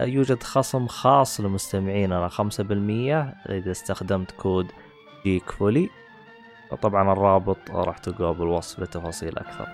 يوجد خصم خاص لمستمعيننا 5% إذا استخدمت كود جيك فولي طبعا الرابط راح تلقاه بالوصف لتفاصيل أكثر.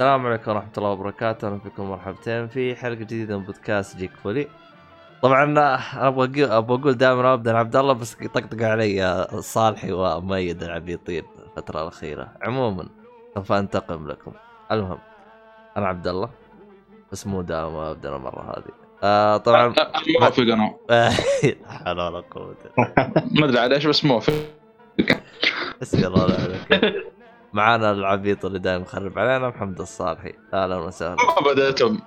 السلام عليكم ورحمة الله وبركاته. أهلا بكم مرحبتين في حلقة جديدة من بودكاست جيك فولي. طبعا أنا أبغى أقول- أبغى أقول دائما ابدا عبد الله بس طقطق علي صالحي ومؤيد العبيطين الفترة الأخيرة. عموما سوف أنتقم لكم. المهم أنا عبد الله بس مو دائما ابدا المرة هذه. آه طبعا موافق أنا. لا حول ولا قوة ما أدري على إيش بس موافق اسمي الله عليك. معانا العبيط اللي دائما يخرب علينا محمد الصالحي. أهلا وسهلا. ما بدأتم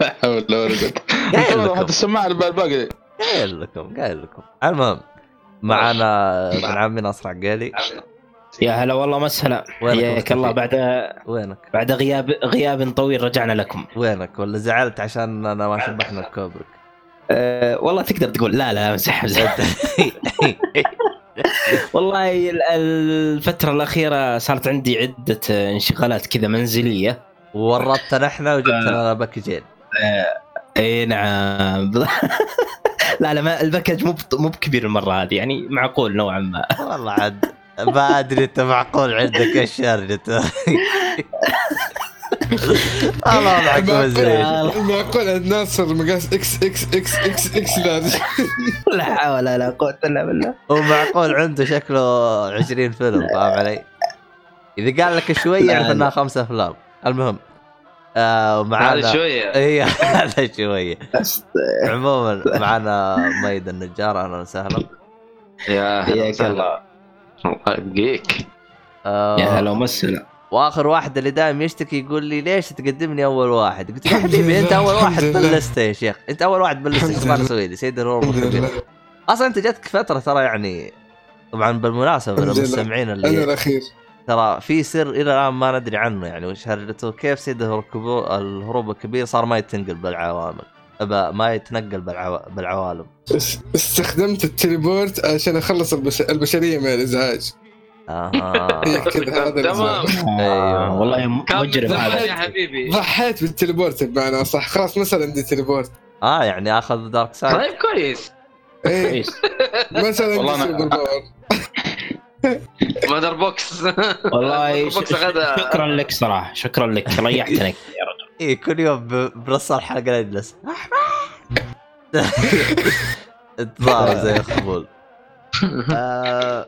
لا حول ولا السماعة اللي بالباقي قايل لكم قايل لكم. المهم معانا ابن عمي نصر عقالي يا هلا والله مسهلا وينك حياك؟ الله. بعد وينك؟ بعد غياب غياب طويل رجعنا لكم. وينك؟ ولا زعلت عشان أنا ما شبحنا الكوبرك أه والله تقدر تقول لا لا امزح امزح والله ال- الفترة الأخيرة صارت عندي عدة انشغالات كذا منزلية. ورطتنا إحنا وجبت لنا باكجين إي نعم. لا لا ما ال package مو مو بكبير المرة هذه يعني معقول نوعا ما. والله عاد ما أدري أنت معقول عندك إيش الله مزري معقول عند ناصر مقاس إكس إكس إكس إكس إكس لارج لا حول ولا قوة إلا بالله. ومعقول عنده شكله 20 فيلم فاهم علي؟ إذا قال لك شوية لا، يعرف. إنها خمسة أفلام. المهم آه ومعانا هذا شوية. اي هذا شوية. عموما معنا ميد النجار أهلا وسهلا. يا هلا وسهلا. الله جيك. يا هلا ومسهلا واخر واحد اللي دائما يشتكي يقول لي ليش تقدمني أول واحد؟ قلت له يا حبيبي أنت أول واحد. بلشت يا شيخ، أنت أول واحد الحمد أخبار. سويدي سيد الروم أصلا أنت جاتك فترة ترى يعني طبعا بالمناسبة. للمستمعين أنا اللي الأخير ترى في سر إلى الآن ما ندري عنه يعني وش هرجته كيف سيد الهروب الكبير صار ما يتنقل بالعوامل ما يتنقل بالعو... بالعوالم استخدمت ال teleport عشان أخلص البش... البشرية من الإزعاج أها تمام. الإزعاج. أيوه. آه، والله مجرم هذا. يا حبيبي. ضحيت بال teleport بمعنى صح. خلاص صار عندي teleport. آه يعني أخذ dark side طيب كويس. إيه. كويس. ما صار والله بوكس والله شكرا لك صراحة. شكرا لك. ريحتنا يا رجل اي كل يوم. بنص الحلقة نجلس الظاهر زي الخبول. آه...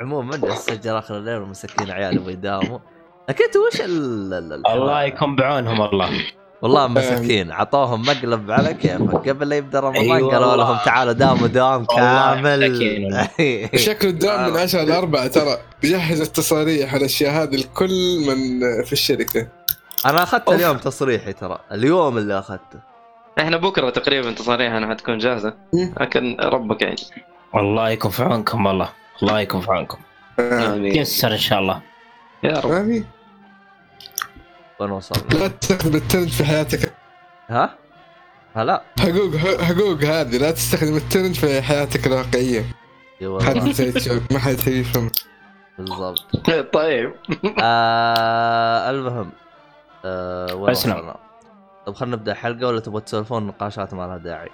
عموما اسجل آخر الليل ومسكين عيالي يبغوا يداوموا. لكن أنتوا وش ال... ال- ال- الله يكون بعونهم والله والله مساكين عطوهم مقلب على كيفك قبل لا يبدأ رمضان أيوة. قالوا والله. لهم تعالوا داوموا دوام كامل. شكله الدوام من 10 ل 4 ترى. بيجهز التصاريح والاشياء هذه الكل من في الشركة. أنا أخذت. اليوم تصريحي ترى. اليوم اللي أخذته. إحنا بكرة تقريبا تصاريحنا حتكون جاهزة. لكن ربك يعني. الله يكون في عونكم والله. الله يكون في عونكم. آمين. يسر إن شاء الله. يا رب. في وين وصلنا؟ لا تستخدم الترند في حياتك. ها؟ هلا. حقوق حقوق هذه. لا تستخدم الترند في حياتك الواقعية. ما حد يفهم بالضبط. طيب. آه المهم آه. وصلنا؟ طب خلينا نبدأ حلقة ولا تبغى تسولفون نقاشات ما لها داعي؟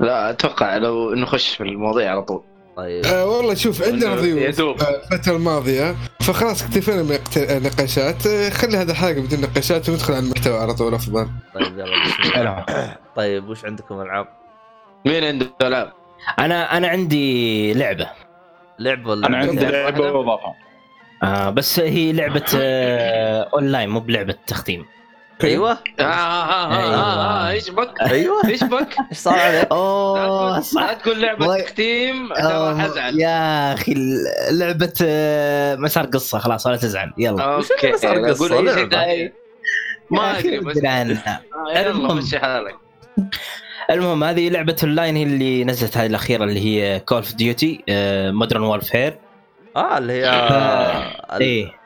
لا أتوقع لو نخش في المواضيع على طول. طيب. آه والله شوف عندنا ضيوف. آه، الفترة الماضية فخلاص اكتفينا من اقت- نقاشات. آه، خلي هذا الحلقة بدون نقاشات وندخل على المحتوى على طول أفضل. طيب يلا بسم الله. طيب وش عندكم ألعاب؟ مين عنده ألعاب؟ أنا أنا عندي لعبة. لعب ولا أنا عندي. لعبة؟ واضافه آه بس هي لعبة آه اونلاين مو بلعبة تختيم أيوه. آه آه آه آه آه آه إيش بك؟ أيوه. إيش بك؟ إيش صار؟ عليك؟ أوه لا صح. تقول. تختيم ترى آه، حزعل يا أخي لعبة مسار قصة خلاص ولا تزعل. يلا. okay. لعبة. ثاني ما أدري بس المهم. مشي حالك المهم هذه لعبة أونلاين هي اللي نزلت هذه الأخيرة اللي هي Call of Duty Modern Warfare آه اللي هي إيه.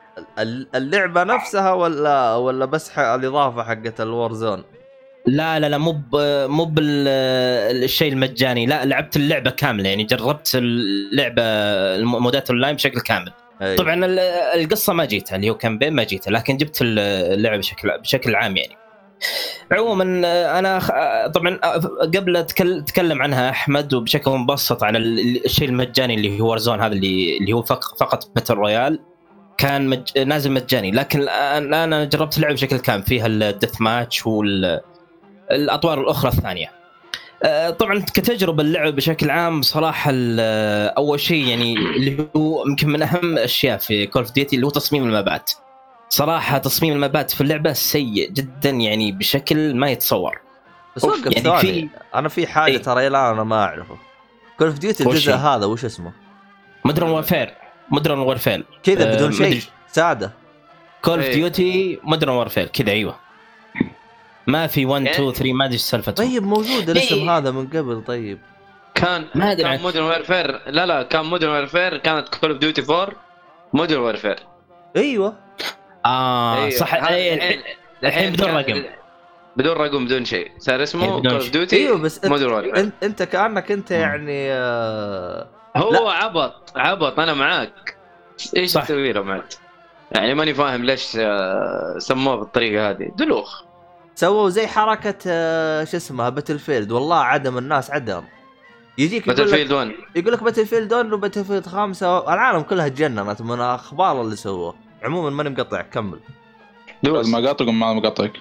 اللعبة نفسها ولا ولا بس الإضافة حقت ال Warzone؟ لا لا لا مو مو بالشيء المجاني. لا لعبت اللعبة كاملة. يعني جربت اللعبة المودات اونلاين بشكل كامل. أي. طبعا ال- القصة ما جيتها اللي هو campaign ما جيتها لكن جبت اللعبة بشكل بشكل عام يعني. عموما أنا طبعا قبل أتكلم عنها أحمد وبشكل مبسط عن ال- الشيء المجاني اللي هو Warzone هذا اللي اللي هو فق- فقط battle royale كان مج... نازل مجاني. لكن الان أنا جربت اللعبه بشكل كامل. فيها ال deathmatch والاطوار الأخرى الثانية. آه، طبعا كتجربة اللعبه بشكل عام صراحة أول شيء يعني اللي هو يمكن من أهم الأشياء في Call of Duty اللي هو تصميم المابات صراحة تصميم المابات في اللعبة سيء جدا يعني بشكل ما يتصور. بس وقف يعني ثواني. في- أنا في حاجة إيه. ترى الآن أنا ما أعرفه. Call of Duty الجزء؟ هذا وش اسمه؟ Modern Warfare Modern Warfare. كذا آه، بدون شيء. ساده Call of إيه. Duty Modern Warfare. كذا أيوه. ما في 1 يعني- 2 3 ما أدري إيش سالفته طيب موجود الاسم إيه. هذا من قبل طيب. كان ما أدري كان Modern Warfare لا لا كان Modern Warfare كانت Call of Duty 4 Modern Warfare أيوه. آه صح. إيه، الحين الحين بدون رقم. بدون رقم بدون شيء. صار إيه، اسمه Call of. Duty أيوه بس انت, انت كأنك أنت يعني آه هو لا. عبط عبط أنا معاك. إيش. تسوي له معك؟ يعني ماني فاهم ليش آه، سموه بالطريقة هذه. دلوخ. سووا زي حركة آه شو اسمها Battlefield والله عدم الناس عدم. يجيك Battlefield 1 يقول لك Battlefield 1 و Battlefield 5 العالم كلها تجننت من أخبار اللي سووه. عموما ماني مقطع كمل. دوس. ما قاطعكم ما مقاطعك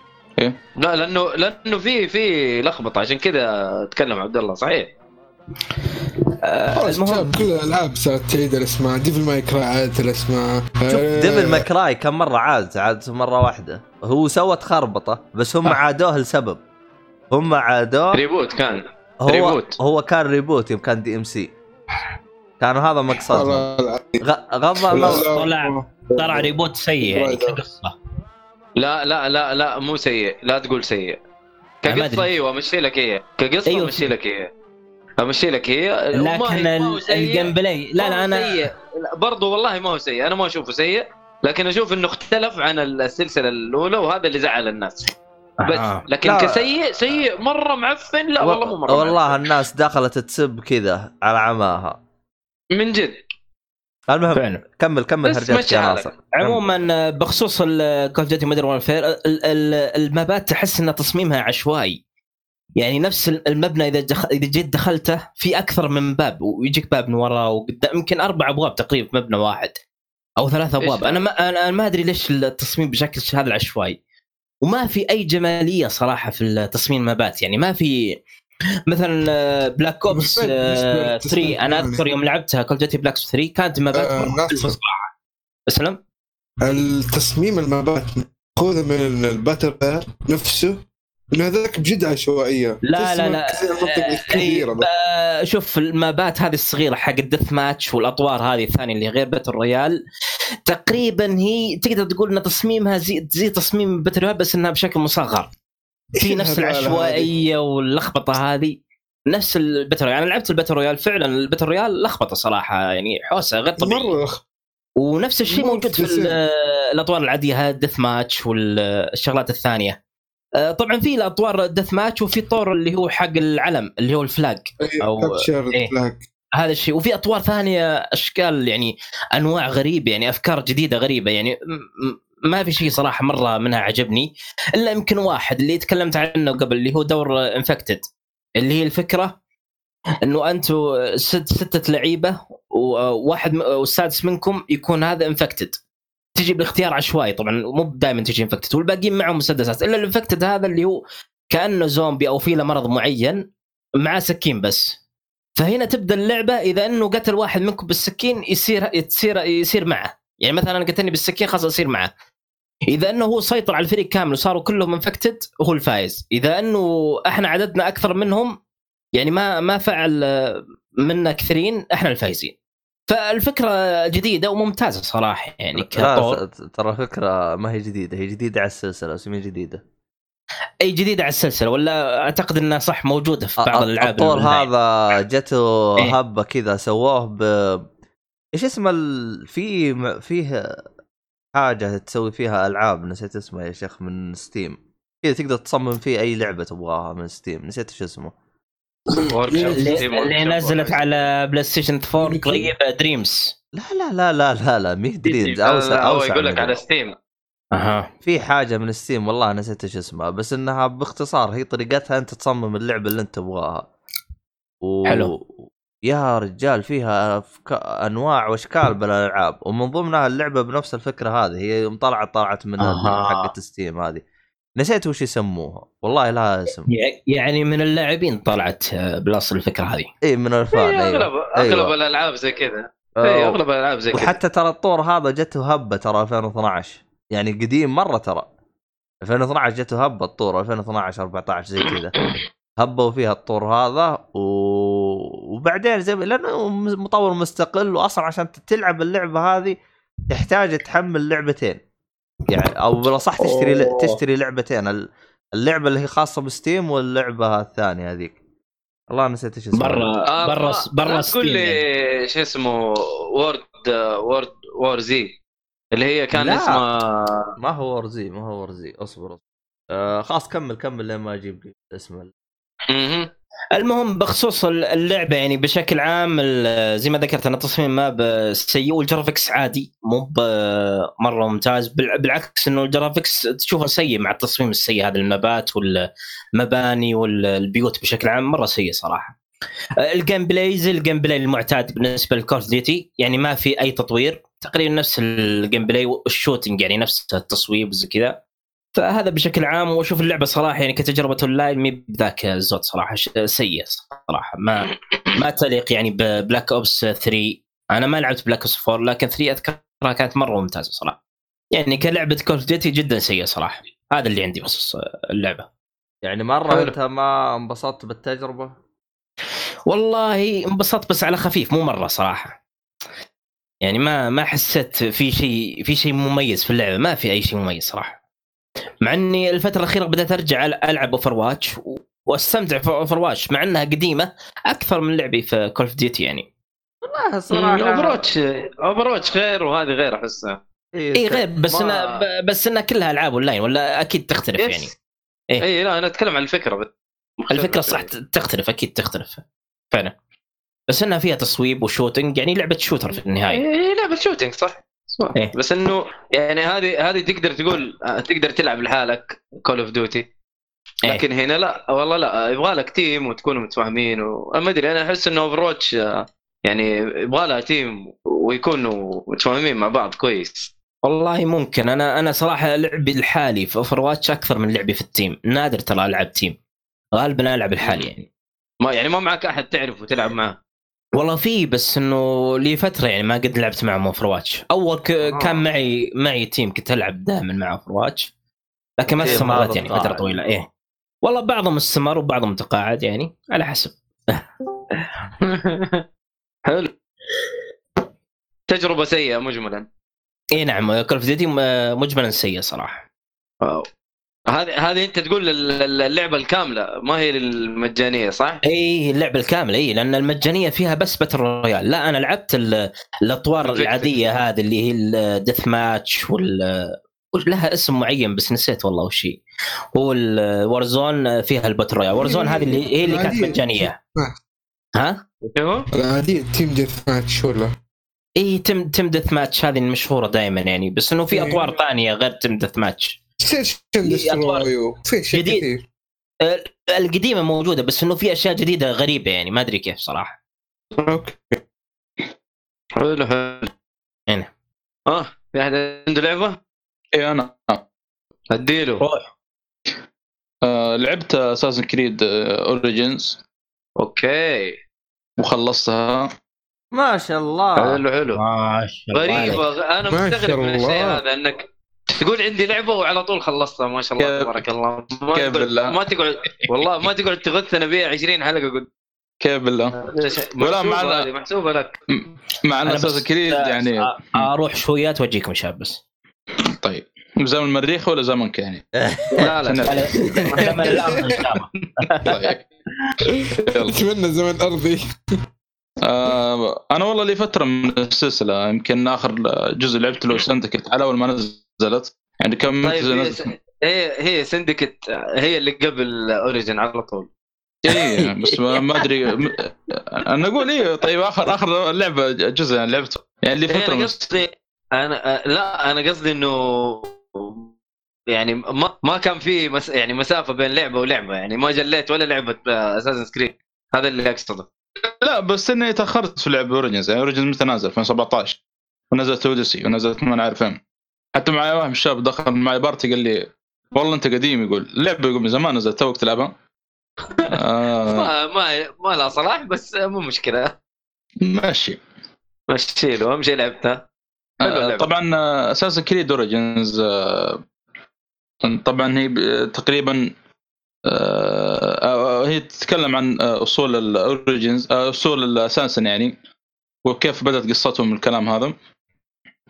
لا لأنه لأنه في في لخبطة. عشان كذا اتكلم عبد الله صحيح؟ المهم شباب كل الألعاب صارت تعيد الأسماء. Devil May Cry عادت الأسماء. شوف آه، Devil May Cry كم مرة عاد؟ عاد مرة واحدة. هو سوت خربطة بس هم آه. عادوه لسبب. هم عادوه reboot كان. هو reboot. هو كان reboot يوم كان DMC كانوا هذا مقصدهم. غ- غض النظر. طلع طلع reboot سيء يعني كقصة. لا لا لا لا مو سيء. لا تقول سيء. كقصة. إيوه امشي لك هي كقصة أيوة. امشي لك هي امشي لك هي لكن. ال gameplay لا لا أنا سيء. لا، برضو والله ما هو سيء أنا ما أشوفه سيء لكن أشوف إنه اختلف عن السلسلة الأولى وهذا اللي زعل الناس بس. لكن لا. كسيء سيء مرة معفن لا والله مو مرة والله معفن. الناس دخلت تسب كذا على عماها من جد المهم فعلا كمل كمل حالك. ناصر عموما بخصوص Call Duty Modern Warfare المابات تحس إن تصميمها عشوائي يعني نفس المبنى إذا دخ... إذا جيت دخلته في أكثر من باب ويجيك باب من ورا وقدام يمكن أربع أبواب تقريبا في مبنى واحد أو ثلاث أبواب؟ أنا ما أنا ما أدري ليش التصميم بشكل هذا العشوائي. وما في أي جمالية صراحة في تصميم المابات يعني ما في مثلا Black Ops بالنسبة- بالنسبة للتصميم 3 أنا يعني. أذكر يوم لعبتها Call of Duty Black 3 كانت مابات آه، صراحة. أسلم؟ التصميم المبات ماخوذه من ال battle royale نفسه إنه هذاك بجد عشوائية. لا لا لا. آه،. آه، شوف المابات هذه الصغيرة حق ال deathmatch والأطوار هذه الثانية اللي غير battle royale تقريبا هي تقدر تقول ان تصميمها زي, زي تصميم battle royale بس إنها بشكل مصغر. في نفس؟ العشوائية واللخبطة هذه نفس ال battle royale أنا لعبت ال battle royale فعلا ال battle royale لخبطة صراحة يعني حوسة غير طبيعية. مرة ونفس الشيء مو موجود في الأطوار العادية الدث ماتش والشغلات الثانية. طبعا في الأطوار الدث ماتش وفي طور اللي هو حق العلم اللي هو الفلاج. إيه، كابتشر إيه. هذا الشيء. وفي أطوار ثانية أشكال يعني أنواع غريبة يعني أفكار جديدة غريبة يعني ما في شيء صراحة مرة منها عجبني إلا يمكن واحد اللي تكلمت عنه قبل اللي هو دور انفكتد اللي هي الفكرة إنه أنتم ست ستة لعيبة وواحد م- والسادس منكم يكون هذا infected تجي باختيار عشوائي طبعا مو دائما تجي infected والباقيين معهم مسدسات. إلا ال infected هذا اللي هو كأنه زومبي أو في له مرض معين معاه سكين بس. فهنا تبدأ اللعبة إذا إنه قتل واحد منكم بالسكين يصير يصير يصير معه. يعني مثلا أنا قتلني بالسكين خلاص يصير معه. إذا إنه هو سيطر على الفريق كامل وصاروا كلهم infected هو الفايز. إذا إنه إحنا عددنا أكثر منهم يعني ما ما فعل منا كثيرين إحنا الفايزين. فالفكرة جديدة وممتازة صراحة يعني كطور ترى فكره ما هي جديدة هي جديدة على السلسلة بس مي جديدة أي جديدة على السلسلة ولا أعتقد إنها صح موجودة في بعض الألعاب الطور الأونلاين. هذا جته إيه. هبه كذا سووه ب إيش اسم ال... في م- فيه حاجة تسوي فيها ألعاب نسيت اسمها يا شيخ من Steam كذا تقدر تصمم فيه أي لعبة تبغاها من Steam نسيت إيش اسمه اللي, اللي نزلت على PlayStation 4 قريب Dreams لا لا لا لا لا لا مي Dreams اوسع هو أوسع يقول لك على. Steam أها. في حاجة من Steam والله نسيت إيش اسمها بس إنها باختصار هي طريقتها أنت تصمم اللعبة اللي أنت تبغاها. و... حلو. يا رجال فيها أفك... أنواع وأشكال بالالعاب ومن ضمنها اللعبة بنفس الفكرة هذه هي يوم طلعت طلعت من. حقه Steam هذه. نسيت وش يسموها. والله لها أسم. يع- يعني من اللاعبين طلعت آه، بالاصل الفكرة هذه. اي من الفان إيه، اغلب أيوه. أغلب أيوة. الألعاب زي كذا. اي أغلب الألعاب زي كذا. وحتى ترى الطور هذا جته هبه ترى 2012 يعني قديم مرة ترى. 2012 جته هبه الطور 2012 14 زي كذا. هبوا فيها الطور هذا و... وبعدين زي لأنه مطور مستقل واصلا عشان تلعب اللعبة هذه تحتاج تحمل لعبتين. يعني أو بالأصح تشتري أوه. تشتري لعبتين ال- اللعبة اللي هي خاصة بستيم واللعبة الثانية هذيك والله نسيت إيش اسمها برا آه، برا برا لا ستيم تقول يعني. لي شو اسمه وورد وورد وور زي اللي هي كان لا. اسمها ما هو ورزي ما هو ورزي اصبر اصبر آه خلاص كمل كمل لين ما أجيب اسم ال- مهم. المهم بخصوص اللعبة يعني بشكل عام زي ما ذكرت أنا التصميم ما بسيء وال graphics عادي مو مرة ممتاز. بالع- بالعكس إنه ال graphics تشوفه سيء مع التصميم السيء. هذا المبات والمباني والبيوت بشكل عام مرة سيء صراحة. ال gameplay زي ال gameplay المعتاد بالنسبة ل Call of Duty يعني ما في أي تطوير. تقريبا نفس ال gameplay وال shooting يعني نفس التصويب وزي كذا. فهذا بشكل عام وأشوف اللعبة صراحة يعني كتجربة أونلاين مي بذاك الزود صراحة ش- سيء صراحة. ما ما تليق يعني ب Black Ops 3 أنا ما لعبت Black Ops 4 لكن 3 أذكرها كانت مرة ممتازة صراحة. يعني كلعبة Call of Duty جدا سيئة صراحة. هذا اللي عندي بخصوص اللعبة. يعني مرة حلو. أنت ما انبسطت بالتجربة؟ والله انبسطت بس على خفيف مو مرة صراحة. يعني ما ما حسيت في شيء في شيء مميز في اللعبة. ما في أي شيء مميز صراحة. مع إني الفترة الأخيرة بدأت أرجع ألعب Overwatch وأستمتع في Overwatch مع إنها قديمة أكثر من لعبي في Call of Duty يعني. والله صراحة Overwatch Over watch غير وهذه غير أحسها. اي غير بس ما- إنها بس إنها كلها ألعاب أونلاين ولا أكيد تختلف يعني. إيه. اي لا أنا أتكلم عن الفكرة بس. الفكرة صح تختلف أكيد تختلف. فعلا. بس إنها فيها تصويب و shooting يعني لعبة shooter في النهاية. هي لعبة shooting صح. إيه. بس إنه يعني هذه هذه تقدر تقول تقدر تلعب لحالك Call of Duty إيه. لكن هنا لا والله لا يبغى لك team وتكونوا متفاهمين وما أدري أنا أحس انه Overwatch يعني يبغى لها team ويكونوا متفاهمين مع بعض كويس. والله ممكن. أنا أنا صراحة لعبي لحالي في Overwatch أكثر من لعبي في ال team نادر ترى ألعب team غالبا ألعب لحالي يعني. ما يعني ما معك أحد تعرف وتلعب معه. والله في بس إنه لي فترة يعني ما قد لعبت معهم Overwatch أول ك... آه. كان معي معي team كنت ألعب دائما مع Overwatch لكن ما team استمرت يعني فترة. طويلة إيه والله بعضهم استمر وبعضهم تقاعد يعني على حسب حلو تجربة سيئة مجملا اي نعم Call of Duty مجملا سيء صراحة واو. هذه هذه أنت تقول ال- اللعبة الكاملة ما هي المجانيه صح؟ إي اللعبة الكاملة إي لأن المجانية فيها بس battle royale لا أنا لعبت ال- الأطوار. العادية هذه اللي هي ال deathmatch وال لها اسم معين بس نسيت والله وش هي هو ال Warzone فيها ال battle royale Warzone هذه اللي هي اللي كانت. مجانية ها شو؟ العادية team deathmatch ولا إي إيه، team team deathmatch هذه المشهورة دائما يعني بس إنه في. أطوار ثانية غير team deathmatch search and أطوار destroy. في شيء جديد. كثير. القديمة موجودة بس إنه في أشياء جديدة غريبة يعني ما أدري كيف صراحة. أوكي. حلو حلو هنا. آه في أحد عنده لعبة؟ اي أنا. أديله. روح. آه لعبت اساسن كريد اوريجنز أوكي. وخلصتها. ما شاء الله. حلو حلو. ما شاء الله عليك. غريبة غ- أنا مستغرب من الشيء. هذا إنك تقول عندي لعبة وعلى طول خلصتها ما شاء الله تبارك الله. ما كيف بالله؟ ما تقعد والله ما تقعد تغثنا بيها 20 حلقة قلت كيف بالله؟ محسوبة معنا- هذه محسوبة لك. مع أن أنا بس- اساسن كريد يعني أروح شويات وأجيكم شاب بس. طيب. زمن المريخ ولا زمنك يعني؟ لا لا زمن الأرض إن شاء الله. طيب. أتمنى زمن أرضي. آه أنا والله لي فترة من السلسلة يمكن آخر جزء لعبت له سندكت على أول ما نزلت؟ يعني كم طيب هي, نزلت؟ هي هي Syndicate هي اللي قبل Origins على طول. اي بس ما ما أدري. أنا أقول إيه طيب اخر آخر لعبة جزء يعني لعبته. يعني لي هي فترة أنا قصدي أنا آه، لا أنا قصدي إنه يعني ما ما كان في مس يعني مسافة بين لعبة ولعبة. يعني ما خليت ولا لعبة Assassin's Creed هذا اللي أقصده. لا بس إني تأخرت في لعب Origins يعني Origins متى نازل؟ 2017 ونزلت Odyssey ونزلت ما نعرف فين حتى معي واحد من الشباب دخل معي party قال لي والله أنت قديم. يقول اللعبه يقول من زمان نزلت توك تلعبها. آه. ما ما ما لها صلاح بس مو مشكلة. ماشي. مشي له اهم شيء لعبتها. آه،. طبعا Assassin's Creed Origins طبعا هي تقريبا آه، آه، هي تتكلم عن آه، أصول ال Origins أصول ال Assassins يعني وكيف بدأت قصتهم الكلام هذا.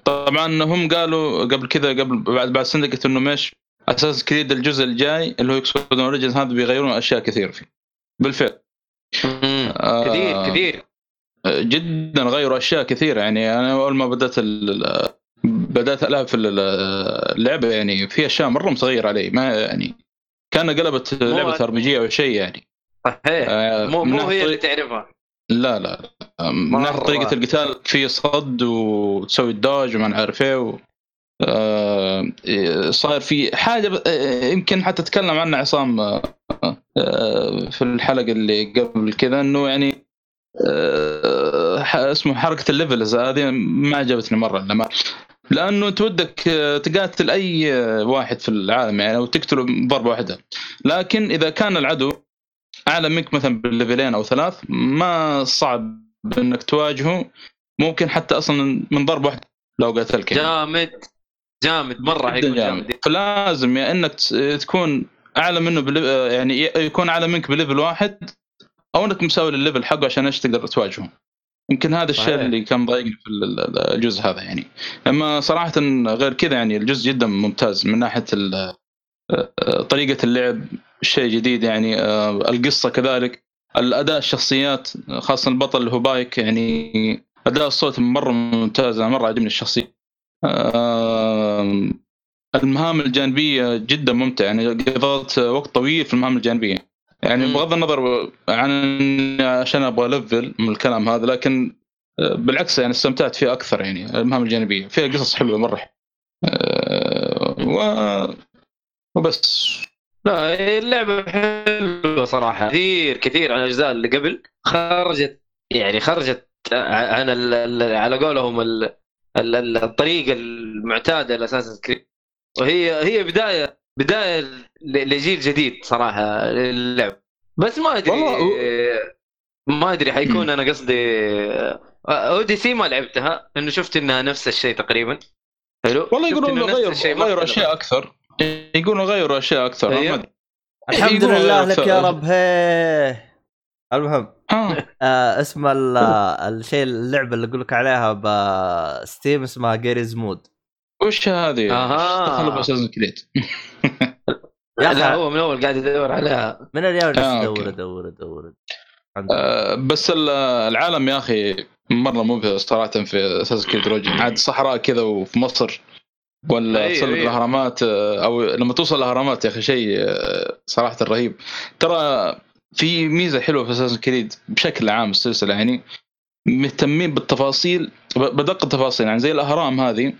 طبعا هم قالوا قبل كذا قبل بعد بعد Syndicate إنه مش Assassin's Creed الجزء الجاي اللي هو اكسبلود Origins هذا بيغيرون أشياء كثير فيه. بالفعل. آه، كثير كثير. جدا غيروا أشياء كثيره يعني أنا أول ما بدأت بدأت ألعب في ال- اللعبة يعني في أشياء مرة متغير علي ما يعني كان قلبت لعبة RPG أو شيء يعني. صحيح. آه، مو مو هي اللي تعرفها. لا لا. من ناحية. طريقة القتال في صد وتسوي الدوج وما نعرف إيه و... آه، صاير في حاجة يمكن حتى تكلم عنها عصام آه، في الحلقة اللي قبل كذا إنه يعني آه، اسمه حركة الليفلز هذه ما عجبتني مرة لما لأنه انت ودك آه، تقاتل أي آه، واحد في العالم يعني أو تقتله بضربه واحدة. لكن إذا كان العدو أعلى منك مثلا بال level ين أو ثلاث ما صعب إنك تواجهه. ممكن حتى أصلا من ضربه واحدة لو قاتلك يعني. جامد. جامد. مرة حيكون جامد. جامد. فلازم يا إنك ت- تكون أعلى منه ب leve... يعني يكون أعلى منك ب level واحد أو إنك مساوي للل level حقه عشان إيش تقدر تواجهه. يمكن هذا الشيء صحيح. اللي كان ضايقني في ال- ال- الجزء هذا يعني. اما صراحة غير كذا يعني الجزء جدا ممتاز من ناحية ال- طريقة اللعب. شيء جديد يعني آه، القصة كذلك الأداء الشخصيات خاصة البطل اللي هو بايك يعني أداء الصوت مرة ممتاز مرة عجبني الشخصية. آم، المهام الجانبية جدا ممتعة يعني قضيت وقت طويل في المهام الجانبية. يعني. بغض النظر عن عشان أبغى ليفل من الكلام هذا لكن آه، بالعكس يعني استمتعت فيه أكثر يعني المهام الجانبية. فيها قصص حلوة مرة. آه، و... وبس. لا اللعبة حلوة صراحة. كثير كثير عن الأجزاء اللي قبل. خرجت يعني خرجت عن ال على قولهم ال ال ال الطريقة المعتادة لاساس كريد وهي هي بداية بداية لجيل جديد صراحة للعب. بس ما أدري والله ما أدري حيكون. أنا قصدي Odyssey ما لعبتها انه شفت إنها نفس الشيء تقريبا. حلو؟ والله يقولون غيروا اختلف. أشياء أكثر. يقولون غيروا أشياء أكثر أيوه. الحمد لله لك. يا رب هي المهم آه. آه اسم ال- الشيء اللعبة اللي أقول لك عليها ب Steam اسمها Garry's Mod وش هذه؟ أها. دخلوا ب Assassin's Creed يا لا أخي هو من أول قاعد يدور عليها من اليوم آه، ادور okay. ادور ادور الحمد لله. آه، بس ال- العالم يا أخي مرة مبهر صراحة في Assassin's Creed Origins عاد صحراء كذا وفي مصر ولا أيوه، تصل أيوه. الاهرامات آه، أو لما توصل الأهرامات يا أخي شيء آه، صراحة رهيب ترى في ميزة حلوة في Assassin's Creed بشكل عام السلسله يعني مهتمين بالتفاصيل بدق التفاصيل يعني زي الأهرام هذه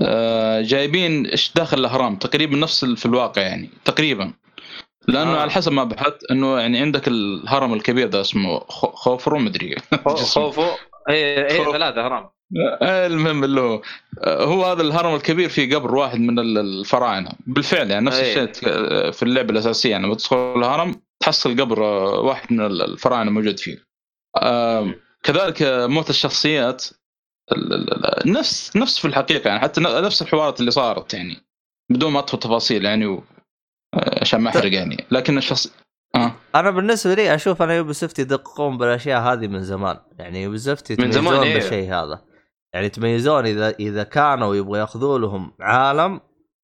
آه، جايبين إيش داخل الأهرام تقريبا نفس في الواقع يعني تقريبا لأنه آه. على حسب ما بحثت إنه يعني عندك الهرم الكبير ده اسمه خوفرو مدري خوفو خوف. ثلاثة هرم آه، المهم اللي هو آه، هو هذا الهرم الكبير في قبر واحد من ال- الفراعنة. بالفعل يعني نفس. الشيء في اللعبة الأساسية. يعني لما تدخل الهرم تحصل قبر آه، واحد من ال- الفراعنة موجود فيه. آه، كذلك آه، موت الشخصيات ال- ال- ال- نفس نفس في الحقيقة. يعني حتى نفس الحوارات اللي صارت يعني بدون ما أدخل تفاصيل يعني. آه، عشان ما أحرق يعني. لكن الشخص آه. أنا بالنسبة لي أشوف أنا Ubisoft يدققون بالأشياء هذه من زمان. يعني Ubisoft من زمان، إيه. بالشيء هذا. يعني يتميزون اذا إذا كانوا يبغوا يأخذوا لهم عالم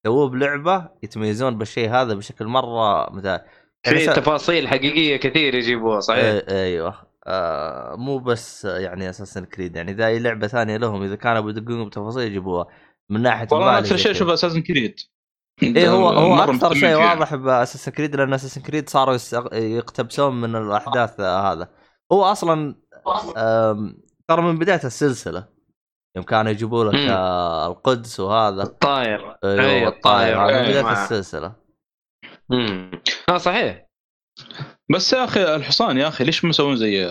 سووه بلعبة يتميزون بالشيء هذا بشكل مرة مثال يعني تفاصيل حقيقية كثير يجيبوها صحيح إيه أيوه آه مو بس يعني اساسن كريد يعني إذا أي لعبة ثانية لهم إذا كانوا بيدققون بتفاصيل يجيبوها من ناحية والله أكثر شيء كذا. أشوف اساسن كريد إيه هو هو أكثر شيء. واضح باساسن كريد لأن اساسن كريد صاروا يقتبسون من الأحداث هذا هو أصلا ترى من بداية السلسلة يوم كانوا يجيبوا لك. آه، القدس وهذا. الطاير أيوه أي، الطاير أي، بدايه السلسلة. امم آه صحيح. بس يا أخي الحصان يا أخي ليش مسوون زي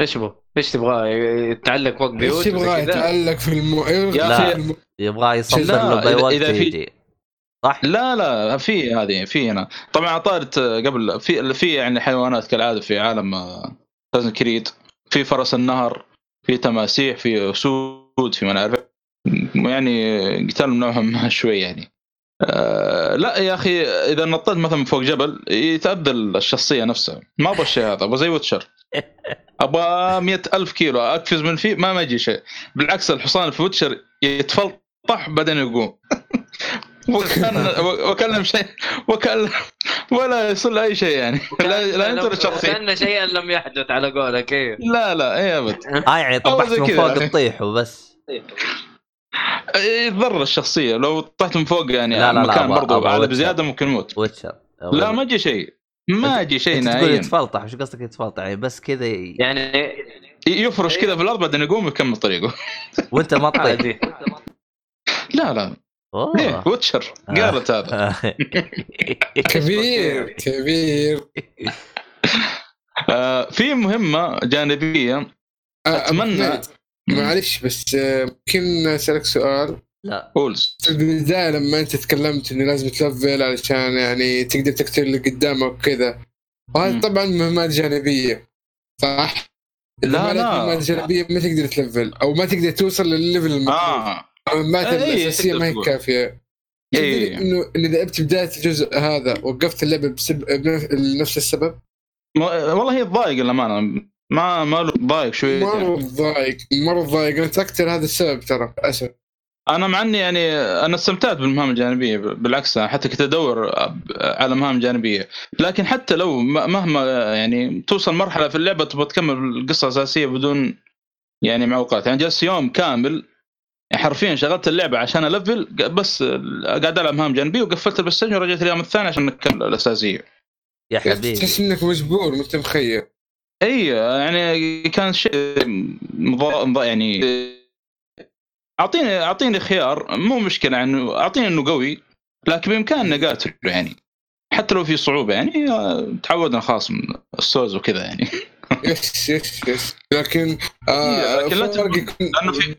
إيش بو؟ إيش تبغاه يتعلق فوق بيوت إيش كذا؟ يتعلق في المو يا يا. يبغى يصبر لا، له باي إذا- وقت يجي. صح؟ لا لا في هذه في هنا. طبعا طارت قبل في في يعني حيوانات كالعادة في عالم كريد في فرس النهر. في تماسيح في أسود في ما يعني قتال نوعهم ما شوي يعني. آه لا يا أخي إذا نطيت مثلا فوق جبل يتبدل الشخصية نفسها. ما أبغى الشيء هذا أبغى زي Witcher. أبغى مئة ألف كيلو أقفز من فيه ما ما يجي شيء. بالعكس الحصان في Witcher يتفلطح بعدين يقوم. وكان وكان شيء وكان ولا يصير له اي شيء يعني. لا, لا ينتظر الشخصية. كان شيئا لم يحدث على قولك إيه. لا لا اي أبد. آه يعني طحت من فوق يعني. تطيح وبس. يتضرر الشخصية. لو طحت من فوق يعني لا، لا، لا، مكان أبغى- برضو أبغى اعلى Witcher. بزيادة ممكن يموت. Witcher لا ما يجي شيء. ما يجي شيء أنت تقول نهائيا. يتفلطح وش قصدك يتفلطح يعني بس كذا ي... يعني يفرش كذا في الأرض بعدين يقوم ويكمل طريقه. وأنت ما تطيح لا لا. اوه. Witcher. قالت هذا. كبير كبير. آه في مهمة جانبية. آه، أحمد، معلش بس آه، ممكن أسألك سؤال؟ لا. قولز في البداية لما أنت تكلمت إنه لازم تلفل علشان يعني تقدر تقتل اللي قدامك وكذا. وهذا مم. طبعا مهمات جانبية صح؟ لا، لا. مهمات جانبية ما تقدر تلفل أو ما تقدر توصل للليفل المطلوب. آه. المهمات إيه، الأساسية ما هي. كافية. إيه. تدري إنه إن إذا لعبت بداية الجزء هذا وقفت اللعبة بسب... بنف- لنفس السبب؟ ما- والله هي تضايق الامانه ما ما له ضايق شوي مره ضايق مره ضايق أنا أكثر هذا السبب ترى اسف أنا مع إني يعني أنا استمتعت بالمهام الجانبية بالعكس حتى كنت أدور على مهام جانبية. لكن حتى لو م- مهما يعني توصل مرحلة في اللعبة تبغى تكمل القصة الأساسية بدون يعني معوقات. يعني جلست يوم كامل يعني حرفيا شغلت اللعبة عشان أ level بس قاعد ألعب مهام جانبية وقفلت ال PlayStation ورجعت اليوم الثاني عشان نكمل الأساسية. يا حبيبي. تحس إنك مجبور ما انت مخير إي يعني كان شيء مضا... مضا... يعني اعطيني أعطيني خيار مو مشكلة انه أعطيني إنه قوي لكن بامكاننا قاتله يعني. حتى لو في صعوبة يعني تعودنا خلاص من السوز وكذا يعني. yes yes yes لكن آه لكن لا تكون- لأنه في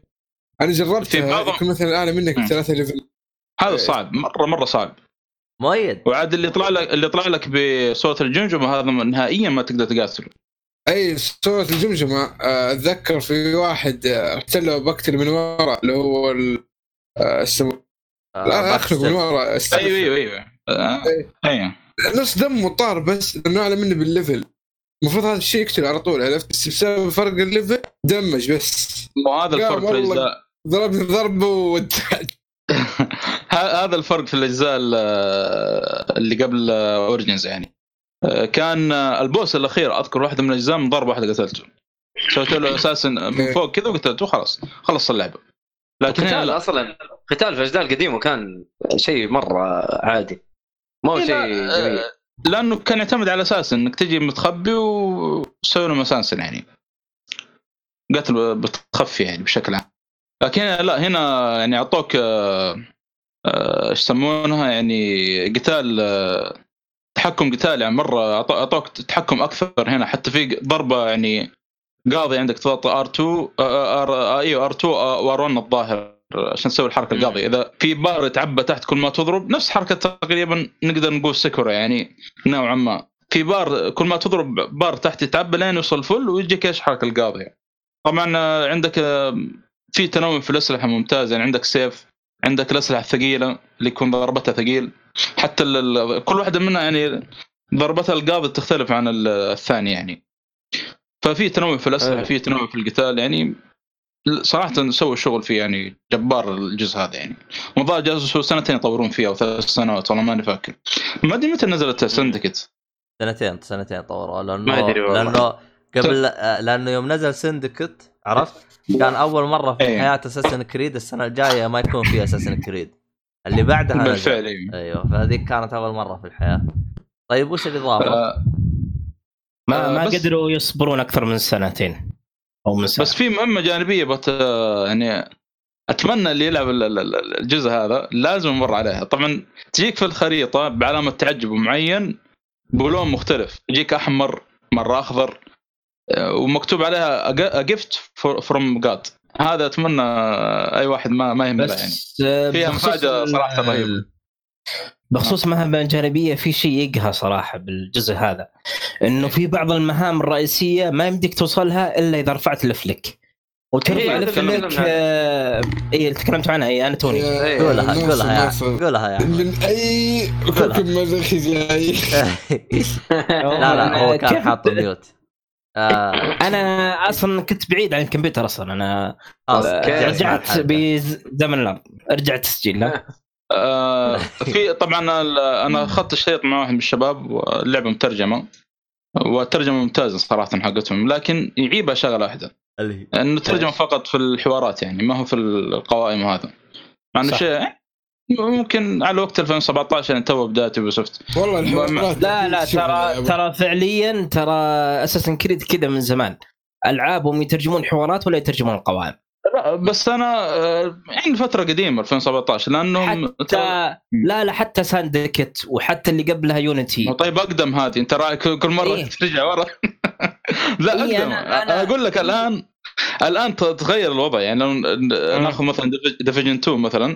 أنا بعض- يكون مثلا اعلى منك مم. بثلاثة level هذا صعب مره مرة صعب. مؤيد وعاد اللي يطلع لك اللي يطلع لك بصوت الجمجمة هذا نهائيا ما تقدر تقاتله. أي صورة الجمجمة آه، أتذكر في واحد رحت له بقتل من ورا اللي هو ال- آه، السم... آه، لا اخلق من. ورا أيوه أيوه أيوه. أيوه. نص دمه طار بس لأنه أعلى مني بال level. المفروض هذا الشيء يقتل على طول عرفت؟ بس بسبب فرق ال level damage بس. وهذا لا، الفرق في والله. الاجزاء ضربني ضربه ودعت ه- هذا الفرق في الأجزاء ال- اللي قبل Origins يعني. آه، كان آه، ال boss الأخير أذكر واحدة من الأجزاء من ضربه واحدة قتلته. سويت له أساسا من فوق كذا وقتلته خلاص. خلص اللعبة. لكن قتال أصلا قتال في الأجزاء القديمة كان شيء مرة عادي. ما هو شيء هنا، جميل. آه، لأنه كان يعتمد على أساس إنك تجي متخبي وتسوي له مسانسل يعني. قتل بتخفي يعني بشكل عام. لكن هنا- لا هنا يعني أعطوك آه، آه، إيش يسمونها؟ يعني قتال آه، تحكم قتال يعني مرة أعطوك تحكم أكثر هنا حتى في ضربة يعني قاضي عندك تضغط R2 R أيوه R2 و R1 الظاهر عشان تسوي الحركة. القاضية. إذا في بار يتعبى تحت كل ما تضرب نفس حركة تقريبا نقدر نقول Sekiro يعني نوعا ما. في بار كل ما تضرب بار تحت يتعبى لين يوصل full ويجيك إيش؟ حركة القاضيه طبعا عندك في تنوع في الأسلحة ممتاز يعني عندك سيف عندك الأسلحة الثقيلة اللي يكون ضربتها ثقيل. حتى ال- ال- كل واحدة منها يعني ضربتها القاضي تختلف عن ال- الثاني يعني. ففي تنوع في الأسلحة حلو. في تنوع في القتال يعني. صراحة سووا شغل فيه يعني جبار الجزء هذا يعني. والله جلسوا سنتين يطورون فيه أو ثلاث سنوات والله ماني فاكر. ما أدري متى نزلت سندكت سنتين سنتين طوروا. لأنه ما أدري والله. لأنه قبل آه، لأنه يوم نزل سندكت عرفت كان أول مرة في إيه. حياة اساسن كريد السنة الجاية ما يكون في اساسن كريد اللي بعدها. بالفعل أيوة. أيوه فهذيك كانت أول مرة في الحياة طيب وش الاضافه؟ آه، ما آه، ما بس- قدروا يصبرون أكثر من سنتين أو من سنة بس في مهمة جانبية بت يعني أتمنى اللي يلعب ال- ال- ال- الجزء هذا لازم يمر عليها طبعا تجيك في الخريطة بعلامة تعجب معين بلون مختلف يجيك أحمر مرة أخضر آه، ومكتوب عليها جفت فروم جاد هذا أتمنى أي واحد ما ما يهمله يعني. بس آه، فيها ال- صراحة رهيبة. بخصوص مهام جانبية في شيء يقهى صراحة بالجزء هذا. إنه في بعض المهام الرئيسية ما يمديك توصلها إلا إذا رفعت الفلك وترفع إيه، الفلك تكلمنا آه، اي اللي تكلمت عنها. اي أنا توني. إيه. قولها ناصر- قولها يا. قولها يا. من أي كوكب مريخي جاي لا لا هو كان حاط ميوت آه. أنا أصلا كنت بعيد عن الكمبيوتر أصلا. أنا اسمع رجعت. بزمن الأرض. رجعت تسجيل لا. آه، في طبعا أنا أخذت الشريط مع واحد من الشباب واللعبه مترجمة والترجمة ممتازة صراحة حقتهم لكن يعيبها شغلة واحدة. اللي إنه ترجمة فقط في الحوارات يعني ما هو في القوائم وهذا. مع إنه. شيء ممكن على وقت 2017 يعني تو بدايه Ubisoft والله الحوارات لا لا ترى. ترى فعليا ترى Assassin's Creed كذا من زمان. العابهم يترجمون حوارات ولا يترجمون القوائم لا بس أنا يعني فترة قديمة 2017 لأنهم ترى- حتى لا لا حتى Syndicate وحتى اللي قبلها Unity طيب أقدم هذه. أنت رايك كل مرة إيه. ترجع ورا. لا إيه، أقدم. أنا- أنا- أقول لك الان الآن ت- تغير الوضع. يعني لو ن- ناخذ مثلا Division 2 مثلا.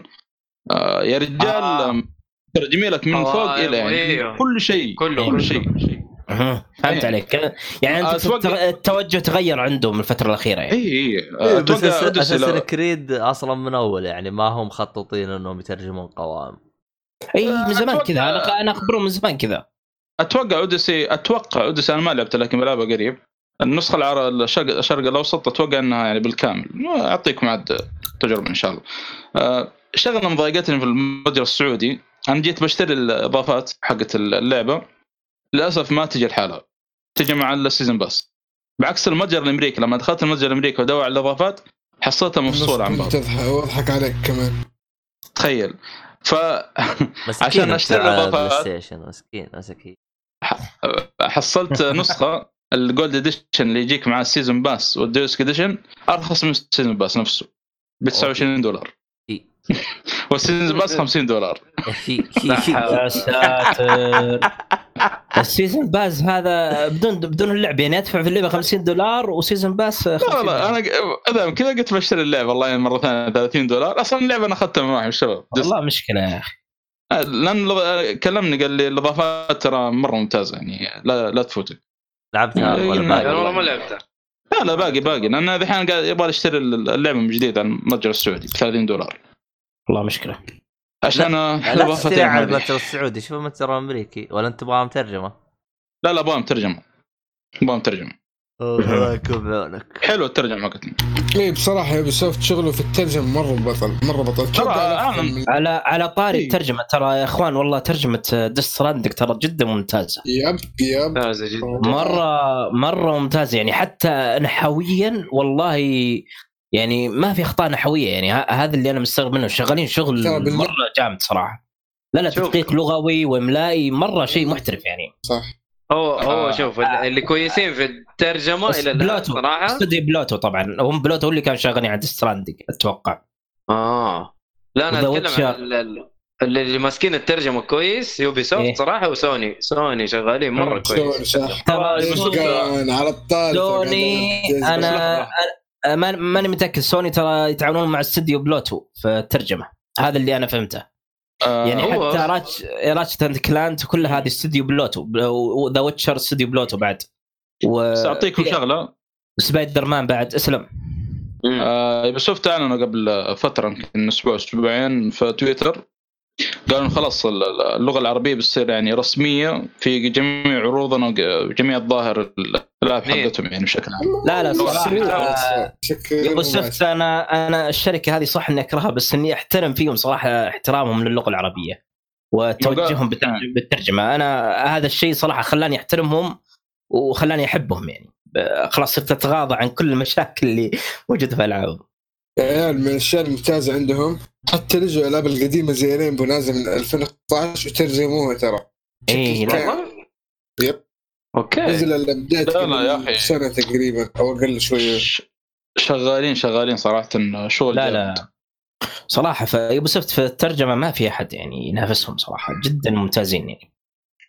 آه، يا رجال آه. آه. ترجموا لك من فوق إلى يعني وإيه. كل شيء كله. كل شيء فهمت إيه. عليك يعني أنت أتوقع- الت- التوجه تغير عندهم الفترة الأخيرة يعني اي اي إيه، بس أتوقع Odyssey Assassin's لو- Creed أصلا من أول يعني ما هم مخططين إنهم يترجمون قوائم إي من زمان أتوقع- كذا أنا أنا أخبرهم من زمان كذا أتوقع Odyssey أتوقع Odyssey أنا ما لعبت لكن بلعبها قريب النسخة العر... الشرق الشرق الأوسط أتوقع إنها يعني بالكامل أعطيكم عاد تجربة إن شاء الله. شغله مضايقتني في المتجر السعودي. أنا جيت بشتري الإضافات حقت اللعبة. للأسف ما تجي لحالها تجي مع ال season pass. بعكس المتجر الأمريكي لما دخلت المتجر الأمريكي ودور على الإضافات حصلتها مفصوله عن بعض. تضحك واضحك عليك كمان. تخيل. ف عشان. PlayStation مسكين مسكين. حصلت نسخة ال Gold Edition اللي يجيك مع ال season pass وال Deluxe Edition أرخص من ال season pass نفسه ب 29 دولار. وال season pass 50 دولار. يا ساتر ال season pass هذا بدون بدون اللعب يعني أدفع في اللعبة 50 دولار و season pass لا 50 لا أنا إذا كذا قلت بشتري اللعبة والله مرة ثانية 30 دولار. أصلا اللعبة أنا أخذتها من واحد من الشباب والله مشكلة يا أخي. لأن الإض- كلمني قال لي الإضافات ترى مرة ممتازة يعني لا لا تفوتك. لعبتها إي، ولا لا، أنا والله ما باقي لعبتها. لا لا باقي باقي. لأن الحين قاعد يبغى اشتري اللعبة من جديد على المتجر السعودي ب 30 دولار. والله مشكلة. عشان لا تشتري على. المتجر السعودي. شوف المتجر الامريكي ولا أنت تبغاها مترجمه؟ لا لا أبغى مترجمه أبغى مترجمه الله يكون بعونك. حلو الترجمة حقتني اي بصراحة Ubisoft شغله في الترجمة مرة بطل مرة بطل. ترى على على طاري إيه. الترجمة ترى يا إخوان والله ترجمة Death Stranding ترى جدا ممتازة. yep yep. ممتازة جدا. مرة مرة ممتازة. يعني حتى نحويا والله يعني ما في أخطاء نحوية يعني ه- هذا اللي أنا مستغرب منه. شغالين شغل مرة جامد صراحة. لا لا. تدقيق لغوي وإملائي مرة شيء محترف يعني. صح. هو هو آه. شوف اللي كويسين في الترجمة إلى الآن بلوتو. صراحة. استوديو بلوتو طبعا. هم بلوتو هو اللي كان شغالين على Stranding أتوقع. آه. لا أنا أتكلم. عن ال- ال- اللي اللي ماسكين الترجمة كويس Ubisoft إيه. صراحة وسوني. سوني شغالين مرة كويس. ترى على طاري سوني أنا ما- ماني متأكد. سوني ترى يتعاونون مع استوديو بلوتو في الترجمة. هذا اللي أنا فهمته. آه، يعني هو- حتى Ratchet Ratchet and Clank كل هذه استوديو بلوتو. و The Witcher استوديو بلوتو بعد. و بس اعطيكم شغلة. سبايدر مان بعد. اسلم. آه Ubisoft اعلنوا قبل فترة يمكن أسبوع أسبوعين في تويتر. قالوا خلاص ال- ال- اللغة العربية بتصير يعني رسمية في جميع عروضنا وجميع الظاهر الالعاب مين؟ حقتهم يعني بشكل عام. لا لا صراحة Ubisoft أنا أنا الشركة هذه صح إني أكرهها بس إني أحترم فيهم صراحة احترامهم للغة العربية وتوجههم بالترجمة. أنا هذا الشيء صراحة خلاني أحترمهم وخلاني أحبهم يعني. خلاص صرت أتغاضى عن كل المشاكل اللي موجودة في ألعابهم. يا عيال من الأشياء الممتازة عندهم حتى لجوا الالعاب القديمة زي Rainbow نازل من 2015 وترجموها ترى اي لا والله؟ yep. okay نزل الا بداية لا، لا، يا أخي. سنة تقريبا أو أقل شوية شغالين شغالين صراحة شغل لا جامد. لا صراحة يوبي سوفت في الترجمة ما في أحد يعني ينافسهم صراحة جدا ممتازين يعني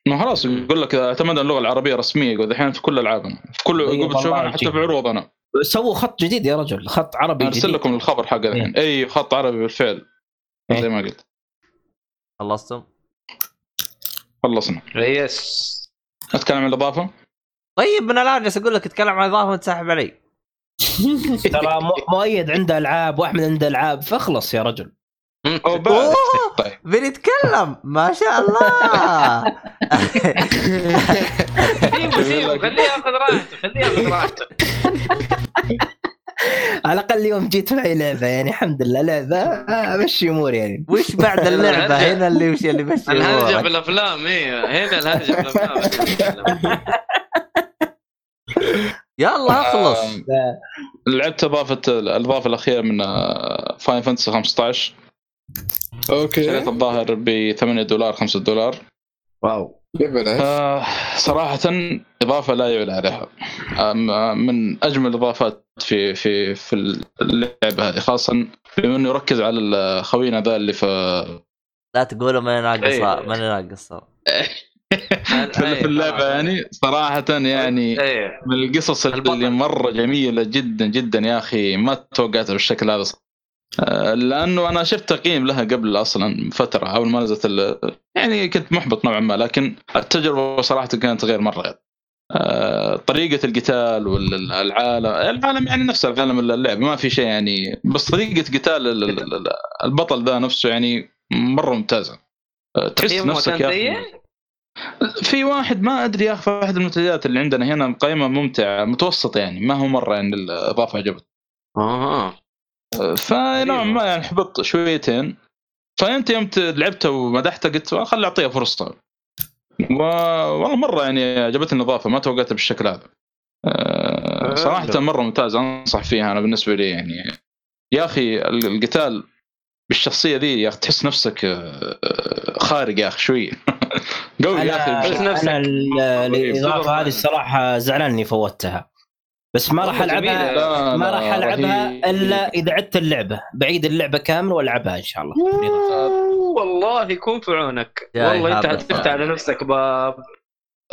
ما خلاص يقول لك إذا اعتمدنا اللغة العربية رسميه يقول الحين في كل ألعابنا في كل يقول والله حتى. في عروضنا سووا خط جديد يا رجل خط عربي أرسل جديد لكم الخبر حقه الحين أي خط عربي بالفعل. إيه. زي ما قلت. خلصتم؟ خلصنا. yes. أتكلم عن الإضافة؟ طيب من الآن جالس أقول لك أتكلم عن إضافة وانت ساحب علي. ترى مؤيد عنده ألعاب واحمد عنده ألعاب فاخلص يا رجل. أوه! طيب. بنتكلم. ما شاء الله. سيبه سيبه خليه ياخذ راحته خليه ياخذ راحته. على الأقل يوم جيت معي لعبة يعني الحمد لله. لعبة آه، مشي اموري يعني. وش بعد اللعبة؟ هنا اللي وش اللي مشي الهرجه؟ بالأفلام إيه. هنا الهرجه بالأفلام. يلا اخلص لعبت أضافة الأضافة الأخيرة من Final Fantasy 15 شريت okay الظاهر ب 8 دولار 5 دولار. واو. آه صراحة إضافة لا يعلى عليها. آه، من أجمل الإضافات في في في اللعبة هذه خاصة بما إنه يركز على خوينا ذا اللي في لا تقولوا ماني ناقص إيه. ماني ناقص في في اللعبة يعني صراحة يعني إيه. من القصص اللي. مرة جميلة جدا جدا يا أخي ما توقعتها بالشكل هذا آه، لأنه أنا شفت تقييم لها قبل أصلا فترة أول ما نزلت يعني كنت محبط نوعا ما لكن التجربة صراحة كانت غير مرة. غير آه، طريقة القتال والعالم العالم يعني نفس العالم اللعبة ما في شيء يعني بس طريقة قتال ال- ال- ال- البطل ذا نفسه يعني مرة ممتازة. آه، تحس نفسك يا في واحد ما أدري يا أخي واحد من المنتديات اللي عندنا هنا قائمه ممتعة متوسطة يعني ما هو مرة يعني الإضافة عجبت أها فنوعا ما يعني حبطت شويتين. فأنت يوم لعبتها ومدحتها قلت خلي أعطيها فرصة. و... والله مرة يعني عجبتني الاضافه ما توقعتها بالشكل هذا. أه، صراحة مرة ممتاز أنصح فيها أنا بالنسبة لي يعني. يا أخي ال- القتال بالشخصية ذي يا أخي تحس نفسك أه، خارق يا أخي شوية قوي يا أخي. بشكل- نفسك. أنا ال- الإضافة هذه الصراحة زعلان اني فوتها. بس ما راح العبها. لا، ما راح ألعبها رهيب. إلا إذا عدت اللعبة. بعيد اللعبة كامل وألعبها إن شاء الله. والله يكون في عونك والله أنت. حتفتح على نفسك باب.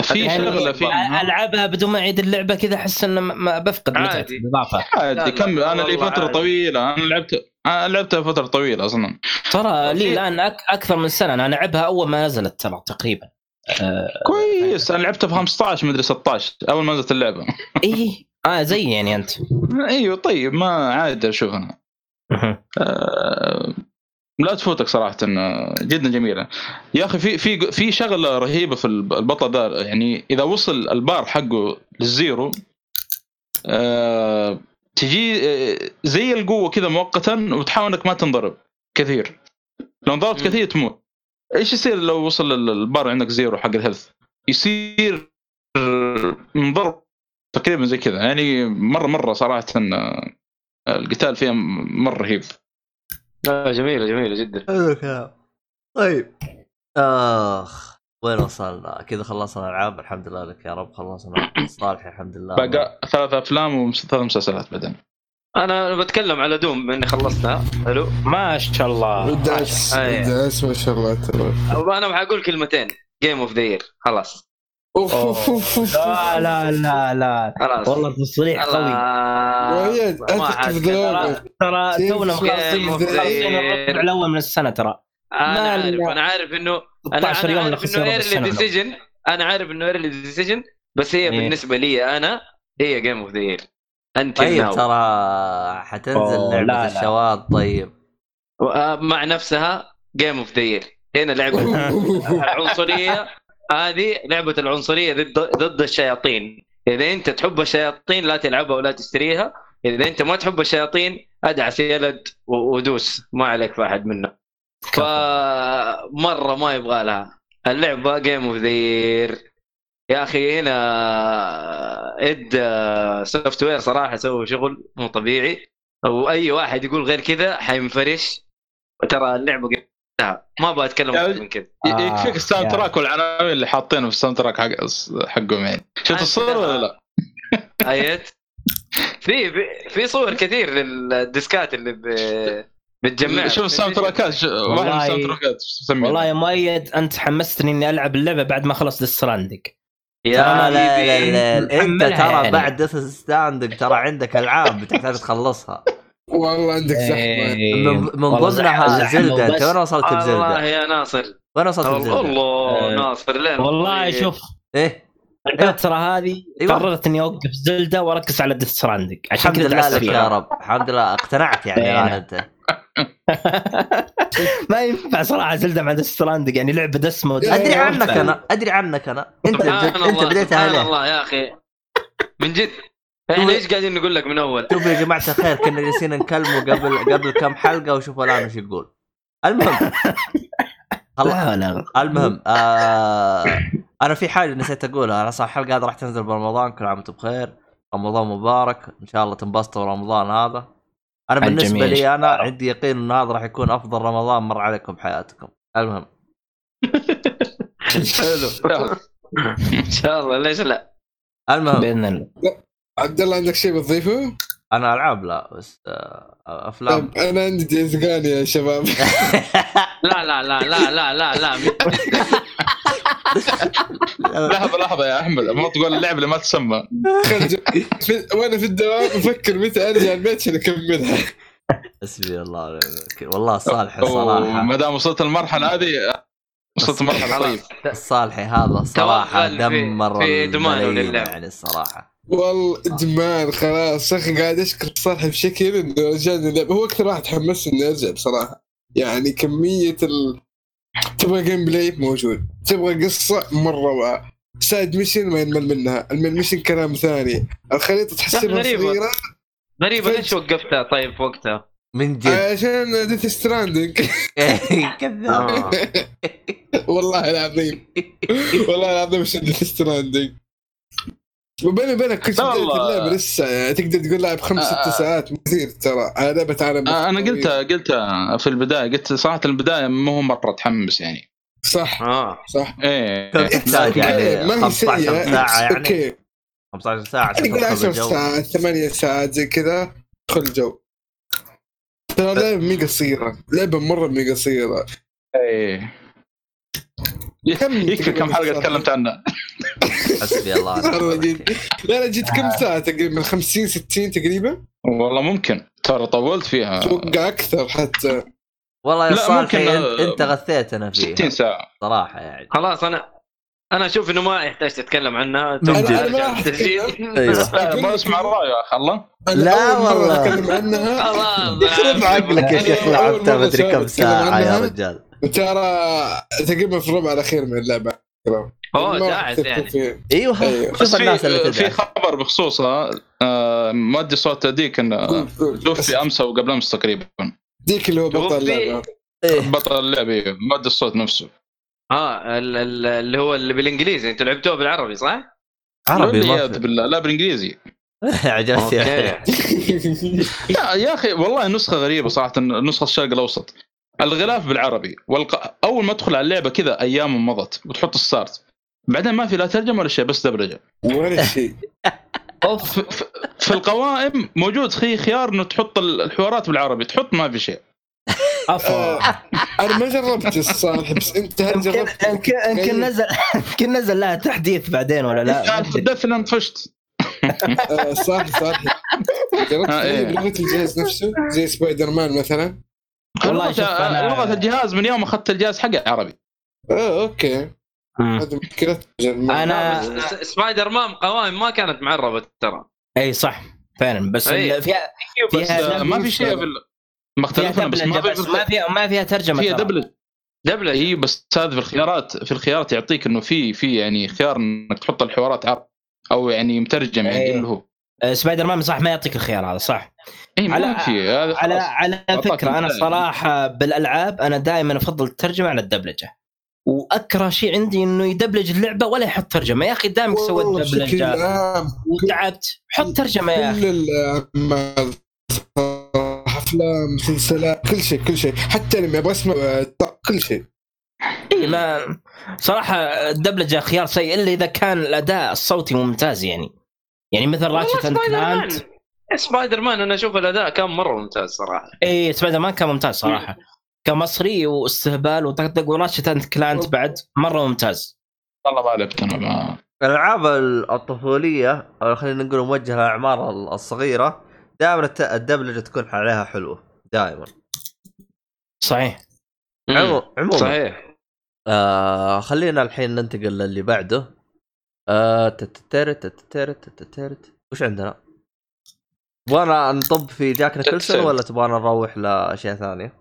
في شغلة فيها ألعبها بدون ما اعيد اللعبة كذا أحس ان ما بفقد متعه. الاضافه لا، عادي كمل. أنا لي فترة عادي. طويلة. أنا لعبت أنا لعبتها فترة طويلة أصلا. ترى لي الآن أك... أكثر من سنة. أنا ألعبها أول ما نزلت ترى تقريبا. آه... كويس. أنا لعبتها في 15 مدري 16 أول ما نزلت اللعبة. إيه. آه زي يعني أنت. إيوه طيب ما عادي اشوفها. آه، لا تفوتك صراحة جدا جميلة. يا أخي في في في شغلة رهيبة في الب- البطل ذا يعني إذا وصل البار حقه لل zero آه، تجي آه، زي القوة كذا مؤقتا وتحاول إنك ما تنضرب كثير. لو انضربت. كثير تموت. إيش يصير لو وصل ال- البار عندك zero حق ال health؟ يصير منضرب تقريبا زي كذا. يعني مرة مرة صراحة آه، القتال فيها مرة رهيب. لا جميلة جميلة جدا. حلو الكلام. طيب. آخ وين وصلنا؟ كذا خلصنا العاب الحمد لله لك يا رب خلصنا صالح الحمد لله. بقى ثلاث أفلام وثلاث مسلسلات بعدين. أنا بتكلم على دوم إني خلصتها. حلو. ما شاء الله. That's it. That's ما شاء الله ترى أنا بحقول كلمتين. game of the year خلاص. أوف، أوف، أوف. لا لا لا لا. خلاص. والله تصريح قوي. وهي في. ترى تونا مخلصين الربع الأول من السنة ترى. أنا عارف. أنا عارف انه أنا 16 يوم أنا عارف إنه early decision أنا عارف إنه early decision بس هي إيه. بالنسبة لي أنا هي game of the year انت طيب ترى حتنزل لعبة. الشواذ طيب. مع نفسها game of the year هنا لعبة العنصريه هذه لعبة العنصرية ضد ضد الشياطين. إذا أنت تحب الشياطين لا تلعبها ولا تشتريها. إذا أنت ما تحب الشياطين أدعس يلد ودوس. ما عليك في أحد منه فمرة ما يبغى لها. اللعبة game of the يا أخي هنا id Software صراحة سووا شغل مو طبيعي. وأي واحد يقول غير كذا حينفرش. ترى اللعبة ما أبغى أتكلم أكثر من كذا آه، يكفيك ال soundtrack والعناوين اللي حاطينه في ال soundtrack حق حقهم يعني شفت الصورة ولا لا؟ ايت في في- صور كثير للديسكات اللي ب- بتجمعها شوف ال soundtrackات ش- واحد من والله- ال soundtrackات؟ والله يا مؤيد أنت حمستني إني ألعب اللعبة بعد ما خلص Death Stranding يا لا لا حبيبي. لا أنت ترى يعني. بعد Death Stranding ترى عندك ألعاب بتحتاج تخلصها والله عندك زحمة إيه. من, من والله ضمنها زلدة انت. وين وصلت بزلدة؟ يا ناصر وين وصلت بزلدة؟ الله آه. ناصر لين والله شوف إيه الفترة هذه أيوة. قررت إني أوقف زلدة وأركز على Death Stranding عشان الحمد كذا لله دعست لك يا رب الحمد لله اقتنعت يعني إيه. الآن أنت ما ينفع صراحة زلدة مع Death Stranding يعني لعبة دسمة أدري عنك. أنا أدري عنك أنا أنت أنت بديتها سبحان؟ الله يا أخي من جد إحنا إيش قاعدين نقول لك من أول؟ شوفوا يا جماعة الخير كنا جالسين نكلمه قبل قبل كم حلقة وشوفوا الآن إيش يقول. المهم. خلاص لا لا. المهم آه أنا في حاجة نسيت أقولها. أنا صح الحلقة هذه راح تنزل برمضان كل عام وأنتم بخير. رمضان مبارك. إن شاء الله تنبسطوا رمضان هذا. أنا بالنسبة لي أنا. عندي يقين إن هذا راح يكون أفضل رمضان مر عليكم بحياتكم. المهم. حلو. إن شاء الله. ليش لا؟ المهم. بإذن الله. عبد الله عندك شيء بتضيفه؟ أنا ألعاب لا بس آه أفلام طيب أنا عندي ديز غاني يا شباب لا لا لا لا لا لا لا لحظة لحظة يا أحمد ما تقول اللعبة اللي ما تسمى. وأنا في الدوام أفكر متى أرجع البيت عشان أكملها حسبي الله ونعم الوكيل. والله صالح صراحة ما دام وصلت المرحلة هذه وصلت المرحلة طيب الصالحي هذا صراحة دمر في للعب. يعني الصراحه والله إدمان خلاص. يا أخي قاعد أشكر صالح بشكل إنه رجعني اللعبه هو أكثر واحد حمسني إني أرجع بصراحة. يعني كمية ال... تبغى gameplay موجود. تبغى قصة مرة روعه side mission ما ينمل منها. ال main mission كلام ثاني. الخريطة تحسبها. صغيرة. غريبة. ليش وقفتها طيب في وقتها؟ من جد. عشان Death Stranding كذاب. والله العظيم. والله العظيم عشان Death Stranding وبيني وبينك كنت والله. اللعبة لسه يعني تقدر تقول لاعب خمس آه. ست ساعات كثير ترى. لعبه عالم آه، أنا. قلتها قلتها في البداية. قلت صراحة البداية مو هو مرة تحمس يعني. صح آه. صح. إيه. تحتاج يعني ما هي 15 سيئة. ساعة يعني. okay 15 ساعة نقول تدخل 10 بالجو ساعات 8 ساعات زي كذا تدخل الجو. ترى لعبه مي قصيره لعبه مرة مي قصيره إيه. يكفي كم حلقة تكلمت عنها حسبي الله لا لا جيت كم ساعة تقريبا؟ 50 60 تقريبا؟ والله ممكن. ترى طولت فيها. أتوقع أكثر حتى. والله يا لا، صالحي ممكن، انت, آه، إنت غثيتنا فيها. 60 ساعة. صراحة يعني. خلاص أنا أنا أشوف إنه ما يحتاج تتكلم عنها جد. أنا ما أسمع أخي الله. لا والله. أتكلم عنها. خلاص. يخرب عقلك يا شيخ لعبتها مدري كم ساعة يا. رجال. ترى تقريبا في الربع الأخير من اللعبة. أوه داعس يعني. فيه. أيوه أيوة. بس شوف الناس في اللي في تدعي خبر بخصوصها آه، مؤدي صوت ديك إنه توفي أمس أو قبل أمس تقريبا. ديك اللي هو بطل. اللعبة. إيه. بطل اللعبة إيه، مؤدي الصوت نفسه. آه ال- ال- اللي هو اللي بالإنجليزي. أنتوا لعبتوه بالعربي صح؟ عربي بالله. لا بالإنجليزي. عجبتني okay. يا, يا أخي والله النسخه غريبة صراحة نسخة الشرق الأوسط. الغلاف بالعربي والق... أول ما تدخل على اللعبة كذا أيام مضت وتحط ال start بعدين ما في لا ترجمه ولا شيء بس دبلجه ولا شيء. اوف في, القوائم موجود خي خيار إنه تحط الحوارات بالعربي تحط ما في شيء. افا أنا ما جربت الصالح بس أنت هل يمكن جربت؟ يمكن يمكن نزل يمكن نزل لها تحديث بعدين ولا لا؟ ان طفشت صالح صالح. جربت آه، إيه. الجهاز نفسه زي سبايدر مان مثلا؟ والله شوف أنا- لغة الجهاز من يوم أخذت الجهاز حقي عربي. آه okay. هذه لا، بس سبايدر مان قوائم ما كانت معربة ترى. إي صح. فعلا. بس فيها بس فيها ما في شيء فيها مختلفين بس ما بس في ما فيها ما فيها ترجمة فيها. دبلج دبلجه إي بس هذا في الخيارات في الخيارات يعطيك إنه في في يعني خيار إنك تحط الحوارات عربي أو يعني مترجم يعني إيه. اللي هو. آه، سبايدر مان صح ما يعطيك الخيار هذا صح. اي ما على- على. على أعطاك فكرة أنا. صراحة بالألعاب أنا دائما أفضل الترجمة على الدبلجة. وأكره شيء عندي إنه يدبلج اللعبة ولا يحط ترجمة. يا أخي دامك سويت دبلجة وتعبت حط ترجمة يا أخي. أفلام مسلسلات كل شيء كل شيء. حتى لما أبغى أسمع آه، كل شيء. إيه ما صراحة الدبلجة خيار سيء إلا إذا كان الأداء الصوتي ممتاز يعني. يعني مثل Ratchet and Clank سبايدر مان أنا أشوف الأداء كان مرة ممتاز صراحة. اي سبايدر مان كان ممتاز صراحة. كمصري واستهبال وطقطق و Ratchet and Clank بعد مرة ممتاز. والله ما لعبت أنا ما الالعاب الطفولية أو خلينا نقول موجهة للأعمار الصغيرة دائما الدبلجة تكون عليها حلوة. دائما. صحيح. عموما. صحيح. آه خلينا الحين ننتقل للي بعده. آه تتترت تتترت تتترت وش عندنا؟ تبغانا نطب في جاك نيكلسون. ولا تبغانا نروح لأشياء ثانية؟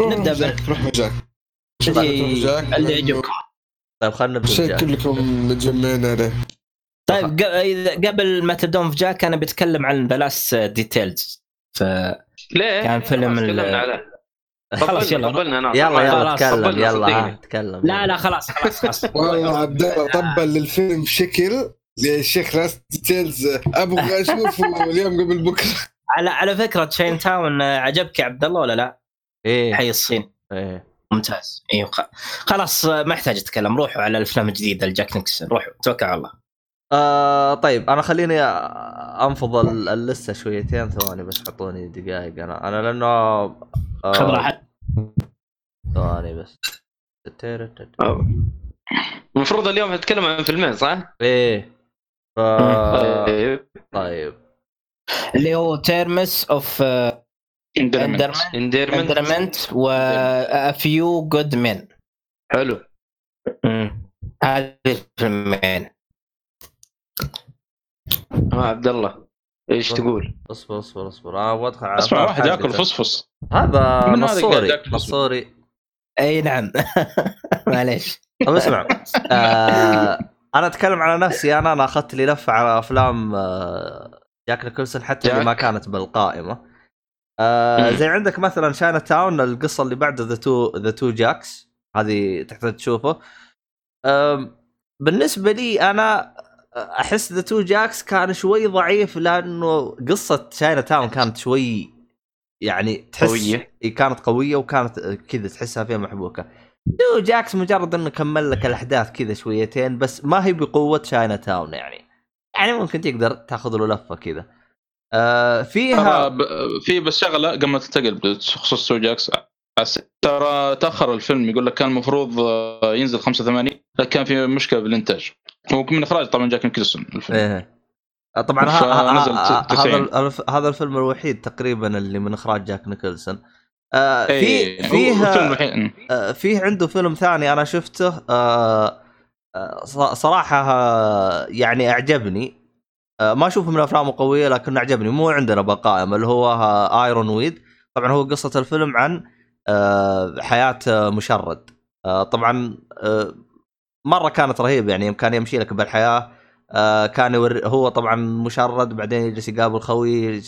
بال- جاك، روح جاك اللي يعجبكم. طيب خلينا نبدأ شيء بجاك. كلكم متجمعين عليه. طيب قبل ما تبدون في جاك أنا بتكلم عن The Last Details ف ليه؟ كان فيلم خلاص يلا. يلا يلا تكلم يلا. تكلم. لا لا خلاص خلاص خلاص. والله عبد الله طبل للفيلم بشكل يا شيخ Last Details أبغى اشوفه اليوم قبل بكرة. على على فكرة Chinatown آه، عجبك يا عبد الله ولا لا؟ إيه. حي الصين. إيه. ممتاز. أيوه خ- خلاص آه، ما يحتاج أتكلم. روحوا على الافلام الجديده لجاك نيكلسون. روحوا. توكل على الله. آه طيب أنا خليني أنفض ال- اللسته شويتين ثواني بس حطوني دقائق. أنا أنا لأنه آه خذ راحتك. ثواني بس. المفروض اليوم نتكلم عن فيلمين صح؟ إيه. ف... طيب. طيب. اللي هو Terms of Endearment Endearment و Few Good Men حلو. هذه الفيلمين آه عبد الله إيش تقول؟ أصبر أصبر أصبر. أنا أبغى ادخل على اسمع واحد. ياكل فصفص. هذا نصوري فصفص؟ نصوري أي نعم. معليش. طب اسمع. آه أنا أتكلم على نفسي أنا أنا أخذت لي لفة على أفلام آه جاك نيكلسون حتى اللي. ما كانت بالقائمة آه. زي عندك مثلا Chinatown القصة اللي بعد The Two The Two Jakes هذه تحتاج تشوفه آم، بالنسبة لي أنا أحس The Two Jakes كان شوي ضعيف لأنه قصة Chinatown كانت شوي يعني تحس قوية. كانت قوية وكانت كذا تحسها فيها محبوكة Two Jakes مجرد إنه كمل لك الأحداث كذا شويتين بس ما هي بقوة Chinatown يعني. يعني ممكن تقدر تأخذ له لفة كذا. آه فيها ب- في بس شغلة قبل ما تنتقل بخصوص Two Jakes ترى تأخر الفيلم يقول لك كان المفروض آه، ينزل 85 لكن كان في مشكلة بالإنتاج. هو من إخراج طبعا جاك نيكلسون الفيلم. إيه. طبعا ه- ه- فنزل ه- ت- هذا 90. ال- الف- هذا الفيلم الوحيد تقريبا اللي من إخراج جاك نيكلسون آه في إيه، فيها الوحيد آه، فيه عنده فيلم ثاني أنا شفته آه، آه، صراحة يعني أعجبني. ما أشوفه من أفلامه قوية لكن أعجبني. مو عندنا بالقائمه اللي هو ايرون ويد طبعا هو قصة الفيلم عن حياة مشرد. طبعا مرة كانت رهيبة يعني كان يمشي لك بالحياة كان هو طبعا مشرد بعدين يجلس يقابل خويه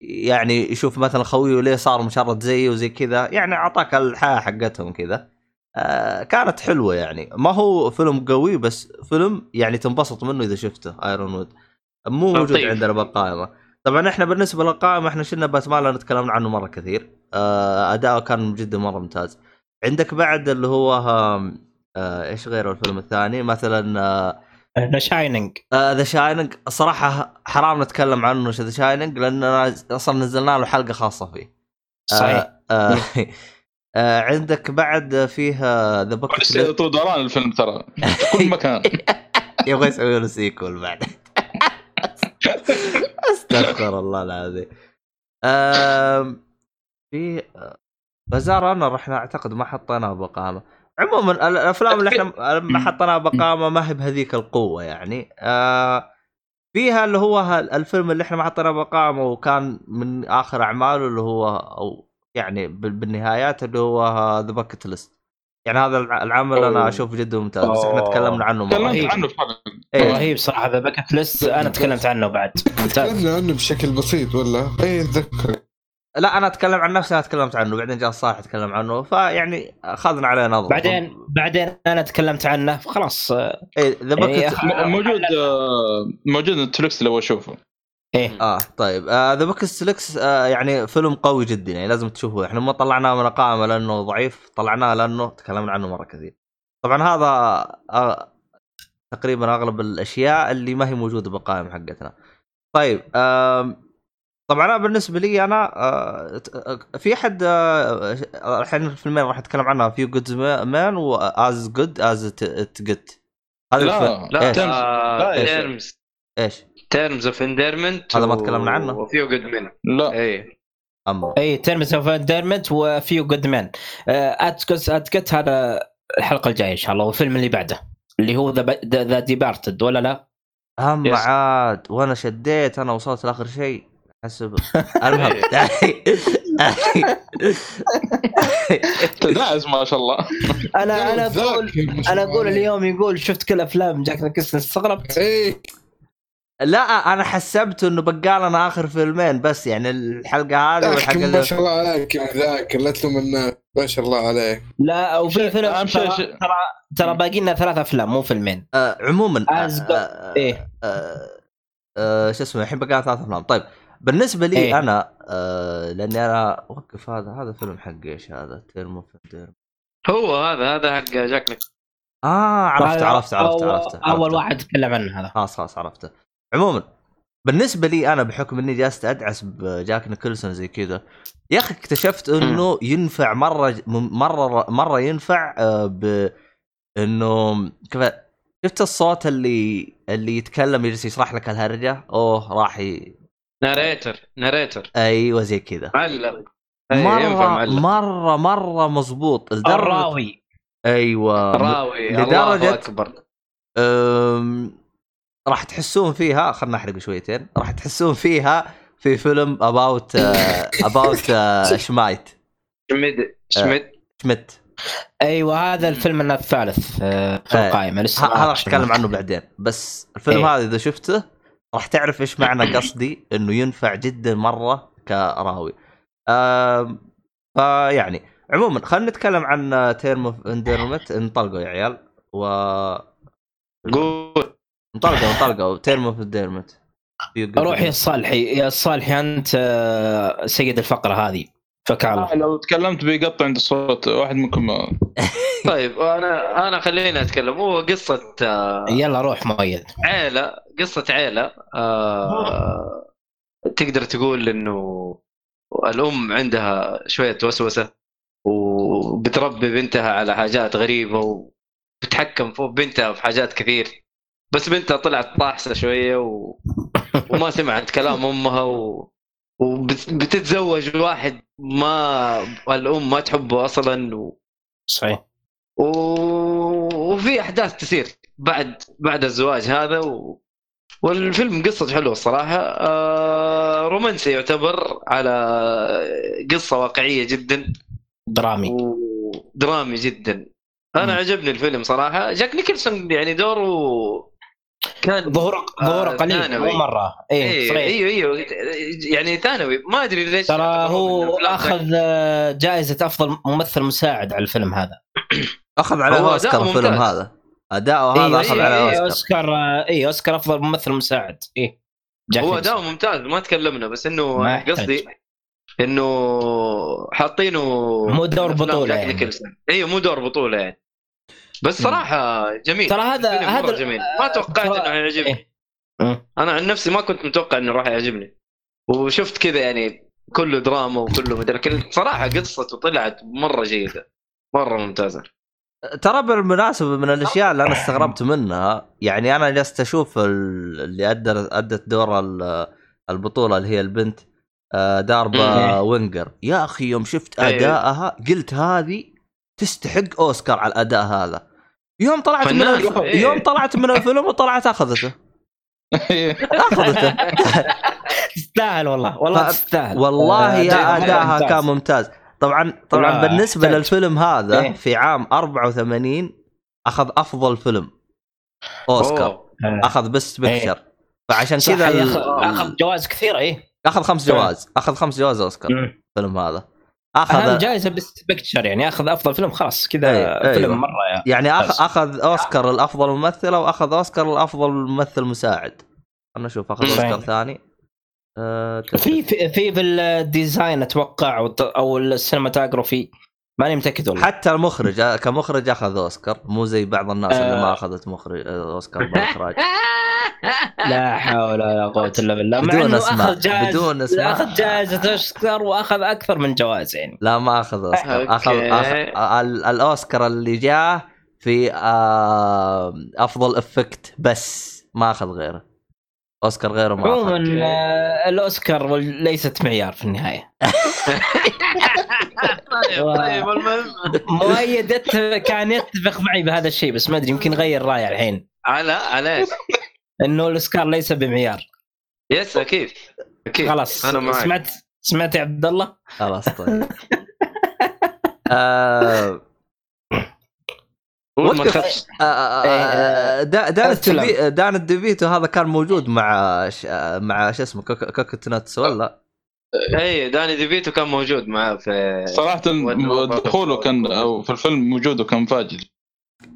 يعني يشوف مثلا خويه ليه صار مشرد زيه وزي كذا يعني أعطاك الحياة حقتهم كذا. آه كانت حلوة يعني. ما هو فيلم قوي بس فيلم يعني تنبسط منه إذا شفته Ironweed مو موجود لطيف. عندنا بالقائمه طبعا إحنا بالنسبة للقائمة إحنا شلنا باتمان لأن تكلمنا عنه مرة كثير. آه، اداؤه كان جدا مرة ممتاز. عندك بعد اللي هو آه، إيش غير الفيلم الثاني؟ مثلا آه، The Shining The Shining صراحة حرام نتكلم عنه The Shining لاننا أصلا نزلنا له حلقة خاصة فيه. صحيح. آه آه آه عندك بعد فيها ذا بس بوكت طول دوران الفيلم ترى. في كل مكان. يبغى يسوي له سيكول بعد. أستغفر الله العظيم. في بازار أنا رحنا أعتقد ما حطيناه بقامه عموما ال- الأفلام اللي إحنا ما حطيناها بقامة ما هي بهذيك القوة يعني آه فيها اللي هو الفيلم اللي إحنا ما حطيناه بقامة وكان من آخر أعماله اللي هو أو يعني بال- بالنهايات اللي هو The Bucket List يعني هذا الع- العمل أنا. أشوفه جدا ممتاز بس إحنا. تكلمنا عنه مرة تكلمت عنه إيه. رهيب صراحة The Bucket List أنا تكلمت عنه بعد ممتاز تكلمنا عنه بشكل بسيط ولا؟ اي اتذكر لا أنا أتكلم عن نفسي أنا تكلمت عنه بعدين جاء صالح يتكلم عنه فيعني أخذنا عليه نظرة. بعدين بعدين أنا تكلمت عنه خلاص آه، إيه ذا يعني موجود آه، موجود نتفلكس لو أشوفه. إيه. آه طيب. The Bucket List آه يعني فيلم قوي جدا يعني لازم تشوفه. إحنا ما طلعناه من القائمة لأنه ضعيف طلعناه لأنه تكلمنا عنه مرة كثير. طبعا هذا آه تقريبا أغلب الأشياء اللي ما هي موجودة بالقائمة حقتنا. طيب آم، طبعا أنا بالنسبة لي أنا آه، آه، في أحد آه، الحين الفيلمين راح أتكلم عنها Few Good Men و As Good as It Gets هذا لا،. لا إيش لا. Terms إيش Terms of Endearment هذا ما تكلمنا عنه. و Few Good Men لا اي أما اي Terms of Endearment و Few Good Men اتكت اتكت هذا الحلقة الجاية إن شاء الله والفيلم اللي بعده اللي هو The Departed ولا لا؟ اما. عاد وأنا شديت أنا وصلت لآخر شيء حسب المهم تدعس ما شاء الله. أنا أنا أقول ما أنا أقول. اليوم يقول شفت كل أفلام جاك نيكلسون استغربت. إيه. لا أنا حسبت إنه بقى لنا آخر فيلمين بس يعني الحلقة هذه والحلقة ما اللي شاء الله عليك يا ذاك. لا تلوم الناس ما شاء الله عليك. لا وفي فيلم ترى ترى ترى باقي لنا ثلاث أفلام مو فيلمين. آه عموما آه آه إيه. آه آه شو اسمه الحين بقى ثلاث أفلام. طيب بالنسبة لي إيه. أنا آه لأني أنا وقف هذا هذا فيلم حق إيش هذا؟ Term of Endear هو هذا هذا حق جاك نيك آه عرفت هذا عرفت عرفت أول- عرفت أول عرفت. واحد تكلم عنه هذا. خلاص خلاص عرفته. عموما بالنسبة لي أنا بحكم إني جالس أدعس بجاك نيكلسون زي كذا يا أخي اكتشفت إنه ينفع مرة مرة مرة ينفع آه، ب إنه كيف شفت الصوت اللي اللي يتكلم يجلس يشرح لك الهرجة؟ أوه راح ي... narrator narrator. أيوه زي كذا. ينفع مره مرة مرة مضبوط. لدرجة الراوي. أيوه. راوي لدرجة- الله أكبر. أم... راح تحسون فيها خلنا نحرق شويتين. راح تحسون فيها في فيلم About About Schmidt. Schmidt Schmidt Schmidt أيوه هذا الفيلم الثالث آه، في إيه. القائمة لسه هذا راح أتكلم عنه بعدين. بس الفيلم إيه. هذا إذا شفته راح تعرف إيش معنى قصدي؟ إنه ينفع جدا مرة كراوي. فيعني عموما خلينا نتكلم عن Term of Endearment انطلقوا يا عيال و قول. انطلقوا انطلقوا. Term of Endearment روح يا صالحي. يا صالحي أنت آه، سيد الفقرة هذه. فك الله. لو تكلمت بيقطع عند الصوت واحد منكم. طيب أنا أنا خليني أتكلم. هو قصة آه، يلا روح مؤيد. عيلة قصة عيلة آه تقدر تقول إنه الأم عندها شوية وسوسة وبتربي بنتها على حاجات غريبة وبتحكم فوق بنتها في حاجات كثير. بس بنتها طلعت طاحسة شوية و... وما سمعت كلام أمها و... وبتتزوج واحد ما الأم ما تحبه أصلا و... صحيح. و... وفي أحداث تصير بعد بعد الزواج هذا و... والفيلم قصته حلوة الصراحة. آه رومانسي يعتبر على قصة واقعية جدا. درامي. ودرامي جدا. أنا مم. عجبني الفيلم صراحة. جاك نيكلسون يعني دوره كان ظهوره ظهوره آه، قليل ثانوي. مو مرة. إيه أيوه صحيح أيوه أيوه يعني ثانوي ما أدري ليش ترى هو أخذ آه، جائزة أفضل ممثل مساعد على الفيلم هذا. أخذ هو أوسكار الفيلم. هذا. اداؤه هذا إيه، أخذ إيه، عليه إيه، أوسكار. أوسكار آه، اي أوسكار أفضل ممثل مساعد. إيه. جاك هو. اداؤه ممتاز ما تكلمنا بس إنه يحتاج. قصدي إنه حاطينه مو دور جاك يعني. أيوه مو دور بطولة يعني. بس صراحة جميل. ترى هذا هذا جميل. ما توقعت ترى- إنه يعجبني إيه. أنا عن نفسي ما كنت متوقع إنه راح يعجبني. وشفت كذا يعني كله دراما وكله مدري لكن صراحة قصته طلعت مرة جيدة. مرة ممتازة. ترى بالمناسبة من الأشياء اللي أنا استغربت منها يعني أنا جلست أشوف ال- اللي ادت أدت دور ال- البطولة اللي هي البنت آه، داربا مم. وينجر. يا أخي يوم شفت أيوه. أدائها قلت هذه تستحق أوسكار على الأداء هذا. يوم طلعت من فنان. الف... إيه. يوم طلعت من الفيلم وطلعت أخذته أخذته تستاهل والله والله تستاهل والله آه، يا أداها. كان ممتاز طبعا طبعا بالنسبة. للفيلم هذا إيه. في عام 84 أخذ أفضل فيلم أوسكار أوه. آه. أخذ best إيه. picture فعشان كذا ال- اخذ جوائز كثيرة إيه أخذ خمس. جوائز أخذ خمس جوائز أوسكار. الفيلم هذا آخذ جائزه picture يعني آخذ أفضل فيلم خلاص كذا أيوة. فيلم مرة يا يعني أخ... آخذ أوسكار الافضل ممثله واخذ أوسكار الافضل ممثل مساعد خلنا نشوف آخذ. أوسكار ثاني آه... كذا. في في في في ال design أتوقع أو ال cinematography ماني متأكد والله. حتى المخرج آه، كمخرج أخذ أوسكار. مو زي بعض الناس اللي آه. ما أخذت مخرج آه، أوسكار بالاخراج لا حول ولا قوة إلا بالله. بدون جائزه بدون أسماء. أخذ جائزه اوسكار وأخذ أكثر من جوائز يعني. لا ما أخذ أوسكار. أخذ. أخذ ال- الأوسكار اللي جاه في آه... أفضل effect بس ما أخذ غيره. أوسكار غيره ما عموما. آه، الأوسكار ليست معيار في النهاية. طيب طيب المهم. مؤيد كان يتفق معي بهذا الشيء بس ما أدري يمكن غير رايه الحين. على على. إيش؟ إنه الأوسكار ليس بمعيار. yes أكيد أكيد. خلاص أنا معك. سمعت سمعت يا عبد الله؟ خلاص طيب. آه... ما. تخافش آه، آه، آه، دا- دان دان الديفيتو هذا كان موجود مع ش... مع شو اسمه Cuck- Cuckoo's Nest ولا؟ اي داني ديفيتو كان موجود معاه في صراحة دخوله كان أو في الفيلم وجوده كان مفاجئ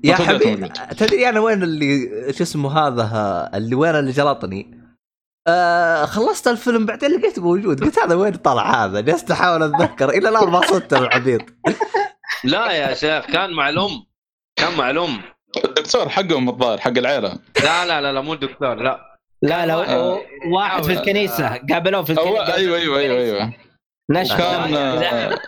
يا حبيبي. تدري أنا وين اللي شو اسمه هذا اللي وين اللي جلطني؟ آه خلصت الفيلم بعدين لقيته موجود. قلت هذا وين طلع هذا؟ جلست أحاول أتذكر إلى الآن ما صدت العبيط لا يا شيخ كان مع الأم. كان مع الام الدكتور حقهم الظاهر حق العيلة. لا لا لا لا مو الدكتور لا. لا لا آه. واحد في الكنيسة. قابلوه في الكنيسة. أيوه أيوه أيوه أيوه. نشف كان آه،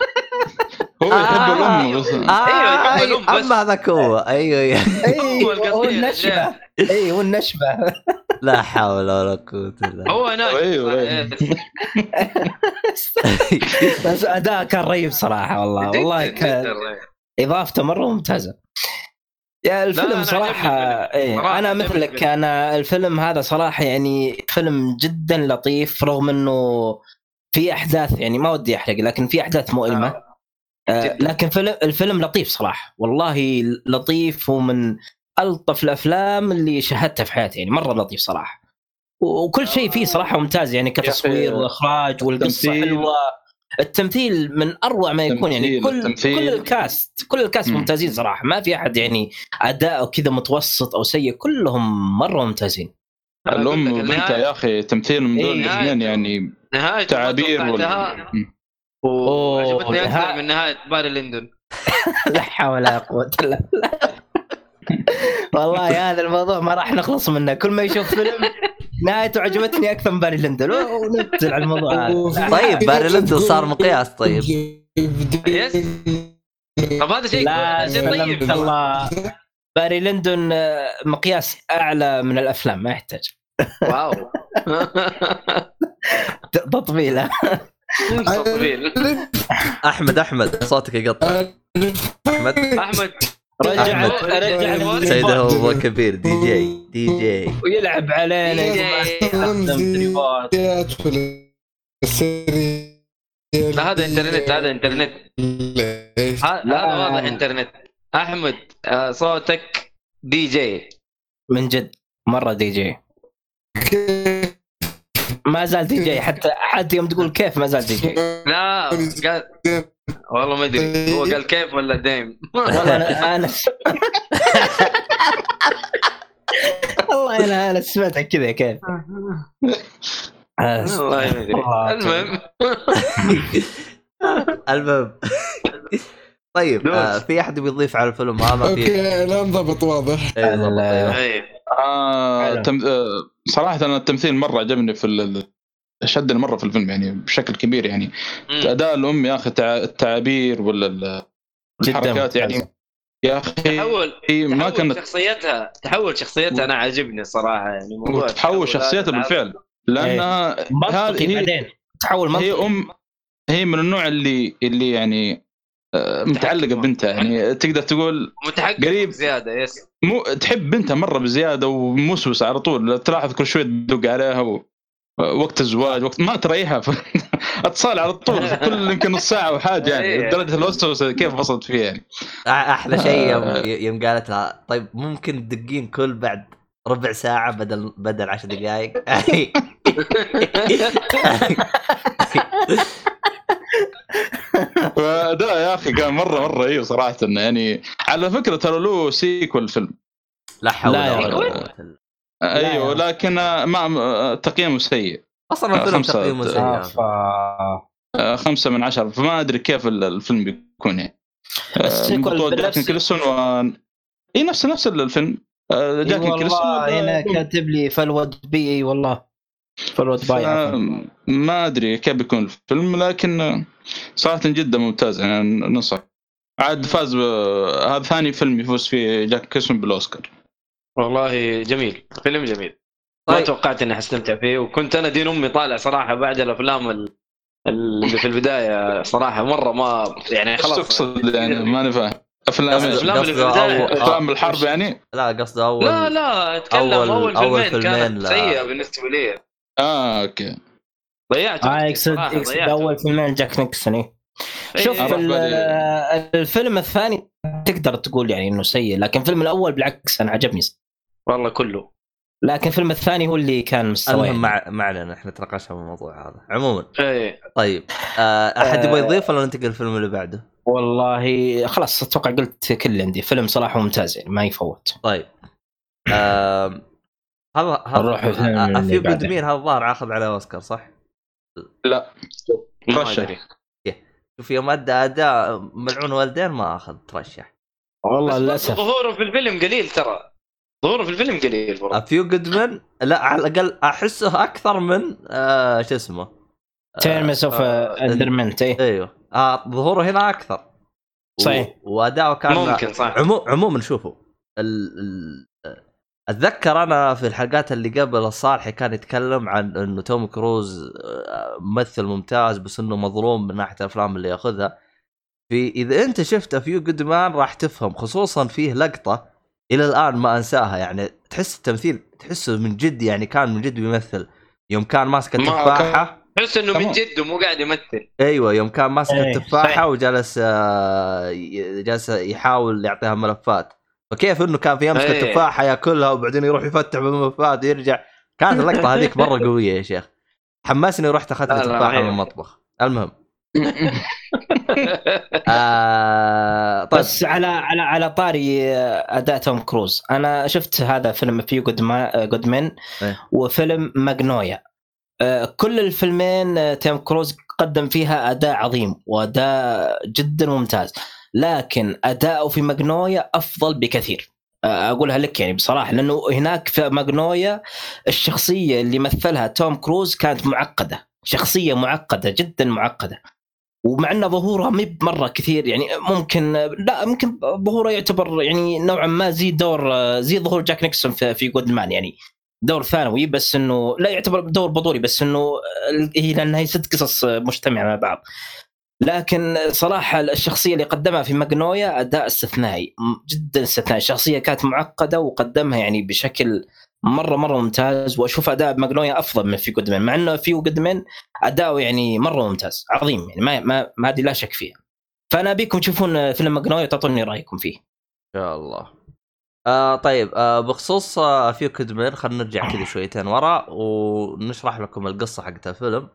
هو آه. يحب الأم بس. آه أيوة، أي- الأم بس. أما هذاك هو. أيوه أيوة. اي هو النشبه اي هو النشبه لا حول ولا قوة إلا هو هناك. أيوة، أيوة. بس أداء كان رهيب صراحة والله. والله كان إضافته مرة ممتازة. يا الفيلم أنا صراحة أنا عجبني مثلك. أنا الفيلم. هذا صراحة يعني فيلم جدا لطيف رغم إنه في أحداث يعني ما ودي أحرق لكن في أحداث مؤلمة. آه. جداً. لكن فيلم الفيلم لطيف صراحة والله لطيف ومن ألطف الأفلام اللي شاهدتها في حياتي يعني مرة لطيف صراحة. وكل شيء فيه صراحة ممتاز يعني كتصوير أخي، وإخراج والقصة التمثيل- من أروع ما يكون يعني كل التمثيل. كل الكاست كل الكاست مم. ممتازين صراحة. ما في أحد يعني أداءه كذا متوسط أو سيء كلهم مرة ممتازين. الأم وبنتها يا أخي تمثيل من دول إيه، الاثنين يعني نهاية تعابير وال... وعجبتني نها- أكثر من نهاية باري لندن لا حول ولا قوة إلا بالله. والله هذا الموضوع ما راح نخلص منه. كل ما يشوف فيلم نهايته عجبتني أكثر من Barry Lyndon. وننزل على الموضوع هذا. طيب Barry Lyndon صار مقياس طيب. yes. طب هذا شيء طيب. الله Barry Lyndon آه، مقياس أعلى من الأفلام ما يحتاج. wow. تطبيله تطبيل. أحمد أحمد صوتك يقطع. احمد أحمد. رجع. رجع. سيده هو كبير DJ DJ. ويلعب علينا تريبات. لا هذا انترنت هذا انترنت. هذا واضح انترنت. أحمد آه، صوتك دي جي. من جد مرة دي جي. ما زال دي جي. حتى حتى يوم تقول كيف ما زال دي جي. لا والله ما أدري. هو قال كيف ولا دايم؟ والله أنا أنا والله أنا أنا سمعتها كذا كيف؟ والله ما أدري. الله المهم. المهم. طيب. آه في أحد بيضيف على الفيلم؟ هذا أوكي لا انضبط واضح. إيه، بالضبط، أيوه. إيه آه. آه صراحة أنا التمثيل مرة عجبني في ال... شدني مره في الفيلم يعني بشكل كبير يعني. أداء الأم يا أخي تع... التعابير ولا الحركات يعني. يا أخي تحول ما تحول كانت شخصيتها تحول شخصيتها أنا عاجبني الصراحه يعني موضوع وتحول تحول شخصيتها بالفعل. لانها منطقي هذه هي بعدين. تحول منطقي. هي ام هي من النوع اللي اللي يعني آه، متعلقة ببنتها يعني. تقدر تقول متحقق قريب. زياده يس. مو تحب بنتها مرة بزيادة وموسوسة على طول. تلاحظ كل شوية تدق عليها و... وقت الزواج وقت ما تريحها. ف... اتصال على طول كل يمكن نص ساعة وحاجة يعني إيه. لدرجة الوسوسه كيف وصلت فيه يعني. أحلى شيء يوم آه. يوم قالت لها طيب ممكن تدقين كل بعد ربع ساعة بدل بدل عشر دقائق فده يا أخي كان مرة مرة أيوه صراحة يعني. على فكرة ترى له سيكول فيلم. لا حول لا ولا يا أيوه لا. لكن ما تقييمه سيء. أصلا الفيلم تقييمه سيء. آه، ف... آه، خمسة من عشرة. فما أدري كيف ال- الفيلم بيكون يعني. آه، ال sequel بنفس- و إي نفس نفس الفيلم. آه، جاك نيكلسون والله هنا كاتب لي followed by إي والله. followed by آه،. ما أدري كيف بيكون الفيلم لكن آه، صراحة جدا ممتاز. يعني ننصح. عاد فاز ب- هذا ثاني فيلم يفوز فيه جاك نيكلسون بالأوسكار. والله جميل. فيلم جميل. ما طيب. توقعت إني حستمتع فيه وكنت أنا دين أمي طالع صراحة بعد الأفلام ال- اللي في البداية صراحة مرة ما يعني إيش خلاص. تقصد يعني؟ ماني فاهم. أفلام الأفلام اللي في. أول- أفلام الحرب يعني؟ لا قصده اول لا لا أتكلم. أول- أول, أول فيلمين فيلمين كانت لا. سيئة بالنسبة لي. آه okay. ضيعت آه يقصد يقصد أول. فيلمين جاك نيكسون إيه. إيه، شوف. الفيلم الثاني تقدر تقول يعني إنه سيء لكن الفيلم الأول بالعكس أنا عجبني. والله كله لكن الفيلم الثاني هو اللي كان مستوى المهم يعني. مع ما علينا إحنا تناقشنا في الموضوع هذا عموما إيه طيب آه، أحد يبغى آه. يضيف ولا ننتقل الفيلم اللي بعده؟ والله خلاص أتوقع قلت كل اللي عندي فيلم صراحة ممتاز يعني ما يفوت طيب آم، هذا نروح هذا آه، Few Good Men هذا الظاهر أخذ عليه أوسكار صح؟ لا ما ترشح. أدري شوف يوم ادى اداء ملعون والدين ما أخذ ترشح والله للأسف ظهوره في الفيلم قليل ترى ظهوره في الفيلم قليل برضه. Few Good Men لا على الأقل أحسه أكثر من آه شو اسمه؟ Terms of آه، Endearment أيوه. آه ظهوره هنا أكثر. صحيح. وأداؤه كان ممكن صح. عمو... عموما شوفوا ال... ال... أتذكر أنا في الحلقات اللي قبل الصالحي كان يتكلم عن إنه توم كروز آه، ممثل ممتاز بس إنه مظلوم من ناحية الأفلام اللي يأخذها. في إذا أنت شفت Few Good Men راح تفهم خصوصا فيه لقطة إلى الآن ما أنساها. يعني تحس التمثيل تحسه من جد يعني كان من جد بيمثل. يوم كان ماسك ما التفاحة. تحس إنه من. جد ومو قاعد يمثل. أيوه يوم كان ماسك إيه، التفاحة صحيح. وجالس آه، جالس يحاول يعطيها ملفات. فكيف إنه كان في يمسك إيه. التفاحة ياكلها وبعدين يروح يفتح بالملفات ويرجع؟ كانت اللقطة هذيك مرة قوية يا شيخ. حمسني ورحت أخذت لا، لا، تفاحه من. المطبخ. المهم. آه طيب. بس على على على طاري أداء توم كروز. أنا شفت هذا فيلم فيه جود إيه. وفيلم ماجنويا. آه، كل الفيلمين آه، توم كروز قدم فيها أداء عظيم وأداء جدا ممتاز. لكن اداؤه في ماجنوليا أفضل بكثير. آه، أقولها لك يعني بصراحة لأنه هناك في ماجنوليا الشخصية اللي مثلها توم كروز كانت معقدة. شخصية معقدة جدا معقدة. ومع إن ظهورها مب مره كثير يعني ممكن لا ممكن ظهوره يعتبر يعني نوعا ما زي دور زي ظهور جاك نيكلسون في Few Good Men يعني دور ثانوي بس إنه لا يعتبر دور بطولي بس إنه هي لأنها هي ست قصص مجتمعه مع بعض. لكن صراحة الشخصية اللي قدمها في ماجنويا أداء استثنائي جدا استثنائي. الشخصيه كانت معقدة وقدمها يعني بشكل مرة مرة ممتاز وأشوف أداء ماجنويا أفضل من في جودمان مع إنه في جودمان اداؤه يعني مرة ممتاز عظيم يعني ما ما, ما هذه لا شك فيها فأنا أبيكم تشوفون فيلم ماجنويا وتعطوني رأيكم فيه. إن شاء الله. آه طيب آه بخصوص آه فيو كدمير خلينا نرجع كذا شويتين ورا ونشرح لكم القصة حقت الفيلم.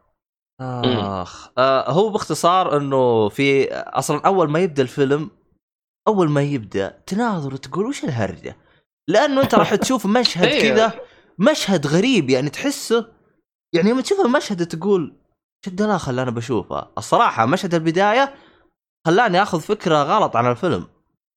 آخ آه هو باختصار إنه في أصلا أول ما يبدأ الفيلم أول ما يبدأ تناظر وتقول وش الهرجة؟ لأنه أنت راح تشوف مشهد إيه. كذا مشهد غريب يعني تحسه يعني لما تشوف المشهد تقول شو الدلاخه اللي أنا بشوفها الصراحة مشهد البداية خلاني آخذ فكرة غلط عن الفيلم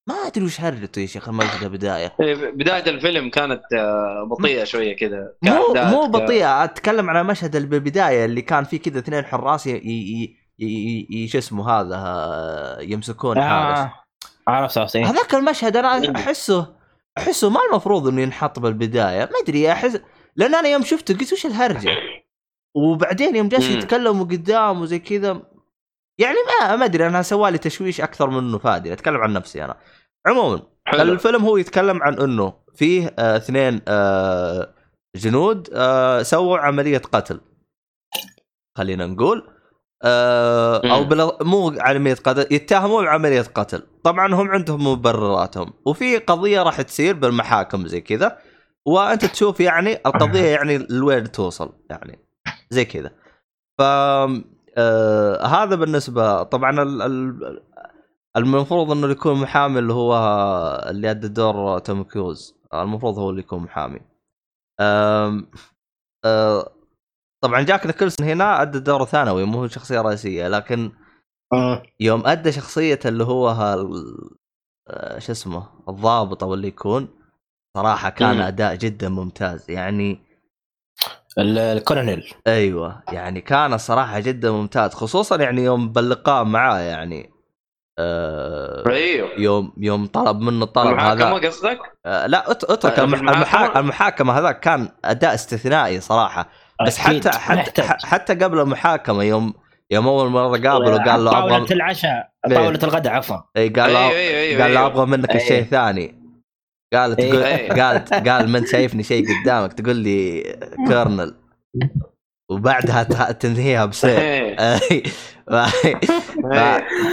ما أدري وش هرجته يا شيخ مشهد البداية إيه، بداية الفيلم كانت آه، بطيئة شوية كذا مو مو ك- بطيئة أتكلم على مشهد اللي بالبدايه اللي كان فيه كذا اثنين حراس ي- ي- ي- ي- شو اسمه هذا آه، يمسكون حارس آه. عرفت عرفت إيه. هذاك المشهد أنا أحسه احسه ما المفروض إنه ينحط بالبداية ما أدري أحس لأن أنا يوم شفته قلت وش الهرجة وبعدين يوم جالس مم. يتكلموا قدام وزي كذا يعني ما ما أدري أنا سوالي تشويش أكثر منه فادي أتكلم عن نفسي أنا عموما حلو. الفيلم هو يتكلم عن إنه فيه آه اثنين آه جنود آه سووا عملية قتل خلينا نقول أو مم. بلا مو عمليه قتل يتهموا بعملية قتل. طبعا هم عندهم مبرراتهم. وفي قضية راح تصير بالمحاكم زي كذا. وأنت تشوف يعني القضية يعني لوين توصل يعني زي كذا. ف آه هذا بالنسبة طبعا ال... ال... المفروض إنه يكون محامي اللي هو اللي ادى دور توم كروز. المفروض هو اللي يكون محامي. أم... أه... طبعا جاك نيكلسون هنا أدى دور ثانوي مو هو شخصية رئيسية لكن آه. يوم أدى شخصية اللي هو هال... آه، شو اسمه الضابط أو اللي يكون صراحة كان مم. أداء جدا ممتاز يعني ال- الكولونيل أيوه يعني كان الصراحه جدا ممتاز خصوصا يعني يوم باللقاء معاه يعني آه أيوه يوم يوم طلب منه الطلب المحاكمة هذا قصدك؟ آه لا أت- اترك في المح... المحاكمة, المحاكمة؟ المحاكمة هذا كان أداء استثنائي صراحة بس حتى حتى. حتى قبل المحاكمة يوم يوم أول مرة قابله قال له أبغى العشاء إيه. طاولة الغداء عفوا اي قال له أيوه، أيوه، أيوه، قال له. أبغى منك. الشيء ثاني قال إيه. تقول. قال قال من شايفني شيء قدامك تقول لي كورنل وبعدها تنهيها إيه. ف... إيه.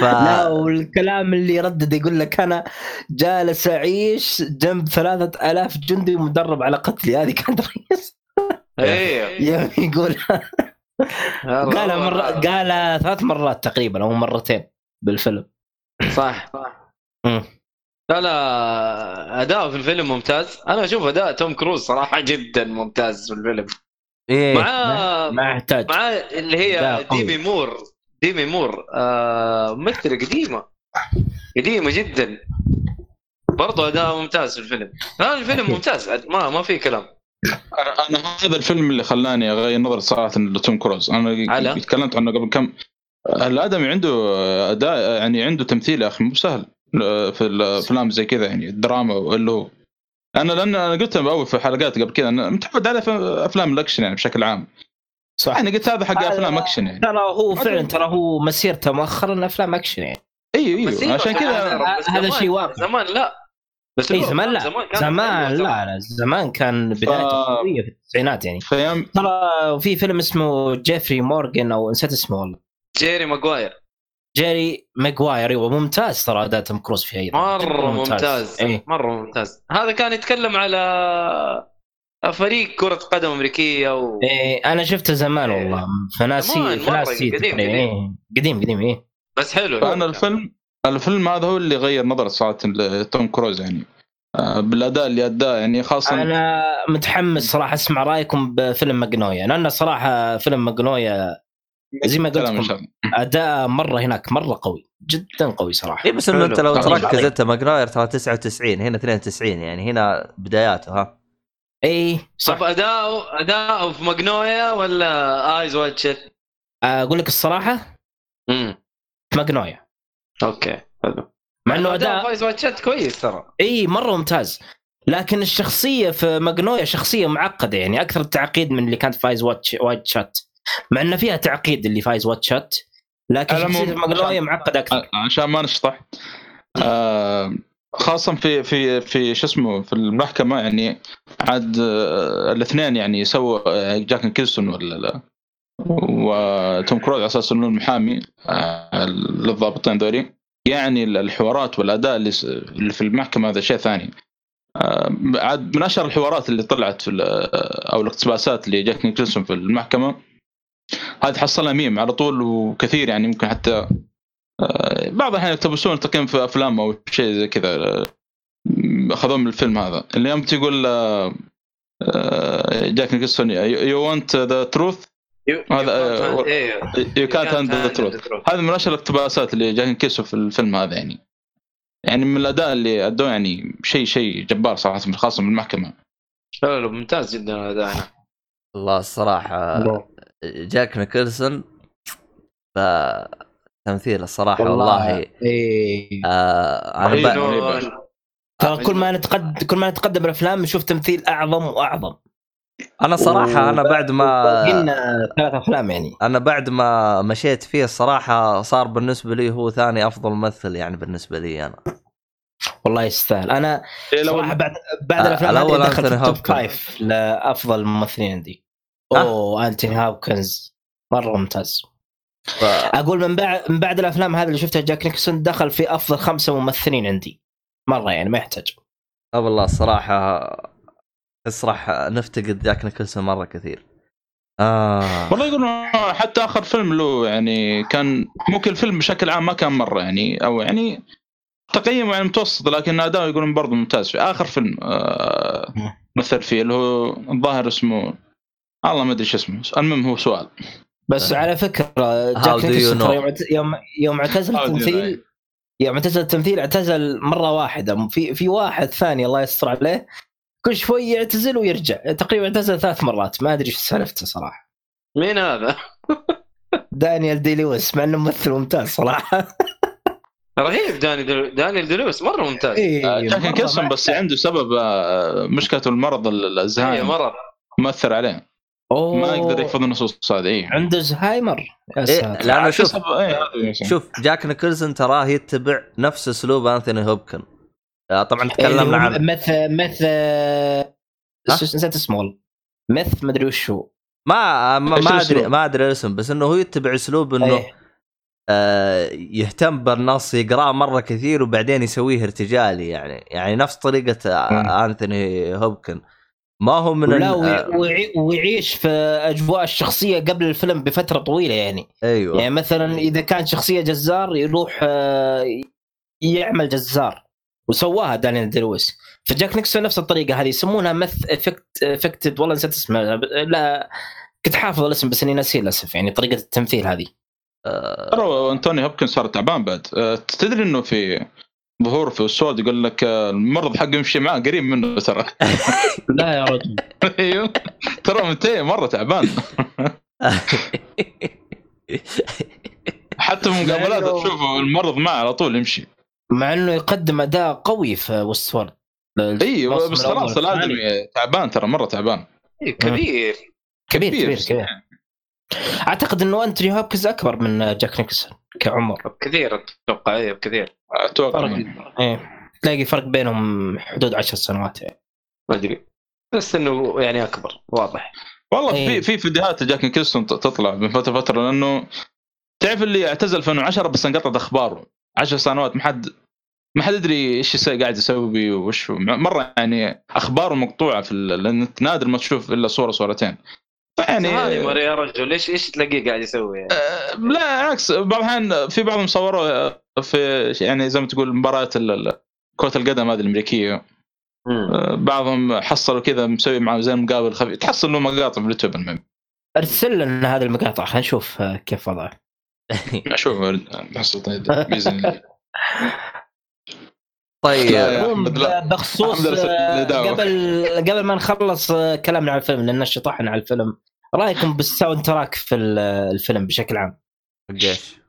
ف... لا والكلام اللي يردد يقول لك أنا جالس أعيش جنب ثلاثة ألاف جندي مدرب على قتلي هذه كانت رئيس أيوه يوم يقول قالها مرة قالها ثلاث مرات تقريبا أو مرتين بالفيلم. صح. صح. لا لا اداؤه في الفيلم ممتاز. أنا أشوف أداء توم كروز صراحة جدا ممتاز في الفيلم. إيه. مع ما يحتاج. مع اللي هي. ديمي مور. ديمي مور آه ممثلة قديمة. قديمة جدا. برضه أداء ممتاز في الفيلم. لا الفيلم. ممتاز. ما ما في كلام. أنا أنا هذا الفيلم اللي خلاني أغير نظرة صراحة لتوم كروز. أنا على؟ تكلمت عنه قبل كم الآدمي عنده أداء يعني عنده تمثيل يا أخي مو سهل. في الأفلام زي كذا يعني الدراما اللي هو. أنا لأن أنا قلت بأول في حلقات قبل كذا أنا متعود على افلام الأكشن يعني بشكل عام. صح. يعني قلت هذا حق أفلام أكشن يعني. ترى هو فعلا ترى هو مسيرته مؤخرا أفلام أكشن يعني. أيوه أيوه عشان كذا هذا شيء واقع. زمان لا. بس اي زمان لا. زمان لا لا زمان كان بدايته ف- قوية في التسعينات يعني. في أيام ترى في فيلم اسمه جيفري مورغان أو نسيت اسمه والله. جيري ماجواير جيري ماجواير أيوه ممتاز ترى اداء توم كروز فيه أيضا مرة جداً ممتاز. إيه. مرة ممتاز. هذا كان يتكلم على فريق كرة قدم أمريكية و... إيه أنا شفته زمان إيه. والله. فناسي فناسي قديم،. قديم. إيه. قديم قديم إيه. بس حلو. فانا الفيلم الفيلم هذا هو اللي غير نظرة صراحة لتوم كروز يعني. آه، بالأداء اللي أداه يعني خاصه أنا متحمس صراحة أسمع رأيكم بفيلم ماجنويا لأن صراحة فيلم ماجنويا زي ما قلت أداء مرة هناك مرة قوي جدا قوي صراحة. اي إيه، بس إنه أنت لو. تركز أنت ماجواير ترى 99 هنا 92 يعني هنا بداياته ها؟ اي صح. طب أداؤه أداؤه في ماجنوليا ولا Eyes Wide Shut؟ أقول لك الصراحة امم ماجنوليا. okay حلو. مع إنه اداء Eyes Wide Shut كويس ترى. إي مرة ممتاز. لكن الشخصية في ماجنوليا شخصية معقدة يعني أكثر تعقيد من اللي كانت ف Eyes Wide Wide Shut. مع ان فيها تعقيد اللي ف Eyes Wide Shut لكن شخصية ماجنوليا عشان- معقدة أكثر. عشان ما نشطح. آه، خاصة في في في شو اسمه في المحكمة يعني عاد آه، الاثنين يعني سووا آه، جاك نيكلسون ولا لا؟ وتوم كروز على أساس إنه المحامي آه، للضابطين ذولي. يعني الحوارات والأداء اللي اللي في المحكمة هذا شيء ثاني. آه، عاد من أشهر الحوارات اللي طلعت في ال- أو الاقتباسات لجاك نيكلسون في المحكمة هذه حصلها ميم على طول وكثير يعني ممكن حتى آه، بعض الاحيان يقتبسون تقييم في أفلام أو شيء زي كذا آه، اخذوه من الفيلم هذا. اللي يوم تقول آه، آه، جاك نيكلسون you want the truth هذا، يو كانت هاند ذا تروث هذا من أشهر الاقتباسات اللي جاك نيكلسون في الفيلم هذا يعني. يعني من الأداء اللي أدوه يعني شيء شيء جبار صراحة خاصة بالمحكمه لا لا ممتاز جدا اداءنا والله الصراحة جاك نيكلسون ف تمثيل الصراحة والله, إيه. آه أنا. ترى كل ما نتقدم كل ما نتقدم الافلام نشوف تمثيل أعظم وأعظم. أنا صراحة أنا بعد ما قلنا ثلاث أفلام يعني. أنا بعد ما مشيت فيه الصراحه صار بالنسبة لي هو ثاني أفضل ممثل يعني بالنسبة لي أنا. والله يستاهل. أنا إيه، صراحة بعد بعد آه، الأفلام الأول هذه دخل في أنثوني ال top هوبكنز. five لأفضل الممثلين عندي. آه. أوه أنتوني هوبكنز. مرة ممتاز. ف... أقول من بعد من بعد الأفلام هذه اللي شفتها جاك نيكلسون دخل في أفضل خمسة ممثلين عندي. مرة يعني ما يحتاج. آه والله الصراحه بس راح نفتقد جاك نيكلسون مرة كثير. آه. والله يقولون حتى آخر فيلم له يعني كان ممكن الفيلم بشكل عام ما كان مرة يعني أو يعني تقييمه يعني متوسط لكن اداؤه يقولون برضه ممتاز. في آخر فيلم آه مثل فيه اللي هو الظاهر اسمه والله ما أدري شو اسمه المهم هو سؤال. بس على فكرة جاك نيكلسون? يوم يوم اعتزل التمثيل يوم اعتزل التمثيل اعتزل مرة واحدة. في في واحد ثاني الله يستر عليه كل شوي يعتزل ويرجع. تقريبا اعتزل ثلاث مرات. ما أدري إيش سالفته صراحة. مين هذا؟ دانيال دي لويس مع إنه ممثل ممتاز صراحة. رهيب داني دلو... دانيال دلويس مرة ممتاز. آه، جاك مرة نيكلسون ما- بس عنده سبب آه، مشكلته المرض ال- اي الزهايمر. مرض. مؤثر عليه. أوه. ما يقدر يحفظ النصوص هذه اي عنده زهايمر. إيه لأنه شوف إيه، شوف جاك نيكلسون تراه يتبع نفس أسلوب أنثوني هوبكن. آه طبعا اللي تكلمنا عن meth meth نسيت اسمه والله. مث مدري وش هو ما ما؟ أدري ما أدري الاسم بس إنه هو يتبع أسلوب إنه إيه. آه يهتم بالنص يقرأه مرة كثير وبعدين يسويه ارتجالي يعني. يعني نفس طريقة آه أنثوني هوبكن. ما هو من لا آه، ويعي- ويعيش في أجواء الشخصية قبل الفيلم بفترة طويلة يعني. أيوه. يعني مثلا إذا كان شخصية جزار يروح آه، يعمل جزار. وسواها دانيال دلويس فجاك نيكسون نفس الطريقة هذه يسمونها مث افكت إفكتد والله نسيت اسمها. لا كنت حافظ الاسم بس إني ناسيه للأسف يعني طريقة التمثيل هذه. آه ترى أنتوني هوبكنز صار تعبان بعد. آه، تدري إنه في ظهور في السود يقول لك آه، المرض حقه يمشي معاه قريب منه ترى. لا يا رجل. أيوه. ترى منتهي مرة تعبان. حتى في مقابلات لأنه- تشوفه المرض معه على طول يمشي. مع إنه يقدم أداء قوي في Westworld أيوه بس خلاص الادمي تعبان ترى مرة تعبان. إيه، كبير. كبير كبير. كبير كبير. أعتقد إنه أنتوني هوبكنز أكبر من جاك نيكسون كعمر. كثير أتوقع إيه كثير أتوقع إيه تلاقي فرق بينهم حدود عشر سنوات يعني. ما أدري. بس إنه يعني أكبر واضح. والله. في في فيديوهات جاك نيكلسون تطلع من فترة فترة لأنه تعرف اللي اعتزل في 2010 بس انقطعت أخباره. 10 سنوات ما حد ما حد يدري إيش قاعد يسوي وش. مرة يعني اخباره مقطوعة في ال- لأن أنت نادر ما تشوف إلا صورة صورتين. يعني يا رجل إيش إيش تلاقيه قاعد يسوي يعني؟ آه، لا عكس. بعض الأحيان في بعضهم صوروا في يعني زي ما تقول مباريات كرة القدم هذه الأمريكية. آه، بعضهم حصلوا كذا مسوي معه زي مقابل خفيف تحصل له مقاطع في اليوتيوب المهم. ارسل لنا هذه المقاطع خلينا نشوف كيف وضعه. أشوف نحصل بإذن الله. طيب. بخصوص آه،. قبل قبل ما نخلص آه، كلامنا عن الفيلم لأن شطحنا على الفيلم. رأيكم بال soundtrack في ال- الفيلم بشكل عام؟ إيش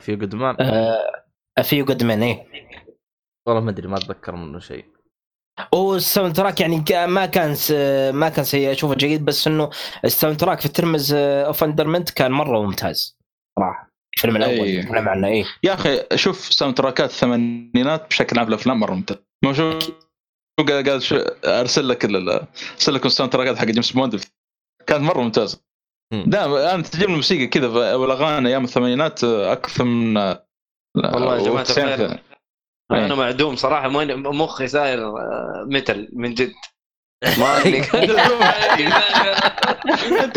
Few Good Men آه، Few Good Men إيه. والله ما أدري ما أتذكر منه شيء. هو ال soundtrack يعني ما كان ما كان سيء أشوفه جيد بس إنه ال soundtrack في Terms of Endearment كان مرة ممتاز صراحة. الفيلم الأول. أي. نتكلم عنه إيه. يا أخي شوف soundtrack ات الثمانينات بشكل عام في الأفلام مرة ممتاز ما شو شو قال قال شو أرسل لك أرسل لكم ال soundtrack ات حق جيمس بوند كانت مرة ممتازة. مم. دائما أنا تجيب الموسيقى كذا والأغاني أيام الثمانينات أكثر من والله يا جماعة والتسعينات. الخير. إيه. أنا معدوم صراحة مخي صاير آه، متل من جد. ما ادري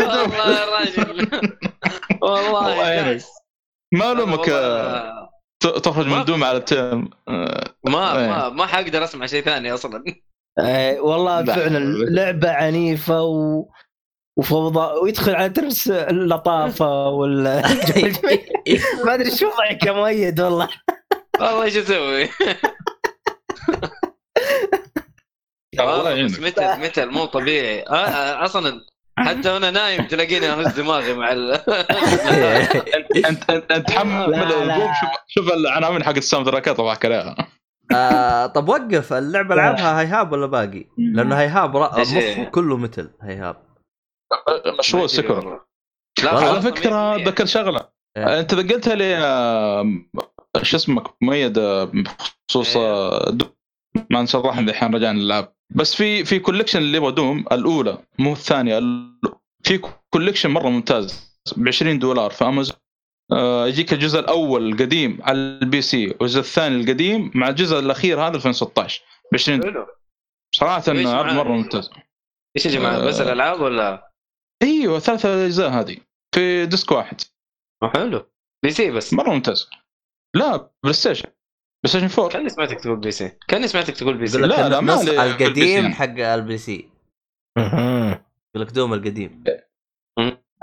والله يا راجل. والله ما الومك تخرج من دوم على آه، ما إيه. ما ما حقدر أسمع شيء ثاني أصلا آه والله لا. فعلا لعبة عنيفة و... وفوضى ويدخل على ترس اللطافة وال ما أدري شو وضعك يا مؤيد والله والله إيش أسوي؟ بس متل متل مو طبيعي آه، آه، أصلا حتى وأنا نايم تلاقيني أهز دماغي مع ال انت انت أنت انت حمل شوف شوف العناوين حق الساوند تراكات اضحك عليها آه طب وقف اللعبة لعبها هيهاب ولا باقي؟ لأنه هيهاب؟ مخه كله مثل هيهاب. مشروع سكر. على فكرة 100%. أتذكر شغلة. إيه. أنت إذا قلتها لي آه، شو اسمك؟ مؤيد آه، بخصوص ما نشرحنا الحين رجعنا للالعاب بس في في collection اللي Doom الأولى مو الثانية ال- في collection مرة ممتاز ب 20 دولار في امازون آه، يجيك الجزء الأول القديم على ال PC والجزء الثاني القديم مع الجزء الأخير هذا 2016 ب 20 دولار حلو. صراحة عرض؟ مرة ممتاز. إيش يا جماعة بس آه. الألعاب ولا؟ أيوه ثلاث أجزاء هذه في disc واحد. حلو. PC بس. مرة ممتاز. لا PlayStation PlayStation 4 كاني سمعتك تقول PC. كاني سمعتك تقول PC. لا، لا، ما القديم. حق ال PC. يقول لك Doom القديم.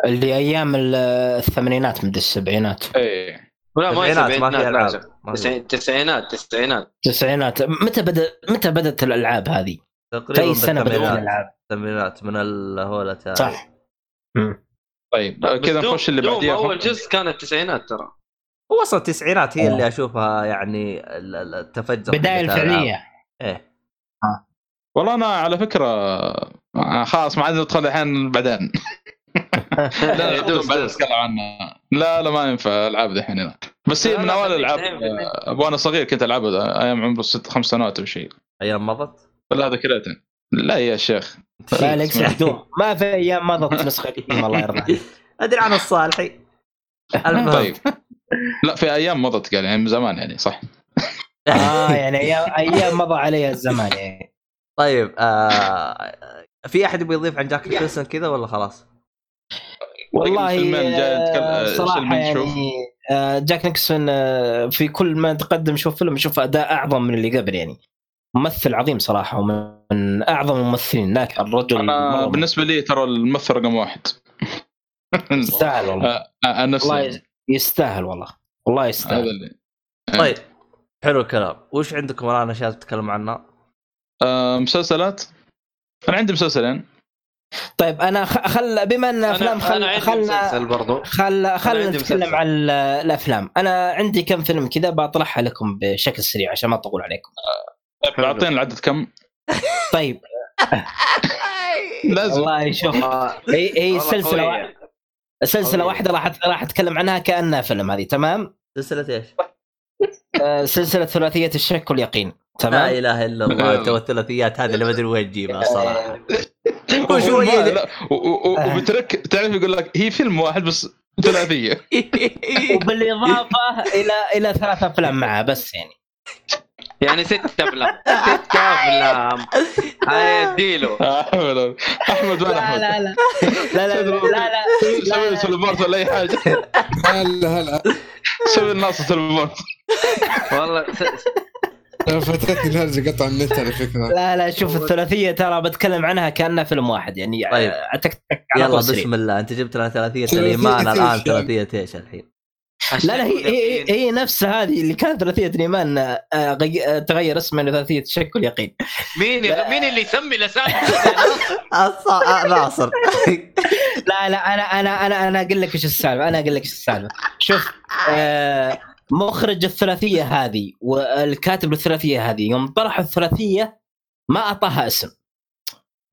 اللي أيام ال- الثمانينات مدري السبعينات. إيه. لا ما هي سبعينات في لا ألعاب. شك. ما في. تسعين- تسعينات تسعينات. التسعينات متى بدا متى بدأت الألعاب هذه؟ في تقريبا أي سنة بدأت الألعاب؟ الثمانينات من ال- هو الاتاري صح. طيب كذا نخش اللي بعديها. أول جزء كانت تسعينات ترى. هو أصلا التسعينات هي آه. اللي أشوفها يعني ال- ال- التفجر بداية. الفعلية. إيه. والله أنا على فكرة آه، خلاص ما عاد ندخل الحين بعدين. لا بعدين دوس. نتكلم عنها لا لا ما ينفع ألعاب دحين هنا بس هي لا، من لا، اوائل الألعاب. آه، وأنا صغير كنت ألعبها أيام عمري ست خمس سنوات أو شيء. أيام مضت؟ لا ذكريتين لا يا شيخ. لا دوم ما في أيام مضت نسخة الله يرضى عليك. أدري عن الصالحي. المهم. طيب. لا في أيام مضت قال يعني من زمان يعني صح. آه يعني أيام أيام مضى عليها الزمان يعني. طيب آه في أحد يبغى يضيف عن جاك نيكلسون كذا ولا خلاص؟ والله آه، آه، صراحة. يعني آه، جاك نيكسون في كل ما تقدم يشوف فيلم يشوف أداء أعظم من اللي قبل يعني. ممثل عظيم صراحة ومن أعظم الممثلين ذاك الرجل أنا بالنسبة لي ترى الممثل رقم واحد. يستاهل والله. آه، والله. يستاهل والله. والله هذا يستاهل اللي طيب حلو الكلام. وش عندكم الآن؟ أشياء تتكلم عنها؟ آه، مسلسلات؟ أنا عندي مسلسلين. طيب أنا خ- خل بما إن افلام خل خلنا برضو. خل خلنا عندي نتكلم. عن ال- الأفلام. أنا عندي كم فيلم كذا بطرحها لكم بشكل سريع عشان ما أطول عليكم. طيب اعطينا العدد كم؟ طيب. لازم. والله شوف هي هي والله سلسلة. واحدة راح راح أتكلم عنها كأنها فيلم هذه تمام؟ سلسلة إيش؟ آه، سلسلة ثلاثية الشك واليقين لا تمام إله إلا الله تو الثلاثيات هذه اللي ما أدري وين تجيبها صراحة وشوية- لا و- و- آه. وبترك تعرف يقول لك هي فيلم واحد بس ثلاثية. وبالإضافة إلى إلى ثلاث أفلام معها بس يعني. يعني ست أفلام ست أفلام. هاي اديله. آه، أحمد وين لا أحمد؟ لا لا. لا لا لا لا. لا سوي تليبورت ولا أي حاجة. هلا هلا. سوي الناصر تليبورت والله فاتتني الهرجة قطع النت على فكرة. لا لا شوف الثلاثية ترى بتكلم عنها كأنها فيلم واحد يعني طيب. على يلا. بسم الله. أنت جبت لنا ثلاثية ثلاثية الإيمان الآن؟ ثلاثية إيش الحين؟ لا لا هي هي, هي نفسها هذه اللي كانت ثلاثية الايمان آه، آه، تغير اسمها لثلاثيه الشك واليقين مين مين اللي يسمي الاسامي آه، ناصر لا لا أنا أنا أنا أنا أقول لك إيش السالفة أنا أقول لك إيش السالفة. شوف آه مخرج الثلاثية هذه والكاتب للثلاثيه هذه يوم طرحوا الثلاثية ما أعطاها اسم.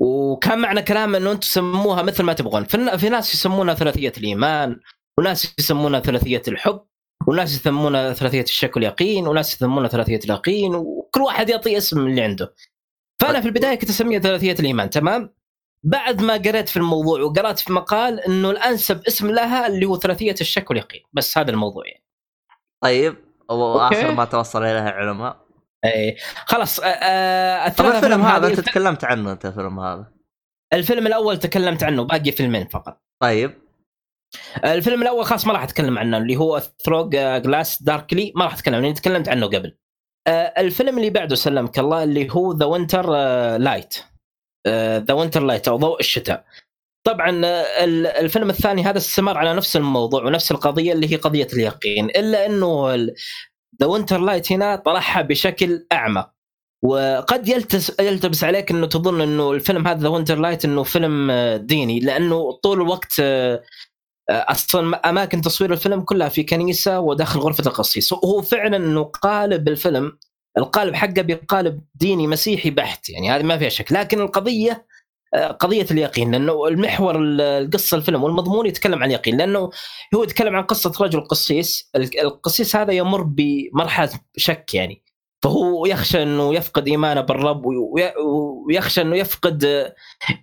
وكان معنى كلام إنه أنتم سموها مثل ما تبغون. في, في ناس يسمونها ثلاثية الإيمان وناس يسمونها ثلاثية الحب وناس يسمونها ثلاثية الشك واليقين وناس يسمونها ثلاثية اليقين وكل واحد يعطي اسم اللي عنده. فأنا في البداية كنت أسميها ثلاثية الإيمان تمام؟ بعد ما قريت في الموضوع وقرأت في مقال إنه الأنسب اسم لها اللي هو ثلاثية الشك واليقين بس هذا الموضوع يعني. طيب واخر. ما توصل إليها علماء اي خلاص آه، آه الفيلم هذا انت تكلمت عنه أنت الفيلم هذا. الفيلم الأول تكلمت عنه باقي فيلمين فقط. طيب. الفيلم الأول خلاص ما راح أتكلم عنه اللي هو Through Glass Darkly ما راح أتكلم لأني تكلمت عنه قبل. آه، الفيلم اللي بعده سلمك الله اللي هو The Winter Light The Winter Light أو ضوء الشتاء. طبعا آه، ال- الفيلم الثاني هذا استمر على نفس الموضوع ونفس القضية اللي هي قضية اليقين إلا إنه The Winter Light هنا طرحها بشكل أعمق. وقد يلتس يلتبس عليك إنه تظن إنه الفيلم هذا The Winter Light إنه فيلم آه، ديني لأنه طول الوقت أصلا أماكن تصوير الفيلم كلها في كنيسة وداخل غرفة القسيس هو فعلا إنه قالب الفيلم القالب حقه بقالب ديني مسيحي بحت يعني هذه ما فيها شك. لكن القضية آه، قضية اليقين لأنه المحور ال- القصة الفيلم والمضمون يتكلم عن اليقين لأنه هو يتكلم عن قصة رجل قسيس. ال- القسيس هذا يمر بمرحلة شك يعني. فهو يخشى إنه يفقد إيمانه بالرب وي- ويخشى إنه يفقد آه،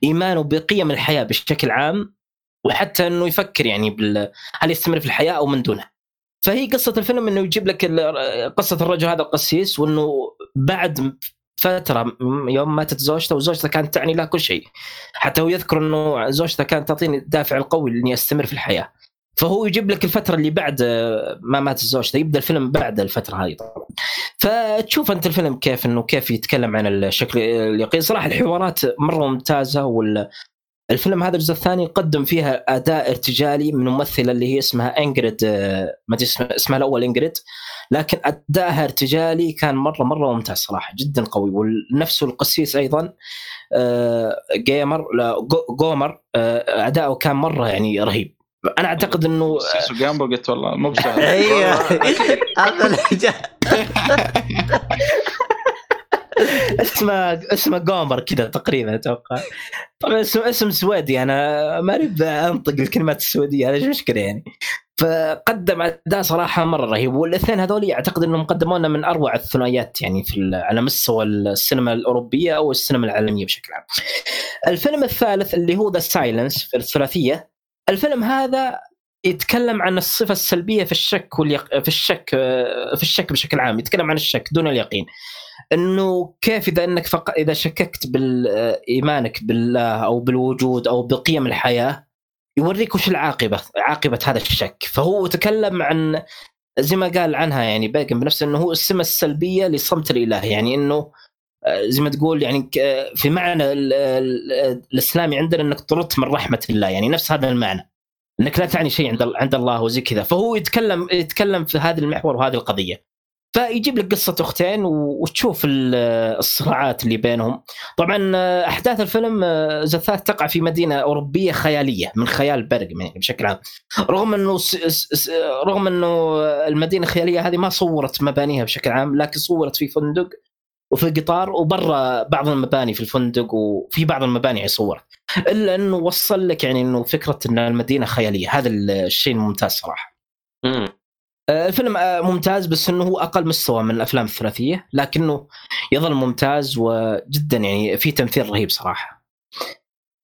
إيمانه بقيم الحياة بشكل عام. وحتى إنه يفكر يعني بال هل يستمر في الحياة أو من دونها. فهي قصة الفيلم إنه يجيب لك قصة الرجل هذا القسيس وإنه بعد فترة يوم ماتت زوجته وزوجته كانت تعني له كل شيء. حتى هو يذكر إنه زوجته كانت تعطيني الدافع القوي اني أستمر في الحياة. فهو يجيب لك الفترة اللي بعد ما مات زوجته يبدأ الفيلم بعد الفترة هذه طبعا. فتشوف أنت الفيلم كيف إنه كيف يتكلم عن الشكل اليقين صراحة الحوارات مرة ممتازة وال الفيلم هذا الجزء الثاني قدم فيها أداء ارتجالي من ممثلة اللي هي اسمها إنجريد آه، ما أدري اسمها, الأول إنجريد. لكن ادائها ارتجالي كان مره مرة ممتاز صراحة جدا قوي. ونفسه القسيس أيضا آه، جيمر جومر آه، أداؤه كان مرة يعني رهيب. أنا أعتقد إنه سيسو جامبو قلت والله مو بسهل. أيوه. هذا. اسمه اسمه جومر كذا تقريبا أتوقع. طبعا اسم اسم سويدي أنا ما أريد أنطق الكلمات السويدية هذا مشكلة يعني؟ فقدم أداء صراحة مرة رهيب والاثنين هذول أعتقد إنهم قدموا لنا من أروع الثنائيات يعني في على مستوى السينما الأوروبية أو السينما العالمية بشكل عام. الفيلم الثالث اللي هو The Silence في الثلاثية الفيلم هذا يتكلم عن الصفة السلبية في الشك واليق... في الشك في الشك بشكل عام يتكلم عن الشك دون اليقين. إنه كيف إذا إنك فق... إذا شككت بايمانك بالله أو بالوجود أو بقيم الحياة يوريك وش العاقبة عاقبة هذا الشك. فهو تكلم عن زي ما قال عنها يعني باقن بنفسه إنه هو السمة السلبية لصمت الإله. يعني إنه آه، زي ما تقول يعني في معنى ال- ال- الإسلامي عندنا إنك طردت من رحمة الله. يعني نفس هذا المعنى. إنك لا تعني شيء عند عند الله وزي كذا. فهو يتكلم يتكلم في هذا المحور وهذه القضية. فيجيب لك قصة أختين وتشوف ال- الصراعات اللي بينهم. طبعا آه، أحداث الفيلم آه، زثات تقع في مدينة أوروبية خيالية من خيال برغم يعني بشكل عام. رغم إنه رغم إنه المدينة الخياليه هذه ما صورت مبانيها بشكل عام لكن صورت في فندق وفي قطار وبرا بعض المباني في الفندق وفي بعض المباني يعني صورت. إلا إنه وصل لك يعني إنه فكرة إن المدينة خيالية. هذا الشيء الممتاز صراحة. مم. آه، الفيلم آه، ممتاز بس إنه هو أقل مستوى من الأفلام الثلاثية لكنه يظل ممتاز وجدا يعني في تمثيل رهيب صراحة.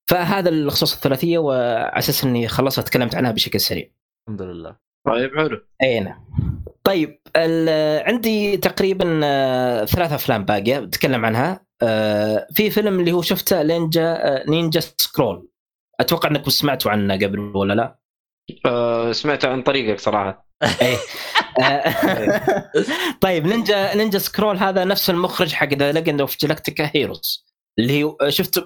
فهذا الخصوص الثلاثية وعلى أساس إني خلصت تكلمت عنها بشكل سريع. الحمد لله. طيب حلو. أي نعم. طيب ال- عندي تقريبا آه، ثلاث أفلام باقية بتكلم عنها. آه، في فيلم اللي هو شفته نينجا آه، نينجا سكرول. أتوقع انكم سمعتوا عنه قبل ولا لا؟ آه سمعت عن طريقك صراحة. آه، طيب Ninja Ninja Scroll هذا نفس المخرج حق The Legend of Galactic Heroes اللي هو شفت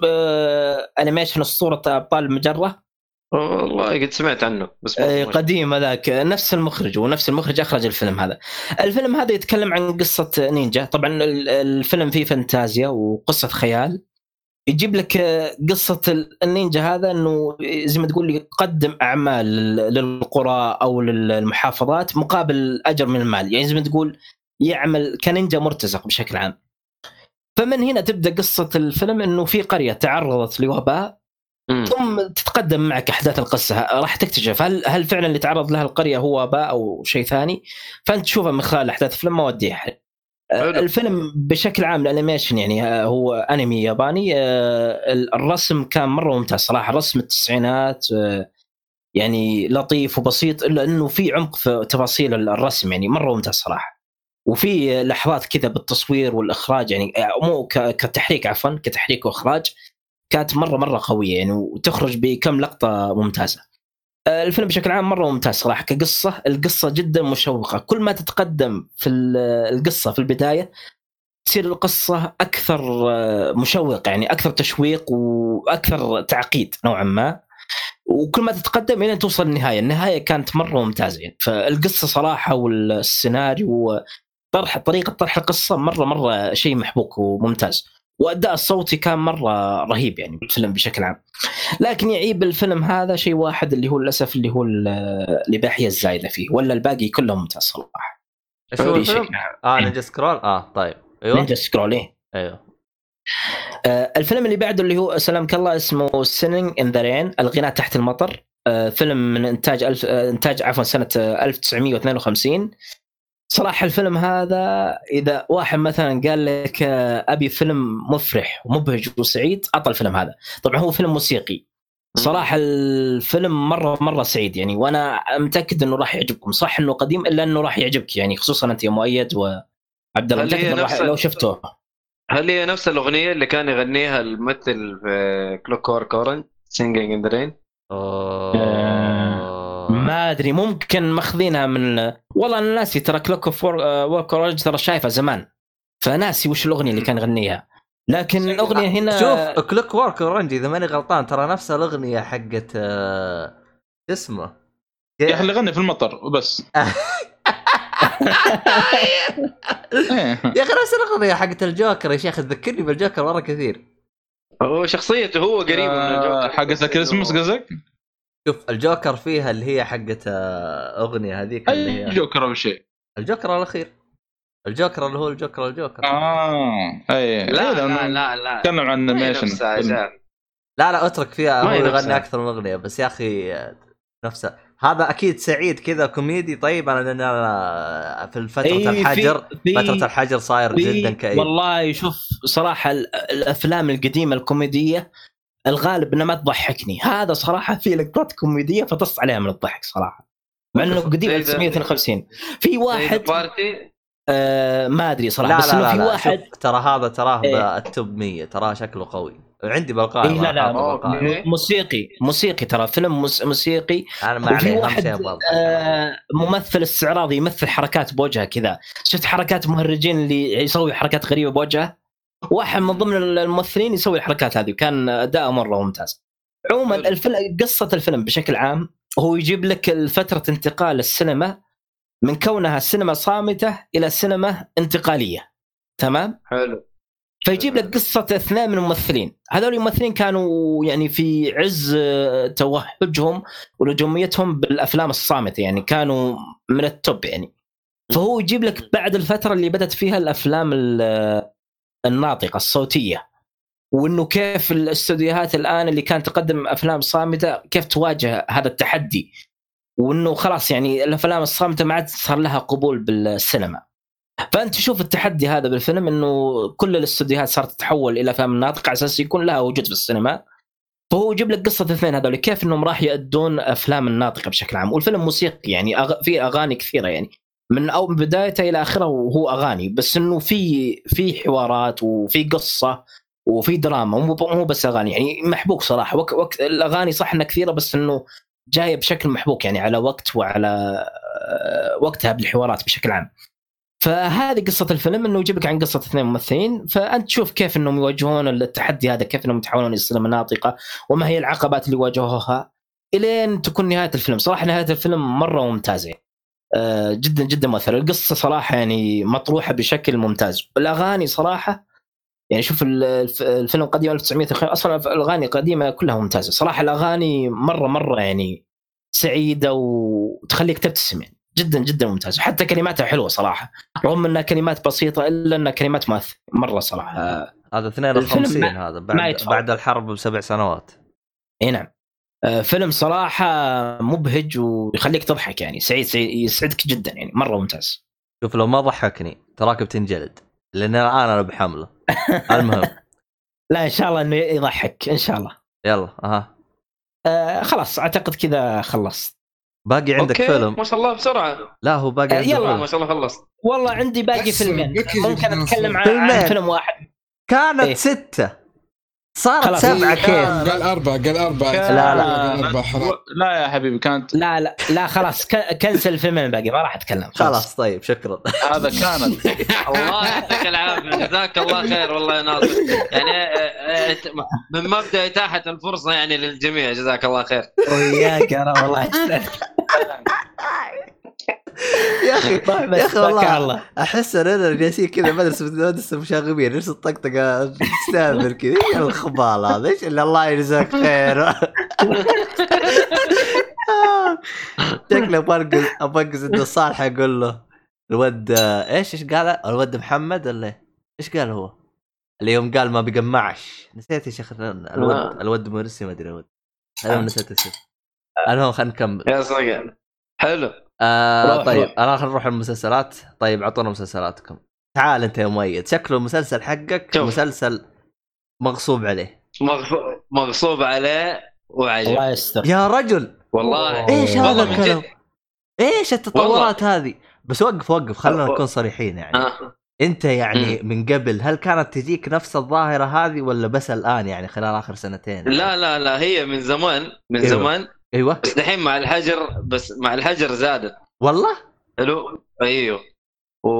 animation اسطوره ابطال المجره والله قد سمعت عنه بس ما- آه، قديم هذاك نفس المخرج ونفس المخرج أخرج الفيلم هذا. الفيلم هذا يتكلم عن قصة نينجا، طبعا ال- الفيلم فيه فانتازيا وقصة خيال. يجيب لك قصة ال- النينجا هذا إنه زي ما تقول يقدم أعمال لل- للقرى أو للمحافظات مقابل أجر من المال، يعني زي ما تقول يعمل كنينجا مرتزق بشكل عام. فمن هنا تبدأ قصة الفيلم إنه في قرية تعرضت لوباء. ثم تتقدم معك أحداث القصة راح تكتشف هل هل فعلا اللي تعرض لها القرية هو وباء أو شيء ثاني فأنت تشوفها من خلال أحداث الفيلم ما ودي أحرق. الفيلم بشكل عام الانيميشن يعني آه، هو انمي ياباني آه، الرسم كان مرة ممتاز صراحة رسم التسعينات آه، يعني لطيف وبسيط الا انه في عمق في تفاصيل الرسم يعني مرة ممتاز صراحة وفي لحظات كذا بالتصوير والإخراج يعني مو كتحريك عفوا كتحريك وإخراج كانت مرة مرة قوية يعني وتخرج بكم لقطة ممتازة. الفيلم بشكل عام مرة ممتاز صراحة كقصة القصة جدا مشوقة. كل ما تتقدم في ال- القصة في البداية تصير القصة أكثر آه، مشوقة يعني أكثر تشويق وأكثر تعقيد نوعا ما. وكل ما تتقدم إلى توصل النهايه، النهاية كانت مرة ممتازة. يعني فالقصة صراحة والسيناريو طرح طريقة طرح القصة مرة مرة شيء محبوك وممتاز. وأداء الصوتي كان مرة رهيب يعني بالفيلم بشكل عام. لكن يعيب الفيلم هذا شيء واحد اللي هو للأسف اللي هو ال- الاباحيه الزايدة فيه ولا الباقي كله ممتاز صراحة. إيش هو الفيلم؟ آه Ninja Scroll آه طيب. أيوه. Ninja Scroll إيه. أيوه. آه، الفيلم اللي بعده اللي هو سلامك الله اسمه Singin' in the Rain الغناء تحت المطر. آه، فيلم من إنتاج ألف آه، إنتاج عفوا سنة آه، 1952 صراحة الفيلم هذا إذا واحد مثلا قال لك آه، أبي فيلم مفرح ومبهج وسعيد اعطه الفيلم هذا. طبعا هو فيلم موسيقي. صراحة الفيلم مرة مرة سعيد يعني وأنا متأكد إنه راح يعجبكم. صح إنه قديم إلا إنه راح يعجبك يعني خصوصا أنت يا مؤيد وعبد الله هل متأكد راح نفس- لو شفته. هل هي نفس الأغنية اللي كان يغنيها الممثل في Clock Orange Singing in the Rain. ما أدري ممكن ماخذينها من والله أنا ناسي ترى Clock of Work Orange ترى شايفها زمان فناسي وش الأغنية اللي كان يغنيها. لكن الأغنية هنا شوف Clockwork Orange إذا ماني غلطان ترى نفس الأغنية حقت آه، شو اسمه؟ يا أخي اللي غني في المطر وبس. إيه. يا أخي نفس الأغنية حقت الجوكر يا شيخ تذكرني بالجوكر مرة كثير. هو شخصيته هو قريب من آه، الجوكر. حقت الكريسماس قصدك؟ شوف الجوكر فيها اللي هي حقت آه، أغنية هذيك اللي أي هي جوكر أو شيء. الجوكر الأخير. الجوكر اللي هو الجوكر الجوكر. آه أي. لا لا لا لا نتكلم عن animation. لا لا اترك فيها هو يغني. أكثر من أغنية بس يا أخي آه، نفسه هذا أكيد سعيد كذا كوميدي. طيب أنا لأن أنا في فترة في- الحجر في- فترة الحجر صاير في- جدا كئيب. والله شوف صراحة ال- الأفلام القديمة الكوميدية الغالب انها ما تضحكني. هذا صراحة في لقطات كوميدية فطست عليها من الضحك صراحة. مع إنه قديم زي ذا- 1952 في واحد party؟ آه ما أدري صراحة لا بس لا إنه لا, في لا واحد ترى هذا تراه إيه. بال top 100 تراه شكله قوي. عندي بالقائمه إيه لا لا. بالقائمة. موسيقي موسيقي ترى فيلم موس- موسيقي. أنا ما عليه واحد آه ممثل استعراضي يمثل حركات بوجهه كذا. شفت حركات مهرجين اللي يسوي حركات غريبة بوجهه؟ واحد من ضمن الممثلين يسوي الحركات هذه وكان أداءه مرة ممتاز. عموما. الفيلم قصة الفيلم بشكل عام هو يجيب لك فترة انتقال السينما من كونها سينما صامتة إلى سينما انتقالية. تمام؟ حلو. فيجيب لك قصة اثنين من الممثلين. هذول الممثلين كانوا يعني في عز توهجهم ونجوميتهم بالأفلام الصامتة يعني كانوا من التوب يعني. فهو يجيب لك بعد الفترة اللي بدأت فيها الأفلام ال- الناطقة الصوتية. وإنه كيف الاستوديوهات الآن اللي كانت تقدم أفلام صامتة كيف تواجه هذا التحدي؟ وإنه خلاص يعني الأفلام الصامتة ما عاد صار لها قبول بالسينما. فأنت تشوف التحدي هذا بالفيلم إنه كل الاستوديوهات صارت تتحول إلى أفلام ناطقة على أساس يكون لها وجود في السينما. فهو يجيب لك قصة الاثنين هذول كيف إنهم راح يأدون أفلام الناطقة بشكل عام. والفيلم موسيقي يعني أغ... في أغاني كثيرة يعني. من أو من بدايته إلى آخره وهو أغاني بس إنه في في حوارات وفي قصة وفي دراما مو بس أغاني يعني محبوك صراحة. وك... وك... الأغاني صح إنها كثيرة بس إنه جاية بشكل محبوك يعني على وقت وعلى آه، وقتها بالحوارات بشكل عام. فهذه قصة الفيلم إنه يجيب لك عن قصة اثنين ممثلين فأنت تشوف كيف إنهم يواجهون التحدي هذا كيف إنهم يتحولون إلى الناطقه وما هي العقبات اللي واجهوها إلين تكون نهاية الفيلم. صراحة نهاية الفيلم مرة ممتازة. جدا جدا مؤثرة. القصة صراحة يعني مطروحة بشكل ممتاز. الأغاني صراحة يعني شوف ال- الف- الفيلم قديم 1900 أصلا الأغاني القديمة كلها ممتازة. صراحة الأغاني مرة مرة يعني سعيدة وتخليك تبتسم يعني. جدا جدا ممتازة. حتى كلماتها حلوة صراحة. رغم إنها كلمات بسيطة إلا إنها كلمات مؤثرة. مرة صراحة. آه، هذا 52 الفيلم هذا بعد. بعد الحرب بسبع سنوات. إي نعم. آه، فيلم صراحة مبهج ويخليك تضحك يعني. سعيد, سعيد يسعدك جدا يعني. مرة ممتاز. شوف لو ما ضحكني تراك بتنجلد لأن الآن أنا بحمله المهم. لا إن شاء الله إنه يضحك. إن شاء الله. يلا أها. آه خلاص أعتقد كذا خلصت. باقي عندك أوكي، فيلم؟ ما شاء الله بسرعة. لا هو باقي آه، عندك يلا. فيلم. ما شاء الله خلصت. والله عندي باقي فيلمين. ممكن أتكلم عن. عن فيلم واحد. كانت إيه. ستة. صارت. سبعة كيف؟ قال أربعة قال أربعة. لا، لا. قال أربعة حرام لا يا حبيبي كانت لا لا لا خلاص. كنسل الفيلمين الباقي ما راح أتكلم. خلاص. طيب شكرا. هذا كانت الله يعطيك العافية. جزاك الله خير والله يا ناصر يعني آه، آه، من مبدأ إتاحة الفرصة يعني للجميع. جزاك الله خير. وياك يا رب والله. يا أخي طيب يا أخي والله أحس اننا جالسين كذا مدرسه مدرسه مشاغبين نفس الطقطقة؟ تستهبل كذا. إيش الخبال هذا؟ إيش اللي الله يجزاك خير؟ شكله برقص ابقص عند الصالح أقول له الود إيش إيش قال؟ الود محمد ولا؟ إيش؟ قال هو؟ اللي يوم قال ما بيقمعش. نسيت يا شيخ الود آه. الود مرسي ما أدري الود أنا نسيت اسمه. المهم خلينا نكمل. يا صقر حلو. آه طيب. أنا خلينا نروح المسلسلات. طيب اعطونا مسلسلاتكم. تعال أنت يا مؤيد. شكله المسلسل حقك شوف. مسلسل مغصوب عليه. مغصوب عليه وعجب. الله يستر. يا رجل! والله. إيش هذا الكلام. إيش التطورات هذه؟ بس وقف وقف خلينا نكون صريحين يعني. آه. أنت يعني من قبل هل كانت تجيك نفس الظاهرة هذه ولا بس الآن يعني خلال آخر سنتين؟ لا لا لا هي من زمان من أيوة. زمان. أيوه. بس دحين مع الحجر بس مع الحجر زادت. والله؟ حلو؟ أيوه. و...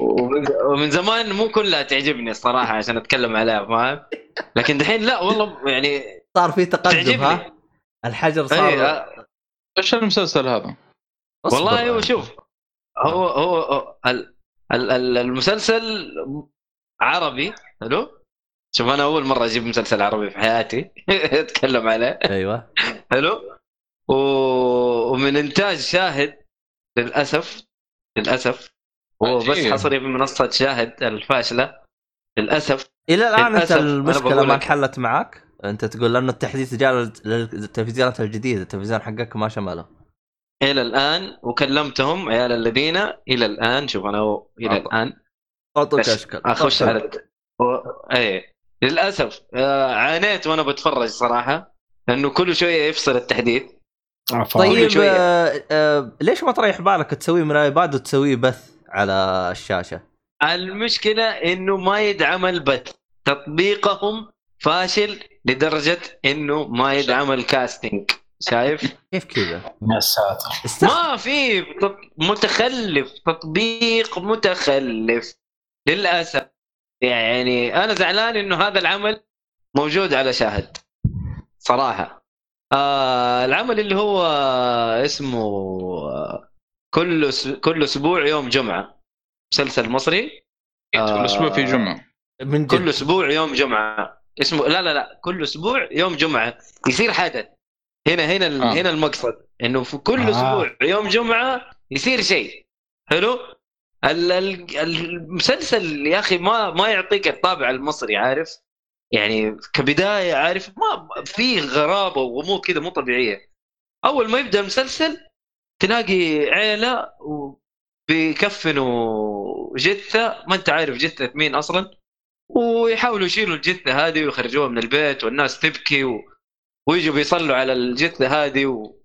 ومن... ومن زمان مو كلها تعجبني الصراحه عشان أتكلم عليها فاهم؟ لكن دحين لا والله يعني صار في تقدم تعجبني. ها الحجر أي... صار آه، إيش المسلسل هذا؟ والله هو شوف. هو هو, هو ال... ال... ال- المسلسل عربي حلو؟ شوف أنا أول مرة أجيب مسلسل عربي في حياتي. أتكلم عليه. أيوه. حلو؟ و... ومن إنتاج شاهد للأسف. للأسف. هو بس. حصري في منصة شاهد الفاشلة. للأسف. إلى الآن أنت المشكلة ما. انحلت معك أنت تقول لأنه التحديث جاء لل- للتلفزيونات الجديدة التلفزيون حقك ما شمله. إلى الآن وكلمتهم عيال الذين إلى الآن شوف أنا إلى. الآن. أعطوك أشكال. أخش. على. إيه. للأسف آه عانيت وأنا بتفرج صراحة لأنه كل شوية يفصل التحديث طيب. آه آه ليش ما تريح بالك تسويه من الايباد وتسويه بث على الشاشة؟ المشكلة إنه ما يدعم بث تطبيقهم فاشل لدرجة إنه ما يدعم الكاستنج شايف؟ كيف كذا؟ يا ساتر. ما في متخلف تطبيق متخلف للأسف يعني أنا زعلان إنه هذا العمل موجود على شاهد صراحة. آه العمل اللي هو اسمه آه، كل كل أسبوع يوم جمعة مسلسل مصري. كل أسبوع في جمعة. من كل أسبوع يوم جمعة. اسمه لا لا لا كل أسبوع يوم جمعة. يصير حدث هنا هنا آه. هنا المقصد. إنه في كل آه. أسبوع يوم جمعة يصير شيء. حلو؟ المسلسل يا أخي ما ما يعطيك الطابع المصري عارف؟ يعني كبداية عارف؟ ما في غرابة وغموض كذا مو طبيعية. أول ما يبدأ المسلسل تلاقي عيلة وبيكفنوا جثة ما أنت عارف جثة مين أصلا؟ ويحاولوا يشيلوا الجثة هذه ويخرجوها من البيت والناس تبكي و... ويجوا بيصلوا على الجثة هذه و...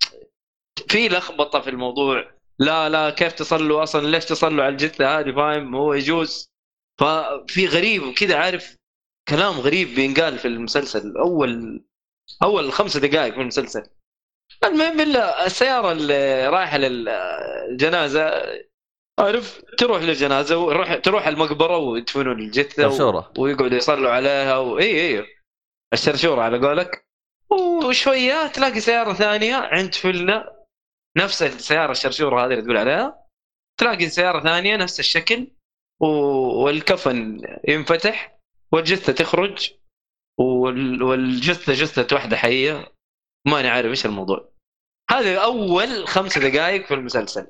في لخبطة في الموضوع. لا لا كيف تصلوا أصلا؟ ليش تصلوا على الجثة هذه؟ فاهم؟ هو يجوز. ففي غريب وكذا عارف؟ كلام غريب بينقال في المسلسل. أول أول خمسة دقائق في المسلسل. المهم إلا السيارة اللي رايحة للجنازة عارف؟ تروح للجنازة وروح تروح المقبرة ويدفنوا الجثة و... ويقعدوا يصلوا عليها واي إي الشرشورة على قولك. وشوية تلاقي سيارة ثانية عند فله نفس السيارة الشرشوره هذه اللي تقول عليها. تلاقي سيارة ثانية نفس الشكل. والكفن ينفتح والجثة تخرج وال... والجثة جثة واحدة حية. ماني عارف إيش الموضوع. هذه أول خمس دقائق في المسلسل.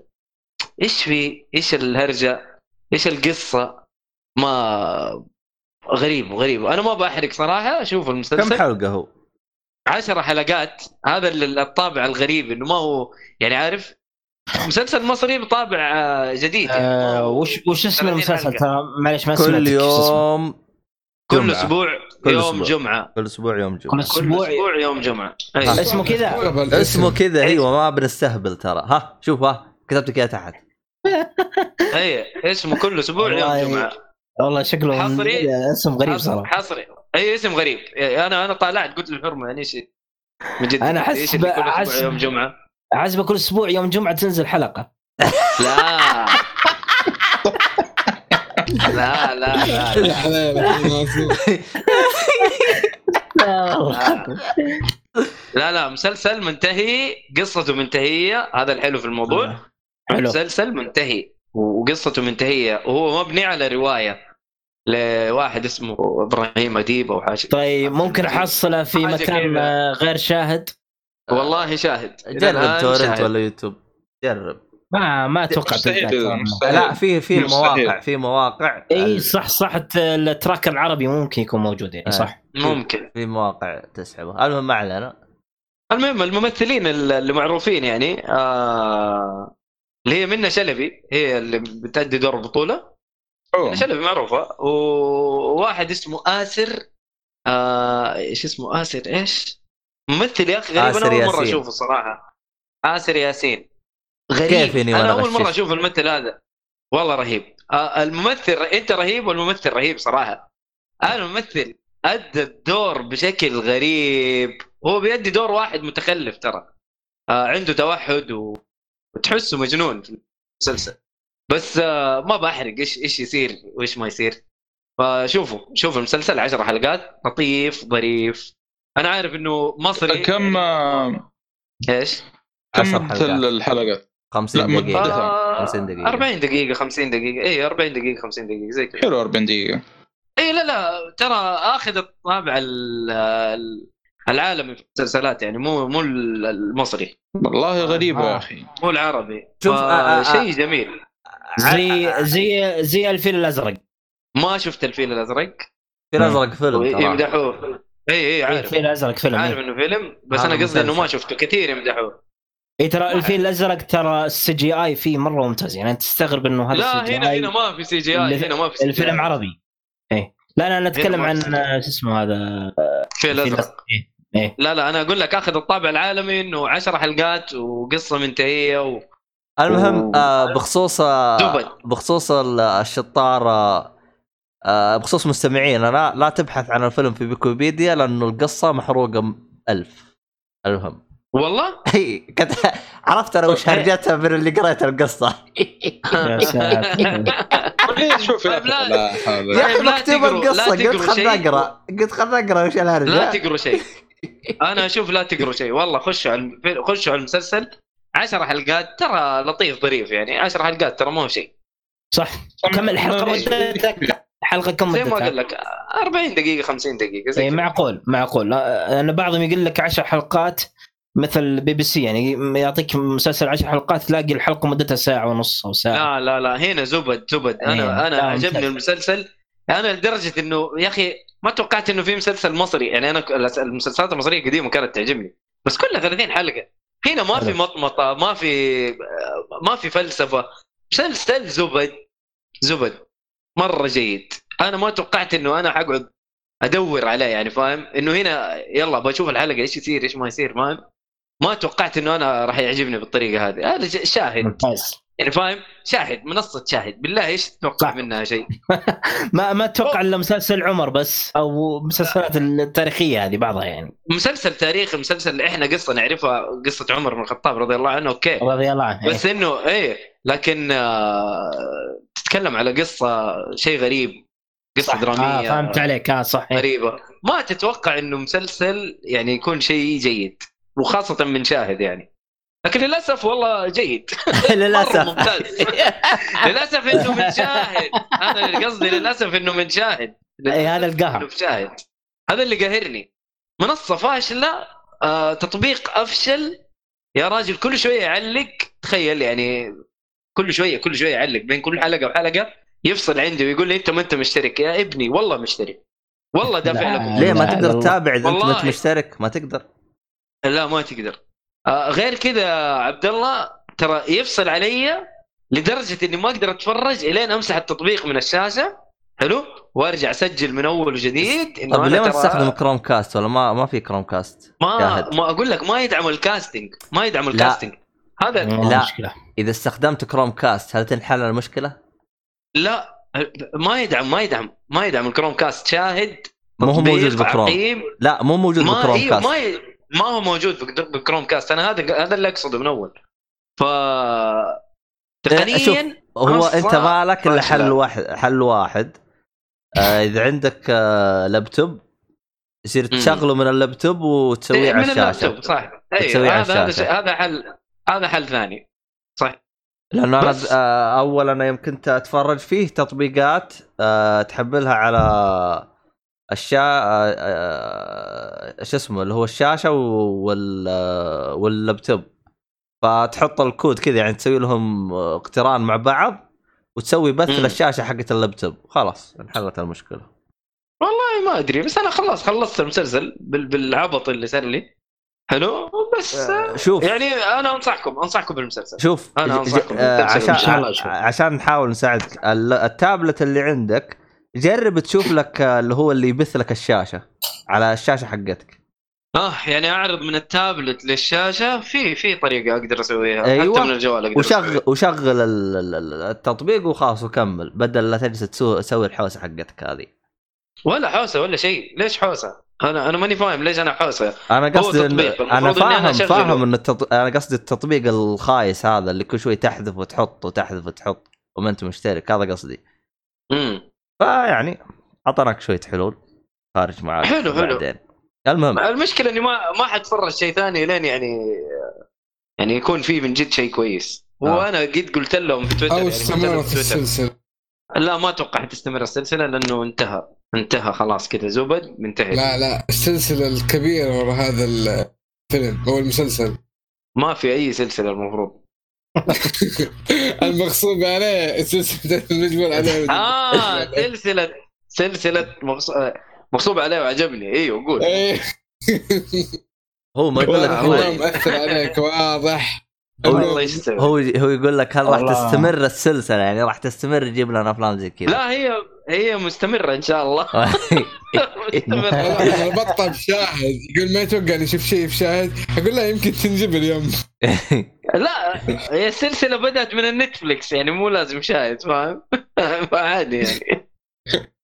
إيش في إيش الهرجة إيش القصة؟ ما غريب غريب. أنا ما بحرق صراحة أشوف كم المسلسل حلقة هو؟ عشر حلقات هذا ال- الطابع الغريب إنه ما هو يعني عارف؟ مسلسل مصري بطابع آه، جديد. يعني آه وش وش اسم 30 المسلسل. ترى معلش ما كل؟ يوم كل. أسبوع كل يوم أسبوع. جمعة. كل أسبوع يوم جمعة. كل أسبوع يوم جمعة. أسمه كذا. اسمه كذا أيوه ما بنستهبل ترى. ها شوف ها كتبت لك اياه تحت. أي اسمه كل أسبوع يوم جمعة. والله شكله حصري. اسم غريب حصري صراحة. حصري. أي اسم غريب. أنا أنا طالعت قلت للحرمه يعني إيش من جد كل أحس- أسبوع يوم جمعة؟ عزبه كل أسبوع يوم جمعة تنزل حلقة. لا. لا لا. لا, لا. لا لا. مسلسل منتهي قصته منتهية هذا الحلو في الموضوع. حلو. مسلسل منتهي وقصته منتهية. وهو مبني على رواية. لواحد اسمه إبراهيم أديب أو حاجة. طيب ممكن أحصله في مكان غير شاهد؟ والله شاهد. جرب تورنت. ولا يوتيوب. جرب. ما ما أتوقع لا في في. المواقع في مواقع. إي صح صح الت- ال track العربي ممكن يكون موجود يعني آه. صح. ممكن. في مواقع تسحبه. المهم ما علينا. المهم الممثلين اللي معروفين يعني آه اللي هي منى شلبي هي اللي بتأدي دور البطولة. شلبي معروفة وواحد اسمه آسر آه إيش اسمه؟ آسر إيش؟ ممثل يا أخي غريب أنا أول مرة ياسين. أشوفه الصراحة آسر ياسين. غريب. كيف أنا أول مرة غشش؟ أشوف الممثل هذا. والله رهيب. آه الممثل أنت رهيب والممثل رهيب صراحة. أنا الممثل أدى الدور بشكل غريب. هو بيدي دور واحد متخلف ترى. آه عنده توحد و... وتحسه مجنون في المسلسل. بس آه ما بحرق. إيش إيش يصير؟ وإيش ما يصير؟ فشوفوا شوفوا المسلسل. 10 حلقات لطيف ظريف. أنا عارف إنه مصري. كم آه، إيش؟ كم الحلقات؟ 50 لا، دقيقة. مدة. آه 50 دقيقة. 40 دقيقة 50 دقيقة. اي 40 دقيقة 50 دقيقة زي كذا. حلو 40 دقيقة. اي لا لا ترى آخذ الطابع ال- ال- العالمي في المسلسلات يعني مو مو المصري. والله غريبة آه. يا أخي. مو العربي. شوف، آه، آه، آه. شيء جميل. زي زي زي الفيل الأزرق. ما شفت الفيل الأزرق؟ في الأزرق فيلم يمدحوه. إي إي عارف. الفيل الأزرق فيلم عارف إيه. إنه فيلم؟ بس أنا قصدي إنه ما. شفته. كثير يمدحوه. إي ترى الفيل الأزرق ترى ال CGI فيه مرة ممتاز. يعني أنت تستغرب إنه هذا لا هنا جي هنا ما في CGI. هنا ما في CGI. الفيلم عربي. إيه لا لا نتكلم ما عن آه، شو اسمه هذا فيل الفيل الأزرق. إيه. لا لا أنا أقول لك أخذ الطابع العالمي إنه 10 حلقات وقصة منتهية و... المهم آه بخصوص آه. بخصوص ال- الشطار آه بخصوص مستمعين لا لا تبحث عن الفيلم في ويكيبيديا لأنه القصة محروقة ألف. المهم. والله؟ هي كنت عرفت أنا وش هرجتها من اللي قريت القصة. يا ساتر. ليه شوف يا طيب لا- لا يا أخي لا مكتوب لا القصة قلت خلنا. أقرأ. قلت خلنا أقرأ وش لا الهرجه تقروا شيء. أنا أشوف لا تقروا شيء. والله خشوا على خشوا على المسلسل. 10 حلقات ترى لطيف ظريف يعني. 10 حلقات ترى ما هو شيء. صح. كم الحلقة مدتها؟ حلقة كم زي ما مدتها؟ أقول لك 40 دقيقة 50 دقيقة زي اي كذا. معقول معقول. أنا بعضهم يقول لك 10 حلقات مثل بي بي سي يعني يعطيك مسلسل 10 حلقات تلاقي الحلقة مدتها ساعة ونص أو ساعة. لا لا لا هنا زبد زبد. إيه، أنا أنا لا، عجبني. المسلسل. أنا لدرجة إنه يا أخي ما توقعت إنه في مسلسل مصري. يعني أنا المسلسلات المصرية القديمه كانت تعجبني. بس كلها 30 حلقة. هنا ما في. مطمطه ما في ما في فلسفة. مسلسل زبد زبد. مرة جيد. أنا ما توقعت إنه أنا حقعد أدور عليه يعني فاهم؟ إنه هنا يلا بشوف الحلقة إيش يصير إيش ما يصير فاهم؟ ما توقعت إنه أنا راح يعجبني بالطريقة هذه. هذا شاهد. ممتاز. يعني فاهم؟ شاهد منصة شاهد. بالله إيش تتوقع. منها شيء؟ ما ما أتوقع إلا مسلسل عمر بس أو مسلسلات التاريخية هذه بعضها يعني. مسلسل تاريخي مسلسل اللي إحنا قصة نعرفها قصة عمر بن الخطاب رضي الله عنه أوكي. رضي الله عنه بس إنه إيه. لكن آه تتكلم على قصة شيء غريب قصة صح. درامية آه فهمت عليك. آه صح إيه. غريبة. ما تتوقع إنه مسلسل يعني يكون شيء جيد وخاصة من شاهد يعني. لكن للأسف والله جيد. للأسف. ممتاز. للأسف إنه من شاهد. أنا اللي قصدي للأسف إنه من شاهد. أي هذا القهر. في شاهد. هذا اللي قاهرني. منصة فاشلة آه تطبيق أفشل. يا راجل كل شوية يعلق. تخيل يعني كل شوية كل شوية يعلق بين كل حلقة وحلقة. يفصل عندي ويقول لي أنت ما أنت مشترك. يا ابني والله مشترك. والله دافع. لكم. ليه؟ ما لا، تقدر. تتابع إذا أنت مشترك؟ ما تقدر. لا ما تقدر. غير كذا يا عبد الله ترى يفصل علي لدرجة إني ما أقدر أتفرج إلين أمسح التطبيق من الشاشة. حلو؟ وأرجع أسجل من أول وجديد إنه طب ليه ما تستخدم Chromecast ولا ما ما في Chromecast ما شاهد. ما أقول لك ما يدعم ال casting ما يدعم ال casting هذا لا. مشكلة. إذا استخدمت Chromecast هل تنحل المشكلة؟ لا. ما يدعم ما يدعم ما يدعم ال Chromecast شاهد مو هو موجود بكروم عقيم. لا مو موجود ما بكروم إيه كاست ما ما هو موجود بك- بكروم كاست أنا هذا هذا اللي أقصده من أول. ف تقنيا هو قصة أنت ما لك الا. حل واحد حل واحد. آه إذا عندك آه لابتوب يصير. تشغله من اللابتوب وتسويه إيه، على من الشاشة. اللابتوب صح أيوه هذا هذا حل هذا حل ثاني صح. لأنه أنا آه اول أنا يوم كنت أتفرج فيه تطبيقات آه تحملها على الشا آه آه شو اسمه اللي هو الشاشة وال آه واللابتوب. فتحط الكود كذا يعني تسوي لهم آه، اقتران مع بعض وتسوي بث. للشاشة حقت اللابتوب. خلاص انحلت المشكلة. والله ما أدري بس أنا خلاص خلصت المسلسل بال- بالعبط اللي صار لي. حلو؟ بس آه، شوف. يعني أنا أنصحكم أنصحكم بالمسلسل. شوف ج- آه، بالتمثيل عشان. عشان نحاول نساعدك ال- التابلت اللي عندك جرب تشوف لك اللي هو اللي يبث لك الشاشة على الشاشة حقتك آه يعني أعرض من التابلت للشاشة في في طريقة أقدر أسويها أيوة. حتى من الجوال أقدر وشغل أسويها. وشغل ال- ال- ال- التطبيق وخلاص وكمل بدل لا تجلس تسو- تسوي الحوسة حقتك هذه ولا حوسة ولا شيء ليش حوسة؟ أنا أنا ماني فاهم ليش أنا حوسة أنا قصدي إن أنا المفروض إني أنا فاهم. فاهم إن التط... أنا قصدي التطبيق الخايس هذا اللي كل شوي تحذف وتحط وتحذف وتحط وما أنت مشترك هذا قصدي امم فيعني اعطيناك شوية حلول خارج معاك حلو، حلو. بعدين. المهم. المشكلة إني ما ما حتفرج شيء ثاني لين يعني يعني يكون في من جد شيء كويس. آه. وأنا قد قلت لهم في تويتر أو يعني استمرت في تويتر. السلسلة. لا ما أتوقع حتستمر السلسلة لأنه انتهى انتهى خلاص كذا زبد منتهي. لا لا السلسلة الكبيرة ورا هذا الفيلم أو المسلسل. ما في أي سلسلة المفروض. المغصوب عليه. سلسله المجبور عليه. آه سلسله سلسلة مغص... مغصوب عليه وعجبني. إيوه قول. إيه. هو ما يقول لك والله هو. مأثر عليك. واضح. تسوي هو هو يقول لك هل راح. تستمر السلسلة؟ يعني راح تستمر يجيب لنا أفلام زي كذا. لا هي هي مستمرة إن شاء الله. مستمرة. أنا بقطع بشاهد يقول ما يتوقع إني أشوف شيء في شاهد أقول لا يمكن تنجب اليوم. لا هي السلسلة بدأت من النتفلكس يعني مو لازم شاهد فاهم؟ فعادي يعني.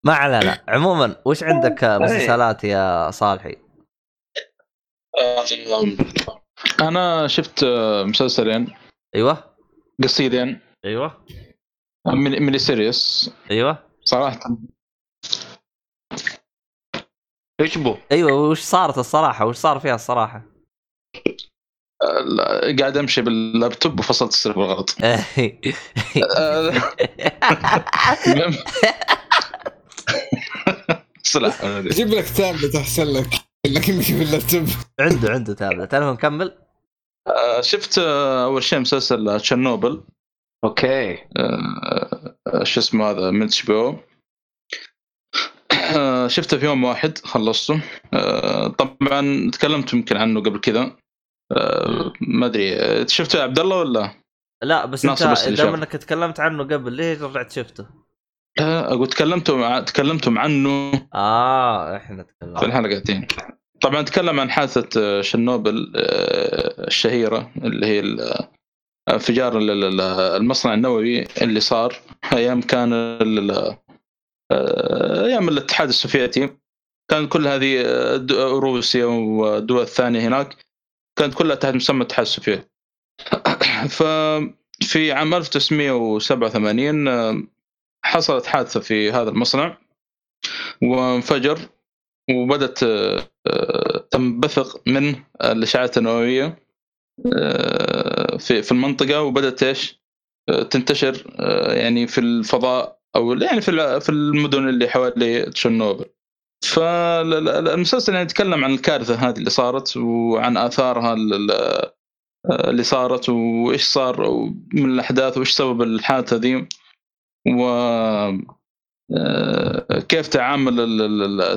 ما علينا. عموما وش عندك مسلسلات يا صالحي؟ أنا شفت آه، مسلسلين أيوه. قصيرين أيوه. mini mini series. أيوه. صراحة. إيش بو؟ أيوه وش صارت الصراحة؟ وش صار فيها الصراحة؟ لا، قاعد أمشي باللابتوب وفصلت ال server غلط. آه،. سلاح جيب لك تابلت أحسن لك انك يمشي باللابتوب عنده عنده تابلت المهم كمل. آه، شفت آه، أول شيء مسلسل تشيرنوبل. أوكي. آه، شو اسمه هذا؟ من HBO. شفته في يوم واحد خلصته. طبعا تكلمت يمكن عنه قبل كذا. آه، ما أدري. آه، شفته يا عبد الله ولا؟ لا بس أنت دام. إنك تكلمت عنه قبل ليش رجعت شفته؟ لا أقول تكلمتم مع تكلمتم عنه. آه إحنا في تكلمنا الحلقتين طبعا تكلم عن حادثة آه، شرنوبل آه، الشهيرة اللي هي آه، انفجار ال- ال- المصنع النووي اللي صار أيام كان آه، أيام الاتحاد السوفيتي. كان كل هذه آه، روسيا والدول الثانية هناك. كانت كلها تحت مسمى الاتحاد السوفيتي ففي عام 1987 آه، حصلت حادثة في هذا المصنع وانفجر وبدت آه، آه، تم بثق من الاشعاعات النوويه في في المنطقة وبدأت إيش؟ تنتشر يعني في الفضاء أو يعني في في المدن اللي حوالي تشيرنوبل. فالمسلسل يعني يتكلم عن الكارثة هذه اللي صارت وعن آثارها ال- ال- اللي صارت وإيش صار من الأحداث وإيش سبب الحادثة ذي و آه، كيف تعامل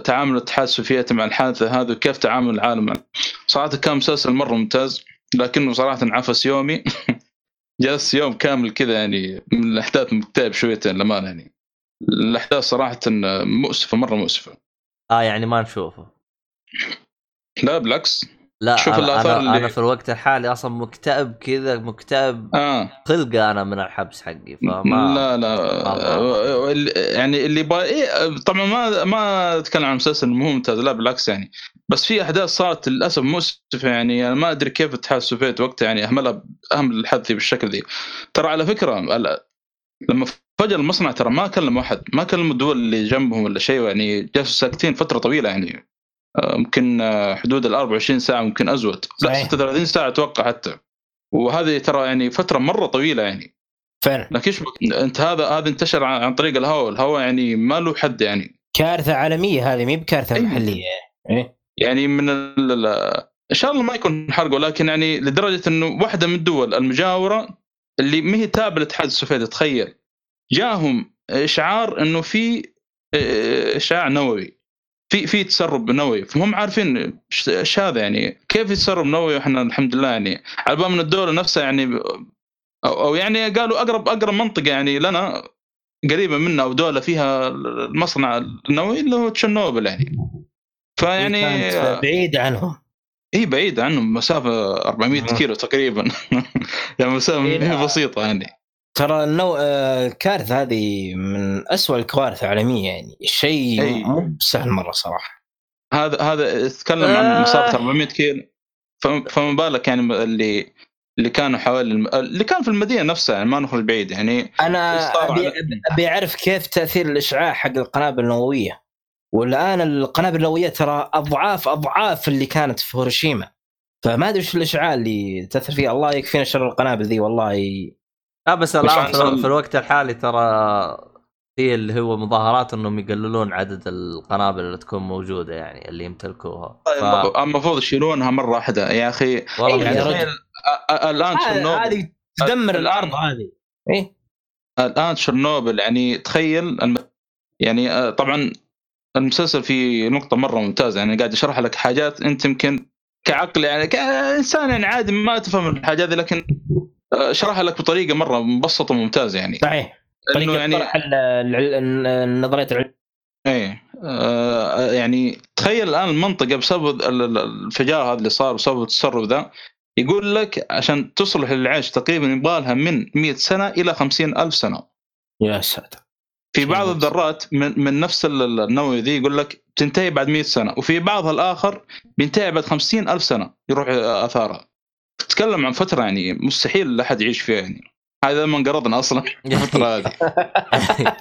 تعامل الاتحاد السوفيتي مع الحادثة هذه وكيف تعامل العالم. صراحة كان مسلسل مرة ممتاز لكنه صراحة عفس يومي. جلست يوم كامل كذا يعني من الأحداث مكتئب شويتين للأمانة يعني. الأحداث صراحة مؤسفة مرة مؤسفة. آه يعني ما نشوفه. لا بالعكس. لا شوف أنا, الآثار أنا, اللي- أنا في الوقت الحالي أصلا مكتئب كذا مكتئب آه. خلقة أنا من الحبس حقي فما لا لا. ال- يعني اللي با... إيه طبعا ما ما أتكلم عن مسلسل مو ممتاز لا بالعكس يعني. بس في أحداث صارت للأسف مؤسفة يعني أنا ما أدري كيف الاتحاد السوفيتي وقتها يعني اهملها أهمل الحد بالشكل ذي. ترى على فكرة لما فجر المصنع ترى ما كلم احد ما كلموا الدول اللي جنبهم ولا شيء يعني جلسوا ساكتين فترة طويلة يعني. آه، يمكن آه، حدود ال 24 ساعة ممكن أزود. لا صحيح. 36 ساعة أتوقع حتى. وهذه ترى يعني فترة مرة طويلة يعني. فعلا. لكن إيش أنت هذا هذا انتشر عن طريق الهواء، الهواء يعني ما له حد يعني. كارثة عالمية هذه مي بكارثة أيوة. محلية. إيه. يعني من. ال- إن شاء الله ما يكون حرق ولكن يعني لدرجة إنه واحدة من الدول المجاورة اللي ما هي تابعه للاتحاد السوفيتي تخيل. جاهم إشعار إنه في آه، إشعاع نووي. في في تسرب نووي. فهم عارفين إيش هذا يعني؟ كيف يتسرب نووي وإحنا الحمد لله يعني؟ على بال من الدولة نفسها يعني أو, أو يعني قالوا أقرب أقرب منطقة يعني لنا قريبة منا أو دولة فيها المصنع النووي اللي هو تشيرنوبل يعني. فيعني بعيدة عنهم. هي بعيدة عنهم مسافة 400 مم. كيلو تقريبا يعني مسافة إيه، ما هي لا. بسيطة يعني ترى النو... آه، الكارثه هذه من أسوأ الكوارث العالمية يعني شيء أي. مو بسهل مرة صراحة هذا هذا تتكلم عن آه. مسافة 400 كيلو فم- فما بالك يعني اللي اللي كانوا حوالي الم... اللي كان في المدينة نفسها يعني ما نخرج بعيد يعني أنا صار أبي على- أبي أعرف كيف تأثير الإشعاع حق القنابل النووية والآن القنابل النوويه ترى أضعاف أضعاف اللي كانت في هيروشيما. فما أدري وش الاشعاع اللي تأثر فيه الله يكفينا شر القنابل ذي والله. لا بس الآن في, الوقت الحالي ترى في اللي هو مظاهرات إنهم يقللون عدد القنابل اللي تكون موجودة يعني اللي يمتلكوها. ف... طيب المفروض يشيلونها مرة واحدة. يا أخي والله إيه، أ- الآن هذه تشيرنوبل هذه تدمر الآن- الأرض هذه. إيه. الآن تشيرنوبل يعني تخيل الم... يعني آه، طبعا المسلسل فيه نقطة مرة ممتازة يعني قاعد يشرح لك حاجات أنت يمكن كعقل يعني كإنسان يعني عادي ما تفهم الحاجات دي لكن شرحها لك بطريقة مرة مبسطة وممتازة يعني. صحيح. طريقة يعني النظريه العلم إيه آه، يعني تخيل الآن المنطقة بسبب ال- ال- الانفجار هذا اللي صار بسبب التسرب ذا يقول لك عشان تصلح للعيش تقريبا يبغى لها من 100 سنة إلى 50 ألف سنة. يا ساتر. في بعض. الذرات من, من نفس ال- النووي ذي يقول لك تنتهي بعد 100 سنة وفي بعضها الآخر بينتهي بعد 50 ألف سنة يروح اثارها تتكلم عن فترة يعني مستحيل أحد يعيش فيها يعني. هذا ما انقرضنا أصلا الفترة هذه.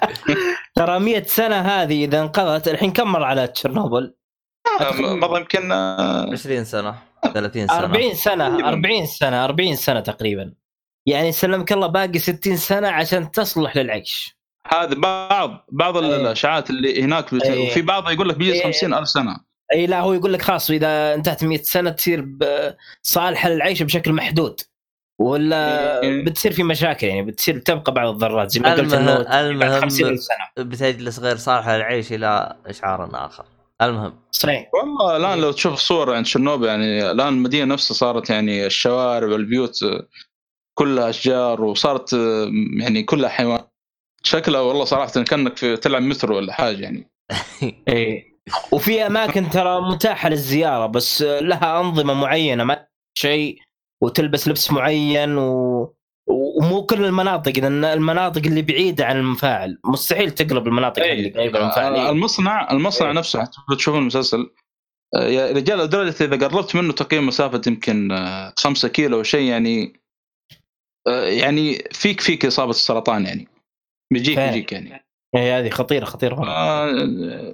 ترى 100 سنة هذه إذا انقضت الحين كم مر على تشيرنوبل؟ مرة يمكن آه، 20 سنة 30 سنة. 40 سنة تقريباً. 40 سنة 40 سنة تقريبا. يعني سلمك الله باقي 60 سنة عشان تصلح للعيش. هذا بعض بعض إيه. الاشعاعات اللي هناك إيه. وفي بعضها يقول لك بيجلس إيه. 50 ألف سنة. اي لا هو يقول لك خلاص إذا انتهت 100 سنة تصير صالحة للعيش بشكل محدود. ولا إيه. بتصير في مشاكل يعني بتصير تبقى بعض الذرات زي ما قلت إنه بعد المهم- 50 سنة. بتجلس غير صالحة للعيش إلى إشعار آخر. المهم. صحيح. والله الآن لو تشوف صور عن تشيرنوبل يعني الآن المدينة نفسها صارت يعني الشوارع والبيوت كلها أشجار وصارت يعني كلها حيوان شكلها والله صراحة كأنك في تلعب مترو ولا حاجة يعني إيه وفي أماكن ترى متاحة للزيارة بس لها أنظمة معينة ما شيء وتلبس لبس معين و... ومو كل المناطق لأن المناطق اللي بعيدة عن المفاعل مستحيل تقرب المناطق إيه. اللي قريبه من المفاعل آه، إيه. المصنع المصنع إيه. نفسه حتى تشوفون المسلسل آه، يا رجال لدرجة إذا قربت منه تقريبا مسافة يمكن آه، خمسة كيلو أو شيء يعني آه، يعني فيك فيك إصابة السرطان يعني بيجيك فعلا. بيجيك يعني. إيه هذه خطيرة خطيرة. آه،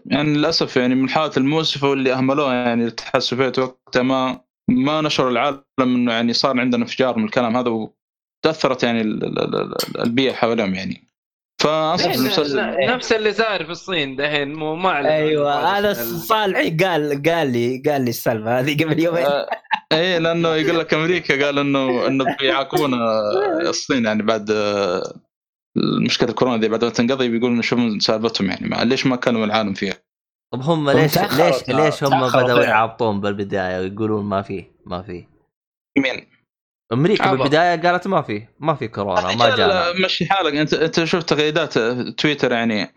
يعني للأسف يعني من الحالات المؤسفه واللي أهملوها يعني الاتحاد السوفيتي وقتها ما ما نشروا العالم إنه يعني صار عندنا انفجار من الكلام هذا وتأثرت يعني ال- ال- ال- البيئة حواليهم يعني. فاصلا نفس- المسلسل. نفس اللي صاير في الصين دحين مو ما أيوه هذا ال- صالحي قال قال لي قال لي السالفة هذه قبل يومين. آه، إيه لأنه يقول لك أمريكا قال إنه إنه بيعاقبون الصين يعني بعد مشكلة الكورونا دي بعد ما تنقضي بيقولون شوفوا سالفتهم يعني؟ ما ليش ما كلموا العالم فيها؟ طب هم ليش ليش ليش هم فعلا. يعبطون بالبداية ويقولون ما في ما في؟ مين؟ أمريكا عبط. بالبداية قالت ما في ما في كورونا ما جانا. رجال، مشي حالك. انت أنت شفت تغريدات تويتر يعني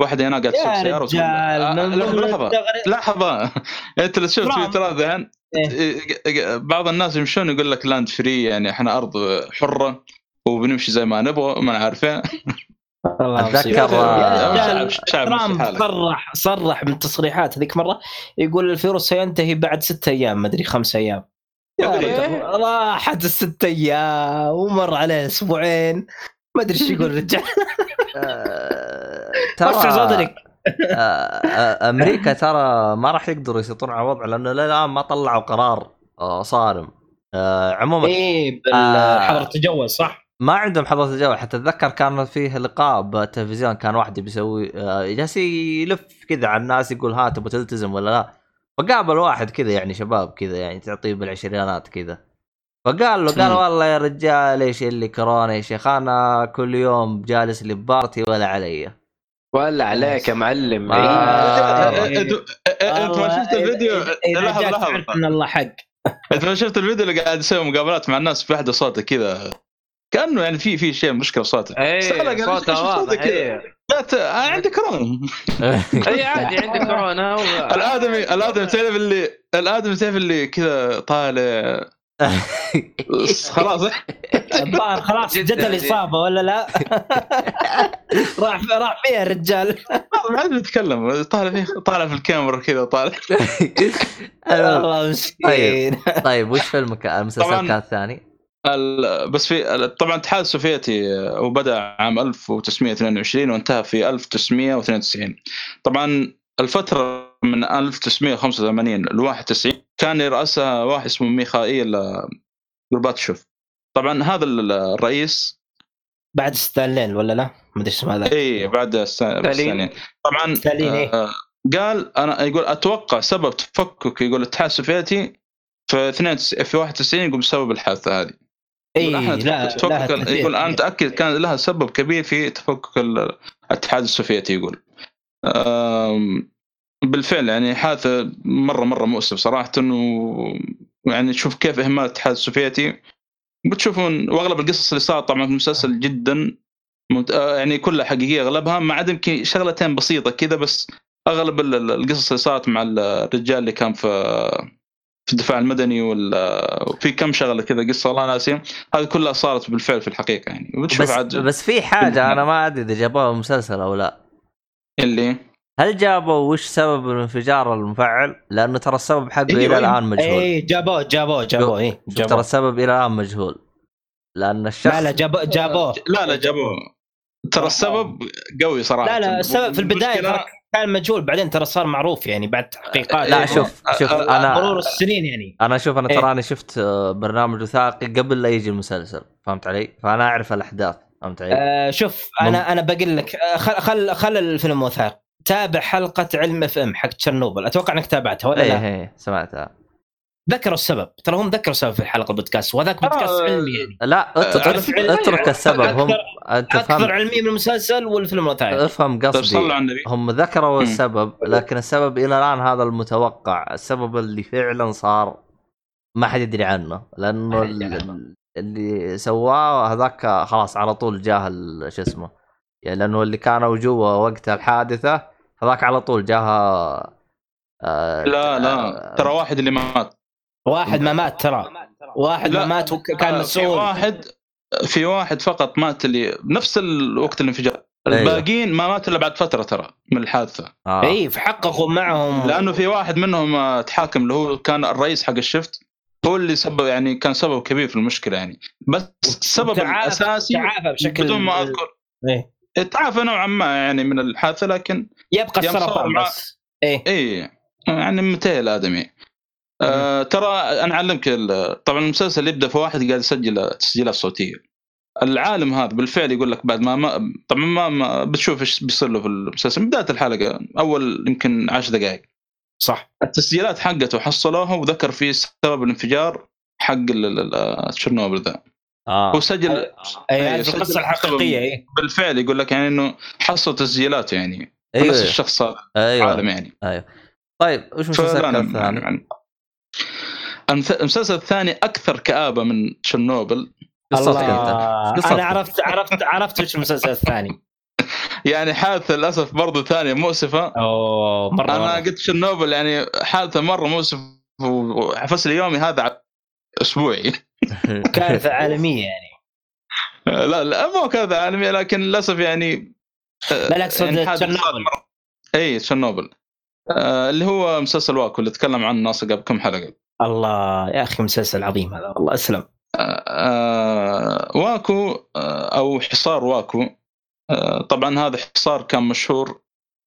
واحدة هنا قاعد تسوق يا سيارة آه، من لحظة لحظة. لحظة. أنت اللي تشوف ترامب. تويترات ذهن بعض الناس يمشون يقول لك land free يعني إحنا أرض حرة. وبنمشي زي ما نبغى ما عارفين. يا آه، ترامب. صرح صرح من تصريحات هذيك مرة يقول الفيروس سينتهي بعد ستة أيام ما أدري خمس أيام راحت الست أيام ومر عليه أسبوعين ما أدري إيش يقول الرجال آه، وسع ترى صدرك آه، أمريكا ترى ما راح يقدروا يسيطرون على الوضع لأنه للآن ما طلعوا قرار صارم عموما إيه آه. حظر التجول صح؟ ما عندهم حظر تجول حتى أتذكر كان فيه لقاء بالتلفزيون كان واحد بيسوي آه، جالس يلف كذا على الناس يقول ها تبغى تلتزم ولا لا؟ فقابل واحد كذا يعني شباب كذا يعني تعطيه بالعشرينات كذا. فقال له قال. والله يا رجال إيش اللي كورونا يا شيخ أنا كل يوم جالس لي ببارتي ولا علي. ولا عليك يا معلم. انت ما شفت الفيديو؟ لحظة لحظة. الله حق. أنت ما شفت الفيديو اللي قاعد يسوي مقابلات مع الناس في واحدة صوته كذا؟ كأنه يعني في في شيء مشكلة في صوته. إيه قال صوته واضح كذا؟ إيه. قالت أنا عندي كورونا. اي عادي عندك كورونا. و- الادمي الآدمي تعرف اللي الآدمي تعرف اللي كذا طالع؟ خلاص. الظاهر خلاص جت الإصابة ولا لا؟ راح راح فيها الرجال. ما عاد بيتكلم. طالع فيه طالع في الكاميرا كذا طالع الله مسكين. طيب وش فيلمك؟ المسلسل طبعاً. كان الثاني؟ بس في طبعا الاتحاد السوفيتي آه، وبدا عام 1922 وانتهى في 1992 طبعا الفترة من 1985 ل 91 كان يرأسها واحد اسمه ميخائيل آه، جورباتشوف طبعا هذا ال- الرئيس. بعد ستالين ولا لا؟ ما أدري اسمه هذا. اي بعد الثانيين طبعا ستالين، إيه. آه، قال أنا يقول أتوقع سبب تفكك يقول الاتحاد السوفيتي في 92 في 91 يقول بسبب الحادثة هذه. إي لا. يقول أنا متأكد كان لها سبب كبير في تفكك ال- الاتحاد السوفيتي يقول بالفعل يعني حادثة مرة مرة مؤسف صراحة ويعني تشوف كيف إهمال الاتحاد السوفيتي بتشوفون وأغلب القصص اللي صارت طبعا في المسلسل جدا ممت... آه، يعني كلها حقيقية أغلبها ما عدا يمكن شغلتين بسيطة كذا بس أغلب ال- ال- القصص اللي صارت مع الرجال اللي كان في في الدفاع المدني وال- وفي كم شغلة كذا قصة والله ناسي هذه كلها صارت بالفعل في الحقيقة يعني. وبتشوف بس عاد بس في حاجة أنا ما أدري إذا جابوها مسلسل أو لا. اللي؟ هل جابوا وش سبب الانفجار المفعل؟ لأنه ترى السبب حقه أيوة، إلى أيوة. الآن مجهول. اي جابوه جابوه جابوه اي ترى السبب إلى الآن مجهول. لأن الشخص لا لا جابوه جابوه. لا لا جابوه. ترى السبب قوي صراحة. لا لا السبب في البداية كان مجهول بعدين ترى صار معروف يعني بعد تحقيقات لا شوف شوف آه، آه، مرور أنا السنين يعني أنا شوف أنا إيه. تراني شفت آه، برنامج وثائقي قبل لا يجي المسلسل فهمت علي؟ فأنا أعرف الأحداث فهمت علي؟ آه شوف أنا أنا بقول لك آه، خل خل خل الفيلم وثائقي تابع حلقة علم FM حق تشيرنوبل أتوقع إنك تابعتها ولا إيه لا؟ إيه سمعتها ذكروا السبب. ترى هم ذكروا السبب في الحلقة البودكاست وهذاك بودكاست آه، علمي يعني. لا اترك, أعرف أترك, السبب هم أنت أكثر فهم علمي من المسلسل والفيلم الوثائقي افهم طيب قصدي. هم ذكروا مم. السبب لكن السبب إلى الآن هذا المتوقع. السبب اللي فعلا صار ما حد يدري عنه لأنه اللي سواه هذاك خلاص على طول جاه شو اسمه يعني لأنه اللي كانوا جوا وقت الحادثة هذاك على طول جاها آه لا لا. آه، ترى واحد اللي مات. واحد ما مات ترى. واحد ما. مات وكان في مسؤول. واحد في واحد فقط مات اللي بنفس الوقت الانفجار أيوه. الباقيين ما ماتوا إلا بعد فترة ترى من الحادثة. آه. إي فحققوا معهم. لأنه في واحد منهم آه، تحاكم اللي هو كان الرئيس حق الشفت هو اللي سبب يعني كان سبب كبير في المشكلة يعني. بس السبب تعافى- الأساسي تعافى بشكل بدون ما أذكر. إيه. تعافى نوعا ما يعني من الحادثة لكن يبقى السرطان بس. إيه إي. يعني متى الادمي آه ترى أنا أعلمك ال- طبعا المسلسل يبدأ في واحد قاعد يسجل تسجيلات صوتية. العالم هذا بالفعل يقول لك بعد ما, ما طبعا ما, ما بتشوف إيش بيصير له في المسلسل. من بداية الحلقة أول يمكن 10 دقائق. صح. التسجيلات حقته حصلوها وذكر فيه سبب الانفجار حق ال- ال- ال- تشيرنوبل ذا آه. هو سجل أي أيوة، هذه سجل القصة الحقيقية إيه. بالفعل يقول لك يعني إنه حصل تسجيلاته يعني. أيوه. نفس الشخص هذا. أيوه. عالم يعني. أيوه. طيب وش أنا- الثاني؟ المسلسل الثاني أكثر كآبة من تشيرنوبل. قصتك أنت. أنا عرفت عرفت عرفت وش المسلسل الثاني. يعني حادثة للأسف برضو ثانية مؤسفة. أوه مرة أنا مرة. قلت تشيرنوبل يعني حادثة مرة مؤسفة وفصل اليومي هذا أسبوعي. كارثة عالمية يعني. لا لا مو كذا عالمي لكن للأسف يعني لا لا اقصد يعني تشيرنوبل. اي تشيرنوبل. آه، اللي هو مسلسل واكو اللي تكلم عنه ناصر قبل كم حلقة. الله يا أخي مسلسل عظيم هذا والله أسلم. آه، واكو آه، أو حصار واكو. آه، طبعا هذا حصار كان مشهور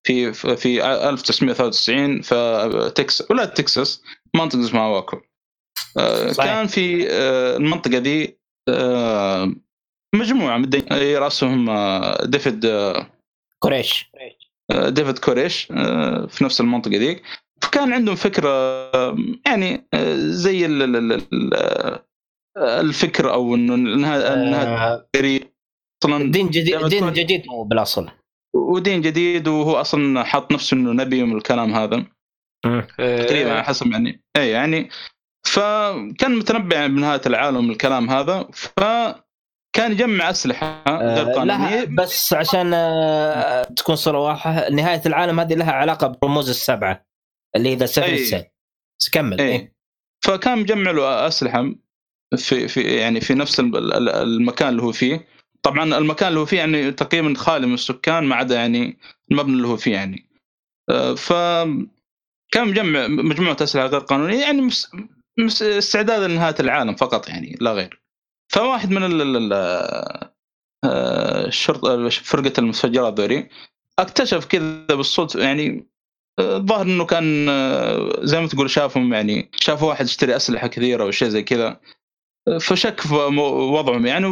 في في 1993 في تكساس ولايه تكساس منطقه اسمها واكو. آه، صحيح. كان في آه، المنطقة دي آه، مجموعة من رأسهم آه، ديفيد آه، قريش. ديفيد كوريش آه، في نفس المنطقة ديك. فكان عندهم فكرة يعني آه، زي آه، الفكر أو إنه إنها إنها آه، أصلا دين جديد دين جديد مو بالأصل. ودين جديد وهو أصلا حاط نفسه إنه نبي من الكلام هذا. تقريبا على حسب يعني. اي يعني فكان متنبع بنهاية العالم الكلام هذا. فكان يجمع أسلحة غير قانونيه بس عشان تكون صورة واضحة نهاية العالم هذه لها علاقة برموز السبعة. اللي إذا سفر أي. السيل بس كمل. إيه. فكان مجمع له أسلحة في في يعني في نفس ال- ال- المكان اللي هو فيه. طبعا المكان اللي هو فيه يعني تقريبا خالي من السكان ما عدا يعني المبنى اللي هو فيه يعني. آه، ف كان مجمع مجموعة أسلحة غير قانونية يعني مس مس استعدادا لنهاية العالم فقط يعني لا غير. فواحد من ال- ال- ال- آه، الشرطه فرقة المتفجرات ذولي اكتشف كذا بالصدفة يعني الظاهر إنه كان آه، زي ما تقول شافهم يعني شافوا واحد يشتري أسلحة كثيرة أو شيء زي كذا فشك في وضعهم يعني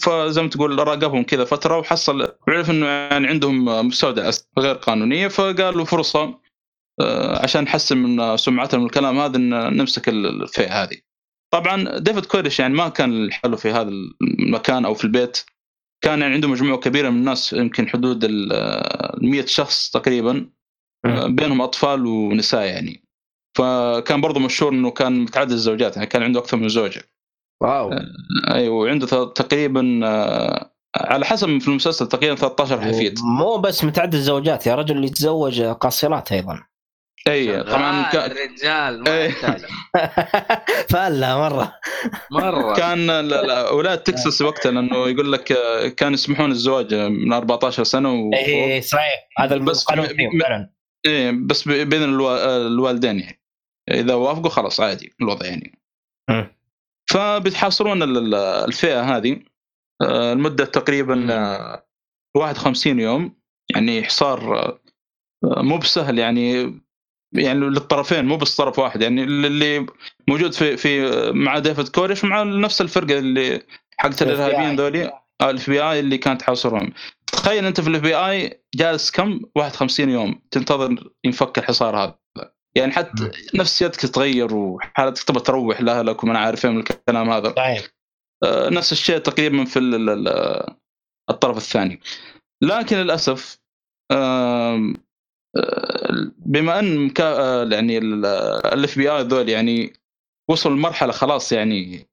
فزي ما تقول راقبهم كذا فترة وحصل وعرف إنه يعني عندهم مستودع غير قانونية فقال له فرصة آه، عشان نحسن من سمعتهم الكلام هذا إن نمسك ال- الفئة هذه. طبعا ديفيد كوريش يعني ما كان لحاله في هذا المكان أو في البيت كان يعني عنده مجموعة كبيرة من الناس يمكن حدود ال 100 شخص تقريبا بينهم أطفال ونساء يعني. فكان برضه مشهور إنه كان متعدد الزوجات يعني كان عنده أكثر من زوجة. واو. أيوه وعنده تقريبا آه، على حسب في المسلسل تقريبا 13 حفيد. مو بس متعدد الزوجات يا رجل اللي يتزوج قاصرات أيضا. أي طبعا آه، كان. يحتاج. فلا مرة. مرة. كان لا- لا، ولايه تكساس وقتها لأنه يقول لك آه، كانوا يسمحون الزواج من 14 سنة وفوق إيه صحيح. هذا بس القانون إيه بس بين الوا- الوالدين يعني. إذا وافقوا خلاص عادي الوضع يعني. ال- ال- الفئة هذه. آه، المدة تقريبا آه، 51 يوم. يعني حصار آه، مو بسهل يعني. يعني للطرفين مو بس طرف واحد. يعني اللي موجود في في مع ديفيد كوريش ومع نفس الفرقة اللي حقت الإرهابيين ذولي. ال FBI اللي كانت تحاصرهم تخيل أنت في ال FBI جالس كم؟ 51 يوم تنتظر ينفك الحصار هذا. يعني حتى نفسيتك تتغير وحالتك تبغى تروح لأهلك وما عارف من الكلام هذا. صحيح. آه، نفس الشيء تقريبا في ال- ال- ال- الطرف الثاني. لكن للأسف آه، بما أن. آه، يعني الاف بي اي ذول يعني وصلوا لمرحلة خلاص يعني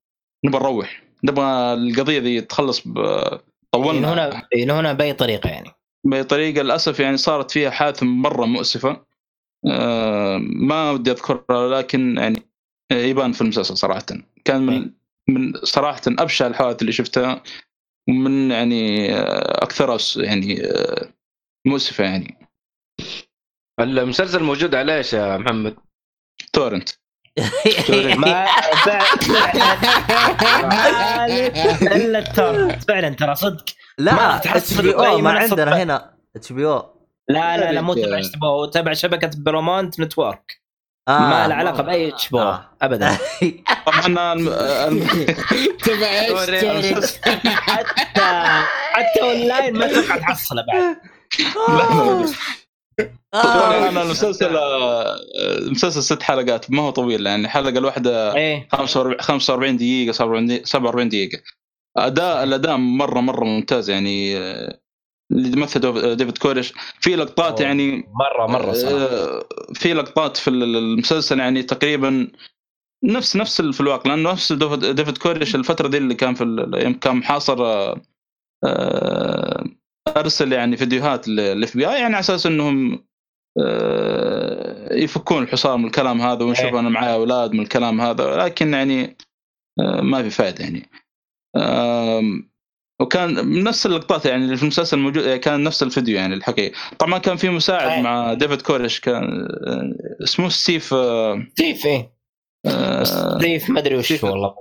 نبغى نروح. نبغى القضية ذي تخلص. طولنا. ينهونها ينهونها بأي طريقة يعني. بطريقه للأسف يعني صارت فيها حادث مرة مؤسفة. آه، ما ودي أذكرها لكن يعني يبان في المسلسل صراحة. كان من من صراحة أبشع الحوادث اللي شفتها ومن يعني آه، أكثرها يعني آه، مؤسفة يعني. المسلسل موجود على إيش يا محمد؟ تورنت. ما فعلا ال ال torrent فعلا ترى صدق. ما لا HBO ما عندنا. هنا. HBO. لا لا لا مو تبع. HBO تبع شبكة Paramount Network. آه. ما له علاقة بأي HBO آه. ابدا. طبعا الم- الم- تبع إيش؟ حتى حتى اونلاين ما تبقى تحصله بعد. آه. أنا المسلسل آه، المسلسل ست حلقات ما هو طويل يعني الحلقة الواحدة إيه 45 45 دقيقة 47 دقيقة- 47 دقيقة اداء الأداء مره مرة ممتاز يعني آه، اللي دوف- ديفيد كوريش في لقطات. يعني مره مرة صراحة آه، في لقطات في ال- المسلسل يعني تقريبا نفس نفس في الواقع لأنه نفس ديفيد كوريش الفترة دي اللي كان في كان محاصر آه، آه، أرسل يعني فيديوهات لل FBI يعني على أساس إنهم آه، يفكون الحصار من الكلام هذا ونشوف إيه. أنا معي أولاد من الكلام هذا لكن يعني آه، ما في فائده يعني وكان نفس اللقطات يعني اللي في المسلسل موجود يعني كان نفس الفيديو يعني الحقيقي طبعا كان في مساعد إيه. مع ديفيد كوريش كان آه، اسمه ستيف ستيف إيه ستيف ما أدري وش. والله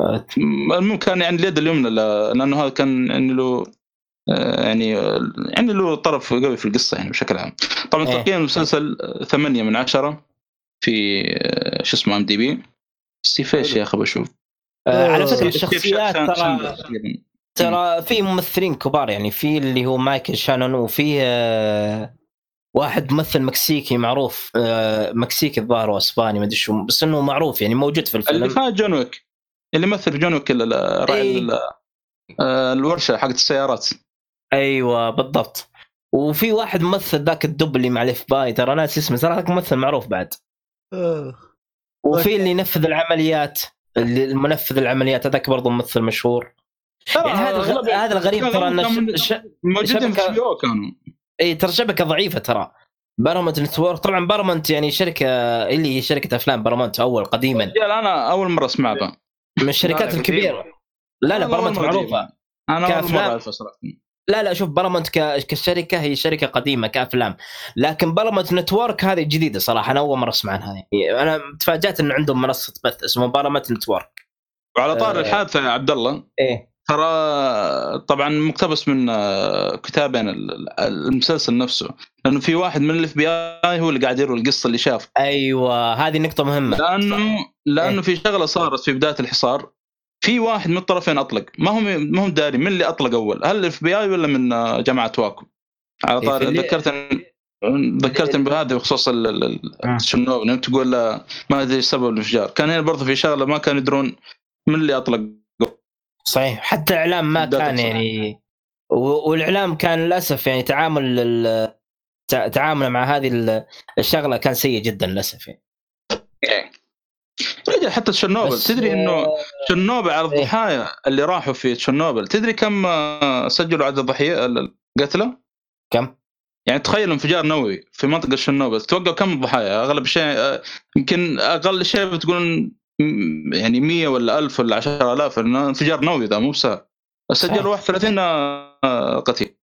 بس المهم كان يعني اليد اليمنى لأنه هذا كان يعني له يعني يعني له طرف قوي في القصة يعني بشكل عام. طبعا إيه. تقييم المسلسل آه، ثمانية من عشرة في آه، شو اسمه IMDb ستيف إيش يا أخي بشوف آه على فكرة الشخصيات ترى. ترى في ممثلين كبار يعني في اللي هو مايكل شانون وفي آه، واحد ممثل مكسيكي معروف آه، مكسيكي الظاهر واسباني ما أدري شو بس إنه معروف يعني موجود في اللي الفيلم فات جون ويك اللي مثل جون ويك ال- ال- راعي إيه. ال- آه، الورشة حقت السيارات أيوه بالضبط. وفي واحد ممثل ذاك الدب اللي مع ال FBI ترى ناس اسمه ترى هذاك ممثل معروف بعد. وفي اللي ينفذ العمليات اللي المنفذ العمليات هذاك برضه ممثل مشهور. يعني هذا الغ- هذا الغريب ترى ان ش- موجودين في شبكة- أو كانوا. إي ترى شبكة ضعيفة ترى. Paramount Network طبعا بارامونت يعني شركة اللي هي شركة أفلام بارامونت أول قديما. أنا أول مرة اسمع بها من الشركات الكبيره لا لا بارامونت مرة معروفة. أنا أول. مرة لا لا شوف بارامونت كشركة هي شركة قديمة كأفلام. لكن Paramount Network هذه جديدة صراحة أنا أول مرة أسمع عنها. يعني أنا تفاجأت انه عندهم منصة بث اسمه Paramount Network وعلى طاري آه. الحادثة يا عبد الله إيه. ترى طبعا مقتبس من آه، كتابين ال- المسلسل نفسه. لأنه في واحد من ال FBI هو اللي قاعد يروي القصة اللي شافها. أيوه هذه نقطة مهمة. لأنه لأنه إيه. في شغلة صارت في بداية الحصار. في واحد من الطرفين أطلق. ما هم ما هم داري من اللي أطلق أول؟ هل ال FBI ولا من آه، جماعة واكو على إيه، طاري في اللي- ذكرتني ذكرتني بهذا بخصوص آه. تشيرنوبل انك تقول آه، ما أدري سبب الانفجار. كان هنا برضه في شغلة ما كانوا يدرون من اللي أطلق. صحيح. حتى الإعلام ما كان. يعني والإعلام كان للأسف يعني تعامل ال- تعامله مع هذه ال- الشغلة كان سيء جدا للأسف يعني. رجع حتى تشيرنوبل بس تدري إنه آه، تشيرنوبل على إيه. الضحايا اللي راحوا في تشيرنوبل تدري كم آه، سجلوا عدد الضحيه القتلى؟ كم؟ يعني تخيل انفجار نووي في منطقة تشيرنوبل توقعوا كم الضحايا أغلب شيء آه، يمكن أقل شيء بتقولون م- يعني 100 ولا 1000 ولا 10000 إنه انفجار نووي ذا مو بسهل. سجلوا 31 آه، قتيل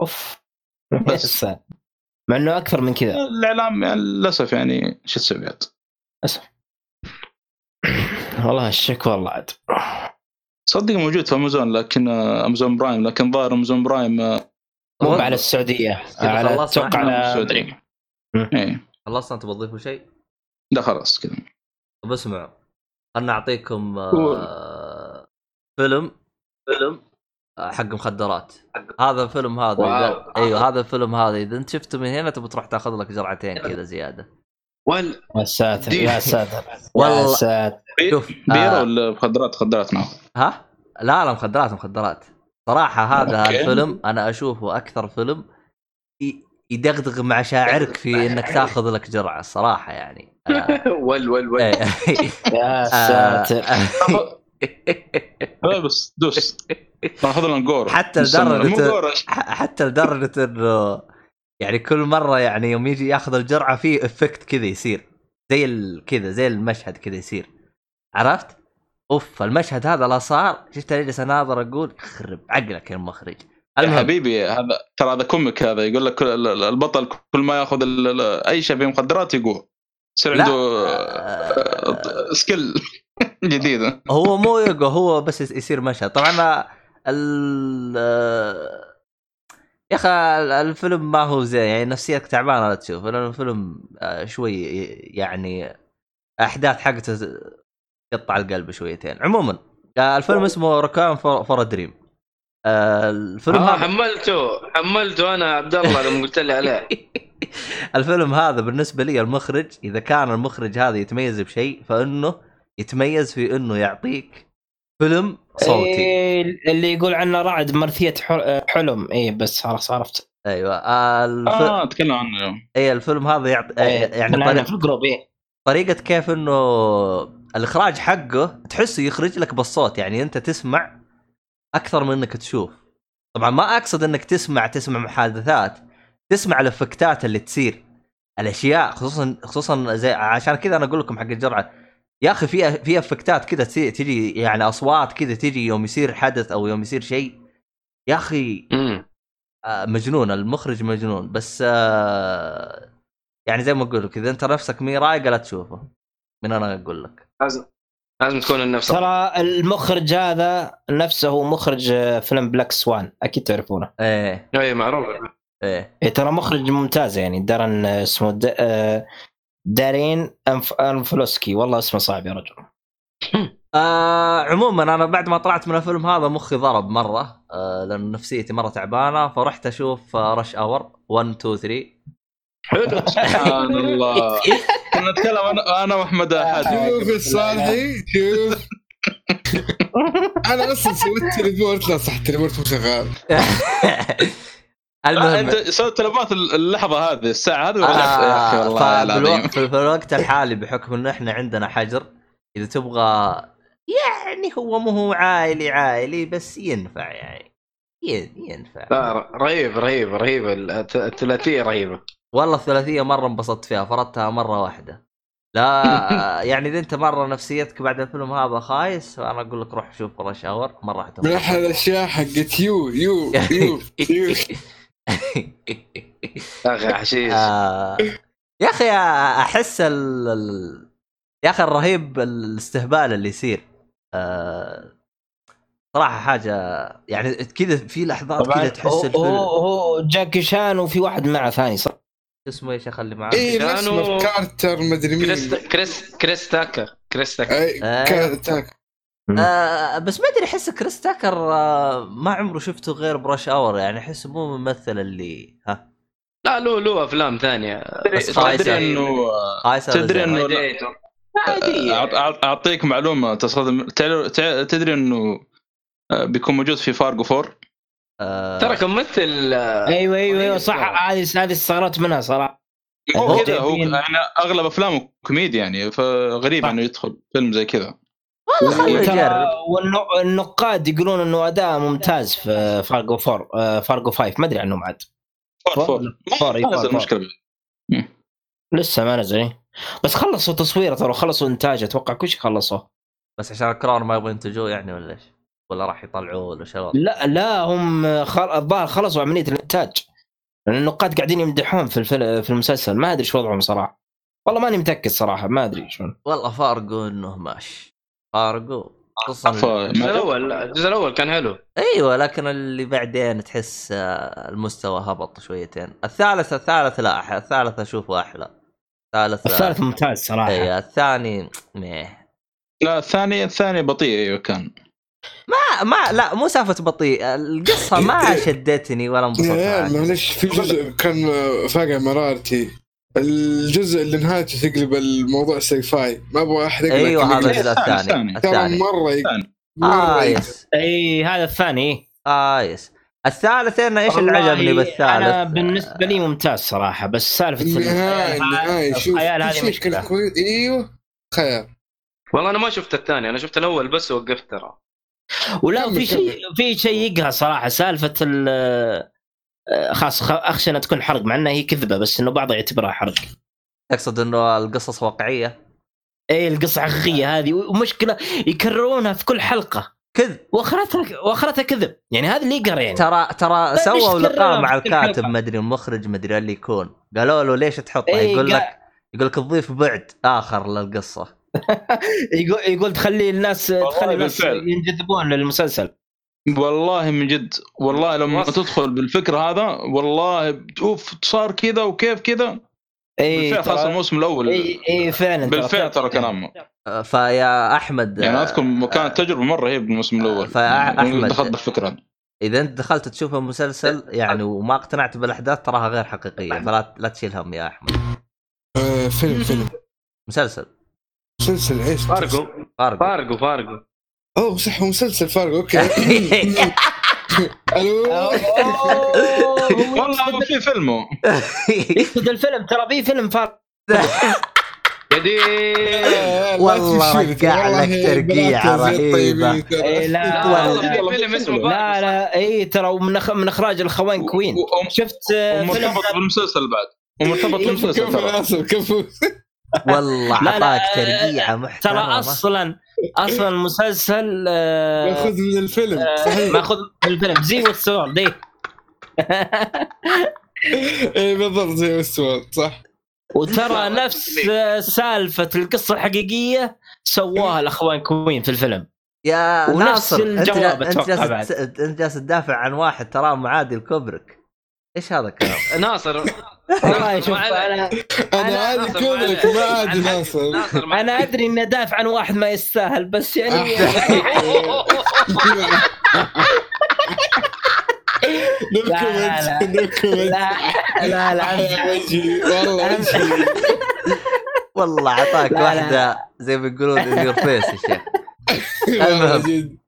أوف بس. مع إنه أكثر من كذا الإعلام يعني للأسف يعني شو تسوي عاد؟ والله الشكوى والله عاد صدق موجود في أمازون لكن آه، أمازون برايم لكن ظاهر أمازون برايم آه، مو. على السعودية على أتوقع على السعودية. مم. إيه خلصنا انت بتضيفوا شيء؟ لا خلاص كذا طب اسمعوا خلنا اعطيكم آه فيلم فيلم حق مخدرات هذا الفيلم هذا. أيوه هذا الفيلم هذا إذا أنت شفته من هنا تبي تروح تاخذ لك جرعتين كذا زيادة وال يا ساتر يا ساتر يا. ساتر. شوف بيرة آه ولا مخدرات؟ مخدرات نعم ها؟ لا لا مخدرات مخدرات. صراحة هذا أوكي. الفيلم أنا أشوفه أكثر فيلم يدغدغ مشاعرك في إنك تاخذ لك جرعة الصراحة يعني. آه، ول ول ول. يا آه، ساتر. بس دوس. ناخذ لنا جور حتى جور حتى لدرجة إنه يعني كل مرة يعني يوم يجي ياخذ الجرعة في effect كذا يصير. زي كذا زي المشهد كذا يصير. عرفت؟ أوف المشهد هذا لا صار. شفت اجلس أناظر أقول خرب عقلك يا المخرج يا المهم حبيبي هذا ترى هذا comic هذا. يقول لك ال- ال- البطل كل ما ياخذ أي شيء فيه مخدرات يقوى يصير. عنده آه، skill جديده هو مو يقو هو بس يصير مشهد. طبعا ال يا أخي الفيلم ما هو زين يعني نفسيتك تعبانة لا تشوف. لأنه الفيلم آه، شوي يعني أحداث حقته تقطع القلب شويتين. عموما آه، الفيلم اسمه Requiem for a Dream. الفيلم آه حملته حملته أنا عبد الله لما قلت لي عليه. الفيلم هذا بالنسبة لي المخرج إذا كان المخرج هذا يتميز بشيء فإنه يتميز في إنه يعطيك فيلم صوتي. إيه اللي يقول عنه رعد مرثية حل- حلم. اي بس خلاص عرفت. أيوه. آه الف... آه اتكلم عنه اي الفيلم هذا يعط... إيه، يعني طريق... في الجروب إيه. طريقة كيف إنه الإخراج حقه تحسه يخرج لك بالصوت. يعني أنت تسمع أكثر من إنك تشوف. طبعا ما أقصد إنك تسمع تسمع محادثات تسمع الإفكتات اللي تصير. الأشياء خصوصا خصوصا زي عشان كذا أنا أقول لكم حق الجرعة. يا أخي في في إفكتات كذا تي- تجي يعني أصوات كذا تجي يوم يصير حدث أو يوم يصير شيء. يا أخي آه، مجنون المخرج مجنون. بس آه، يعني زي ما أقول لك إذا أنت نفسك مي رايقة لا تشوفه. من أنا أقول لك. لازم. لازم تكون النفس ترى المخرج هذا نفسه هو مخرج آه، فيلم Black Swan أكيد تعرفونه. إيه. اي معروف. إيه. إيه ترى مخرج ممتاز يعني. دارن آه، اسمه د... آه، دارين أنف... أرنوفسكي. والله اسمه صعب يا رجل. آه عموما أنا بعد ما طلعت من الفيلم هذا مخي ضرب مرة آه لأن نفسيتي مرة تعبانة فرحت أشوف آه Rush Hour 1 2 3 حلو. سبحان الله. كنا نتكلم أنا أنا وأحمد حاتم شوف الصالحي شوف. أنا أصلا سويت teleport لا صح ال teleport مو شغال. المهم أنت سويت teleport اللحظة هذه الساعة هذه ولا لا؟ يا أخي آه والله العظيم. في الوقت الحالي بحكم إنه إحنا عندنا حجر إذا تبغى يعني هو مو هو عائلي عائلي بس ينفع يعني. ين- ينفع. لا رهيب رهيب رهيب. الثلاثية رهيبة. والله الثلاثية مرة انبسطت فيها فرضتها مرة واحدة. لا يعني إذا أنت مرة نفسيتك بعد الفيلم هذا خايس فانا أقول لك روح شوف Rush Hour مرة حتنبسط. من أحلى الأشياء حقت يو يو يو يو. يا أخي حشيش آه، يا أخي أحس ال... يا أخي الرهيب الاستهبال اللي يصير. آه، صراحة حاجة يعني كذا في لحظات كذا تحس هو, الفيلم. هو, هو جاكي شان وفي واحد معه ثاني صح؟ اسمه إيش اخلي معاه؟ اي اسمه كارتر مدري مين. كريس كريس كريس تاكر. كريس تاكر. اي آه. آه بس ما أدري أحس كريس تاكر آه ما عمره شفته غير ب Rush Hour يعني أحس مو ممثل اللي ها. لا له له أفلام ثانية. بس. تدري انه تدري أعط- أعطيك معلومة تصدم تدري إنه بيكون موجود في فارجو 4 آه ترى كممثل آه، أيوه أيوه أيوه صح. هذه هذه استغربت منها صراحة. هو هو كذا هو يعني أغلب أفلامه كوميدي يعني فغريب. إنه يدخل فيلم زي كذا. والله خليه ترى يجرب والنقاد يقولون إنه أداء ممتاز في فارجو 4 آه، فارجو 5 ما أدري عنهم عاد four four four، ما four، نزل four. مشكلة لسه ما نزل إيه. بس خلصوا تصويره ترى خلصوا إنتاجه. أتوقع كل شيء خلصوا. بس عشان الكورونا ما يبغوا ينتجوه يعني ولا إيش؟ ولا راح يطلعوه ولا الوضع؟ لا لا هم خل... الظاهر خلصوا عمليه الإنتاج. لأن النقاد قاعدين يمدحون في الفل... في المسلسل. ما أدري شو وضعهم صراحة. والله ماني متأكد صراحة ما أدري شلون. والله فارجو إنه ماشي. فارجو خصوصا الجزء الأول الجزء الأول كان حلو. أيوه لكن اللي بعدين تحس آه، المستوى هبط شويتين. الثالث الثالث لا الثالث اشوفه أحلى الثالث الثالث ممتاز صراحة. اي الثاني مية. لا الثاني الثاني بطيء أيوه كان. ما ما لا مو سالفة بطيء. القصة ما شدتني ولا انبسطت معها. معلش في جزء كان فاقع مرارتي. الجزء اللي نهايته تقلب الموضوع sci-fi ما أبغى أحرق لك أيوه هذا الجزء الثاني الثاني. ترى الثاني. مرة مره يق- yes. إي هذا الثاني. آه yes. الثالث أنا إيش اللي عجبني بالثالث؟ أنا بالنسبة لي ممتاز صراحة بس سالفة النهايه ال- النهايه شوف الخيال هذه مشكلة. كويس أيوه. خيال والله أنا ما شفت الثاني أنا شفت الأول بس وقفت ترى. ولا في شيء في شيء يقهى صراحة سالفة ال آه، خلاص خ- أخشى إنها تكون حرق مع إنها هي كذبة بس إنه بعضها يعتبرها حرق. تقصد إنه القصص واقعية؟ اي القصة حقيقية هذه ومشكلة يكررونها في كل حلقة. كذب. وأخرتها وأخرتها كذب. يعني هذا اللي يقهر يعني. ترى ترى سووا تكررها لقاء مع في كل الكاتب؟ ما أدري المخرج ما أدري اللي يكون. قالوا له ليش تحطها إيه، يقول قا- لك يقول لك تضيف بعد آخر للقصة. يقول يقول تخلي الناس تخلي الناس. ينجذبون للمسلسل. والله من جد والله لما وصف. تدخل بالفكرة هذا والله اوف صار كذا وكيف كذا. إي خلاص الموسم الأول. إي إي فعلا. بالفعل ترى كلامه آه، فيا أحمد يعني آه، أذكر كانت تجربة مرة رهيبه بالموسم الأول. فأحمد- يعني دخلت بالفكرة إذا أنت دخلت تشوف المسلسل يعني وما اقتنعت بالأحداث تراها غير حقيقية فلا لا تشيل هم يا أحمد. آه فيلم فيلم. مسلسل. مسلسل إيش؟ Fargo Fargo Fargo Fargo أوه صح هو مسلسل Fargo okay. ألو؟ والله في فيلمه. يقصد الفيلم ترى في فيلم فار قديم لا والله رجع لك رهيبة. ترى. إيه، لا لا. لا, اي ترى من. من إخراج الأخوين كوين. شفت آه، ومرتبط بالمسلسل بعد. ومرتبط بالمسلسل كفو والله أعطاك ترقيعة محترمة. ترى أصلا أصلا المسلسل آه، مأخذ من الفيلم. آه، صحيح. مأخذ من الفيلم. زي والسورد إيه اي بالضبط زي وستورد صح. وترى نفس سالفة القصة الحقيقية سواها الأخوان كوين في الفيلم. يا ونفس ناصر أنت الجواب جا- أنت أتوقع جالس أنت جالس تدافع عن واحد تراه معادي لكوبريك. إيش هذا الكلام؟ ناصر والله شوف. أنا أنا معلش. ما حق. ناصر أنا أدري إني ادافع عن واحد ما يستاهل بس يعني لا، لا لا وجهي والله وجهي والله أعطاك. واحدة زي ما يقولون ان يور فيس يا شيخ المهم.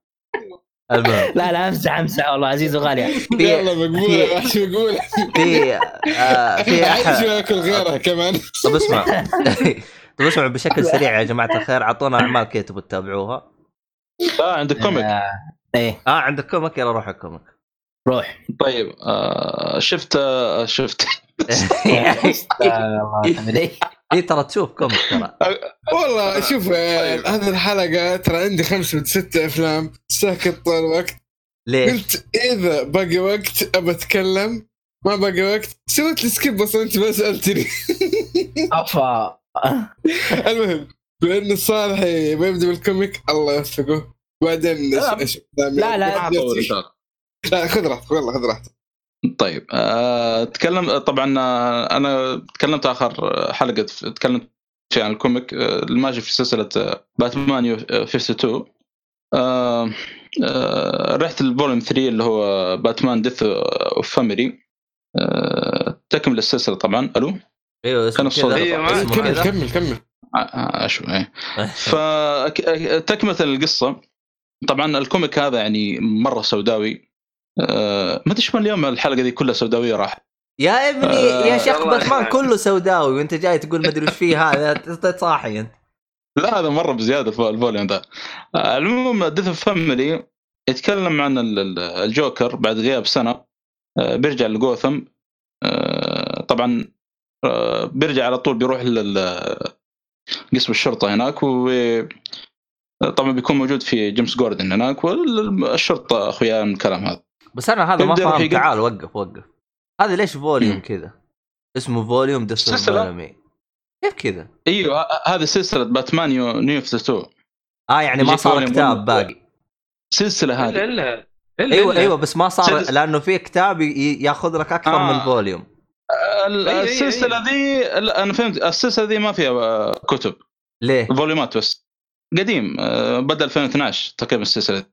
المهم. لا لا امزح امزح والله عزيز وغالي. في يلا مقبوله وحش مقبوله في آه في احد ياكل غيرها كمان. طب اسمع. طب اسمع بشكل سريع يا جماعة الخير. أعطونا أعمال كي تبغوا تتابعوها. لا عندك comic آه، إيه. آه عندك comic يلا روح ال comic روح. طيب آه شفت آه شفت. اي ترى تشوف comic ترى. والله شوف آه، طيب. هذه الحلقة ترى عندي خمس من ست أفلام ساكت طول الوقت. ليش؟ قلت إذا باقي وقت أبى أتكلم ما باقي وقت سويت لي skip أصلا أنت ما سألتني. افا المهم لأن الصالحي بيبدا بال comic الله يوفقه. بعدين لا، أشوف لا،. لا خذ راحتك والله خذ راحتك. طيب آه، تكلم طبعا آه، أنا تكلمت آخر حلقة تكلمت في عن ال comic آه، الماشي في سلسلة باتمان يو- آه، 52 آه، آه، رحت ال volume 3 اللي هو باتمان Death of Family تكمل السلسلة طبعا. ألو؟ أيوه كان اسمه الصوت. أيوة، كمل كمل كمل. شو إيه. فتكمله القصة. طبعا ال comic هذا يعني مرة سوداوي. آه، ما تشمل اليوم الحلقة دي كلها سوداوية راح. يا ابني آه، يا شيخ باتمان. كله سوداوي وأنت جاي تقول ما أدري وش فيه هذا صاحي أنت. لا هذا مرة بزيادة ال vo- ال volume ذا آه، المهم Death Family يتكلم عن ال- ال- الجوكر بعد غياب سنة. آه، بيرجع لجوثم. طبعا بيرجع على طول بيروح لل- قسم الشرطة هناك و طبعا بيكون موجود في جيمس جوردن هناك والشرطة أخويا من الكلام هذا. بس أنا هذا ما فاهم. تعال وقف وقف. هذا ليش volume. كذا؟ اسمه volume ديس سلسلة. volume كيف كذا؟ إيوه هذه سلسلة باتمان new- new 52 آه يعني ما صار كتاب. باقي. سلسلة هذه. الا الا أيوه إلا. أيوه بس ما صار لأنه في كتاب ي- ياخذ لك أكثر آه. من volume ال- أيوة، أيوة، السلسلة ذي لا، أنا فهمت. السلسلة ذي ما فيها آه، كتب. ليه؟ volumeات بس. قديم آه، بدأ 2012 تقريبا السلسلة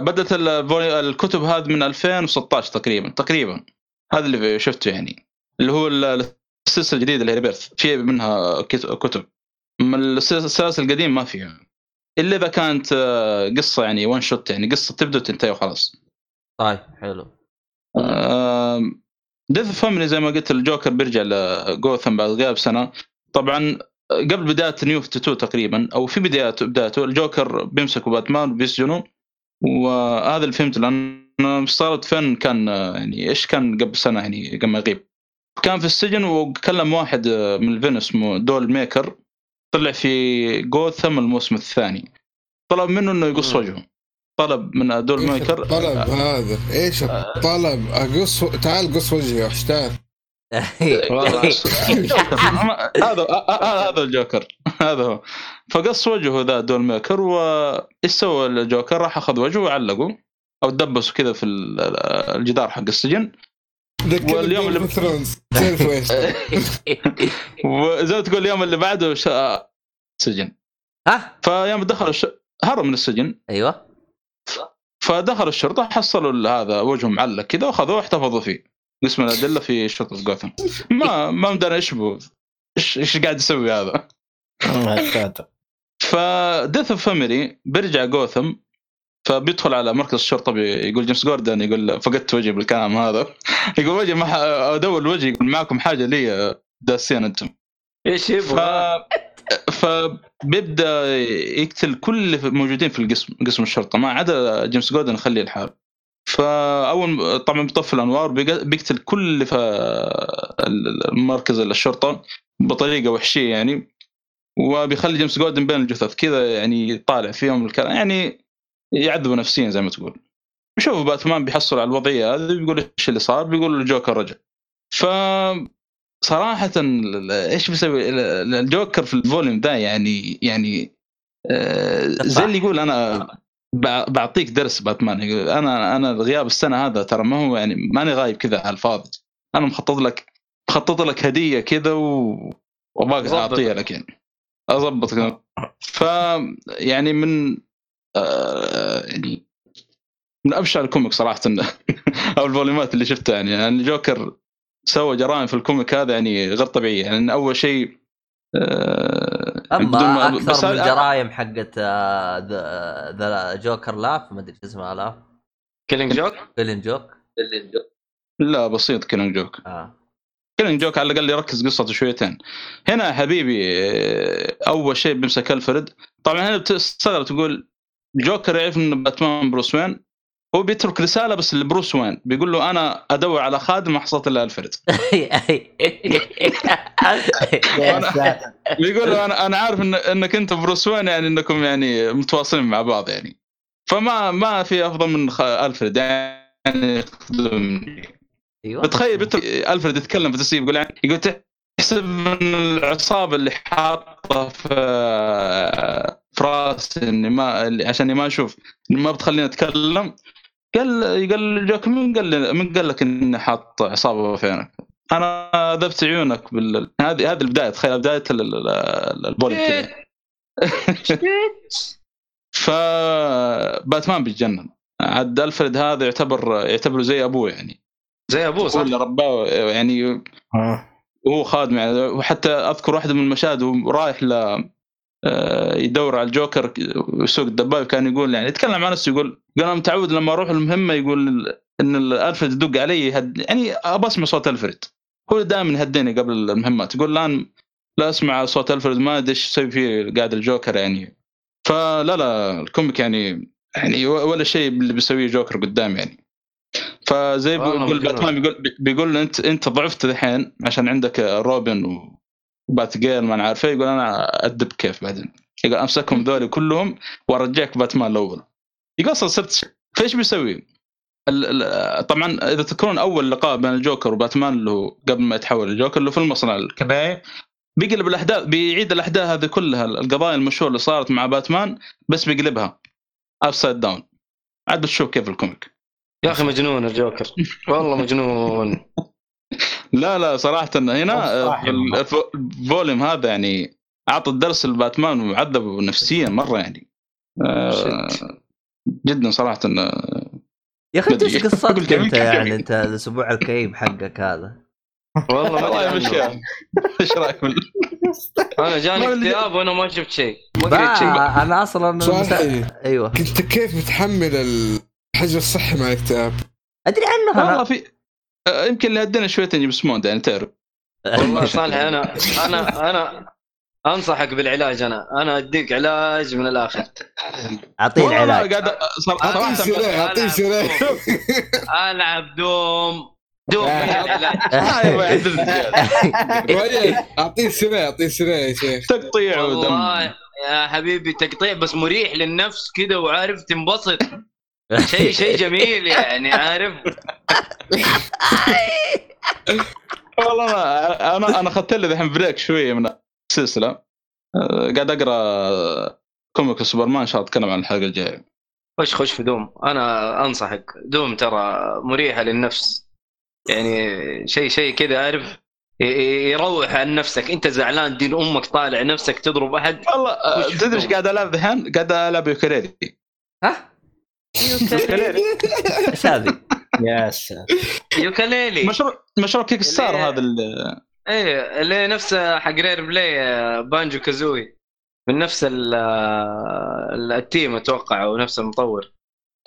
بدأت ال volu- الكتب هذه من 2016 تقريبا تقريبا. هذا اللي شفته يعني. اللي هو ال- السلسلة الجديدة اللي هي Rebirth في منها كت- كتب. أما السلاسل القديم ما فيها. إلا إذا كانت آه، قصة يعني one shot يعني قصة تبدأ وتنتهي وخلاص. طيب حلو. Death Family زي ما قلت الجوكر بيرجع لجوثم بعد غياب سنة. طبعا قبل بداية New 52 تقريبا أو في بدايته بدايته الجوكر بيمسكوا باتمان وبيسجنوا وهذا اللي فهمته لأن صارت فين كان يعني إيش كان قبل سنة يعني قبل ما يغيب. كان في السجن وكلم واحد من ال villain اسمه دول ميكر طلع في جوثم الموسم الثاني. طلب منه إنه يقص. وجهه. طلب من دول ميكر الطلب هذا؟ إيش الطلب؟ اقص تعال قص وجهي يا وحش تعال والله. هذا هذا الجوكر. هذا هو. فقص وجهه ذا دول ميكر وإيش سوى الجوكر؟ راح أخذ وجهه وعلقه أو دبسه كذا في ال- الجدار حق السجن. واليوم اللي- وزي ما تقول اليوم اللي بعده ش... سجن ها؟ فيوم دخلوا الش... هرب من السجن. أيوه. فدخلوا الشرطة حصلوا هذا وجهه معلق كذا وأخذوه واحتفظوا فيه. قسم الادله في شرطه جوثم ما ما مدري إيش بو إيش إيش قاعد يسوي هذا. ف Death of Family بيرجع جوثم فبيدخل على مركز الشرطة بيقول جيمس جوردن يقول فقدت وجهي بالكلام هذا. يقول وجهي ما أدور وجهي يقول معكم حاجة لي داسين أنتم. إيش ف يبغى؟ فبيبدا يقتل كل اللي في- موجودين في القسم قسم الشرطة ما عدا جيمس جوردن يخليه الحال. فأول طبعا بيطفي الأنوار بيق- بيقتل كل اللي في ال- مركز الشرطة بطريقة وحشية يعني وبيخلي جيمس جوردن بين الجثث كذا يعني طالع فيهم الكلام يعني يعذبوا نفسيا زي ما تقول. بشوفوا باتمان بيحصل على الوضعية هذه بيقول إيش اللي صار؟ بيقول الجوكر رجع. ف صراحة إيش بيسوي؟ ال- ال- الجوكر في ال volume ذا يعني يعني آه، زي اللي يقول أنا بعطيك درس باتمان. أنا أنا غياب السنة هذا ترى ما هو يعني ماني غايب كذا على الفاضي. أنا مخطط لك مخطط لك هدية كذا و... وأبغاك. أعطيها لك يعني. اضبط ف يعني من آه يعني من ابشع الكوميك صراحة. أو الفوليومات اللي شفتها يعني, يعني الجوكر سوى جرائم في الكوميك هذا يعني غير طبيعيه يعني أول شيء أما ما- أكثر بس من جرايم حقت آه، ذا ذا جوكر لاف ما أدري شو اسمها لاف كيلينج جوك؟ فيلن جوك. لا بسيط كيلينج جوك. آه. كيلينج جوك على الأقل يركز قصته شويتين. هنا حبيبي آه، أول شيء بيمسك الفريد طبعا هنا بتستغرب تقول جوكر يعرف ان باتمان بروس وين؟ هو بيترك رسالة بس لبروس وين؟ بيقول له أنا أدور على خادم ما حصلت الا ساتر. بيقول له أنا أنا عارف إن إنك أنت بروس وين يعني إنكم يعني متواصلين مع بعض يعني. فما ما في أفضل من الفريد يعني أيوه. تخيل الفريد يتكلم في tape يقول يعني يقول تحسب إن العصابة اللي حاطة في في رأسي إني ما عشان ما أشوف ما بتخليني أتكلم. قال قال جوك من قال من قال لك إني حاط عصابة في عينك؟ أنا ذبت عيونك بال هذه هذه البداية تخيل بداية ال- ال- ال- البولي كذا فباتمان بيتجنن. عاد ألفريد هذا يعتبر يعتبره زي أبوه يعني. زي أبوه صح؟ هو اللي رباه يعني آه. وهو خادم يعني. وحتى أذكر واحدة من المشاهد وهو رايح ل يدور على الجوكر ويسوق الدبابة كان يقول يعني يتكلم عن نفسه يقول يقول أنا متعود لما أروح المهمة يقول إن ألفريد يدق علي يهد يعني ابى اسمع صوت ألفريد. هو دائما يهديني قبل المهمات يقول الآن لا أسمع صوت ألفريد ما أدري إيش يسوي فيه قاعد الجوكر يعني. فلا لا الكوميك يعني يعني ولا شيء اللي بيسويه جوكر قدام يعني. فزي بيقول. باتمان بيقول بيقول انت أنت ضعفت الحين عشان عندك روبن وبات جير ما إيه، يقول أنا أدب كيف بعدين. يقول أمسكهم ذولي كلهم وأرجعك باتمان الأول. يقول أصلا صرت فإيش بيسوي؟ طبعا إذا تذكرون أول لقاء بين الجوكر وباتمان اللي هو قبل ما يتحول الجوكر اللي في المصنع الكباية بيقلب الاحداث بيعيد الأحداث هذه كلها القضايا المشهورة اللي صارت مع باتمان بس بيقلبها. upside down عاد بتشوف كيف ال comic. يا أخي مجنون الجوكر. والله مجنون. لا لا صراحة هنا في ال volume هذا يعني أعطى الدرس لباتمان وعذبه نفسيا مرة يعني آه، جدا صراحة آه، يا أخي انت إيش. قصتك أنت يعني. أنت الأسبوع الكئيب حقك هذا والله ما الله أدري يمشيها عنه. إيش رأيك أنا جاني اكتئاب وأنا ما شفت شيء ما قريت شيء أنا أصلا أيوه انت كيف متحمل الحجر الصحي مع الاكتئاب؟ أدري عنه والله أنا في آه، يمكن اللي هدينا شوية جيمس موند يعني تعرف. والله صالح أنا أنا أنا أنصحك بالعلاج أنا أنا أديك علاج من الآخر. أعطيه العلاج. قاعد أعطيه سلاح أعطيه سلاح ألعب دوم دوم. آه. أعطيه سلاح أعطيه سلاح يا شيخ. تقطيع ودم. والله يا حبيبي تقطيع بس مريح للنفس كذا وعارف تنبسط. شيء شيء جميل يعني عارف. والله أنا أنا أنا أخذت لي الحين break شوية من السلسلة. آه، قاعد أقرأ comic سوبرمان ان شاء الله اتكلم عن الحلقة الجاية. خش خش في دوم؟ أنا أنصحك. دوم ترى مريحة للنفس. يعني شيء شيء كذا عارف. يروح عن نفسك. أنت زعلان دين أمك طالع نفسك تضرب أحد. والله تدري إيش؟ قاعد ألعب الحين؟ قاعد ألعب يوكليلي ها؟ يوكليلي إيش هذه؟ يا ساتر. Yooka-Laylee مشروع مشروع Kickstarter هذا ال- إيه اللي نفس حق Rare Replay Banjo-Kazooie. من نفس ال- team أتوقع أو نفس المطور.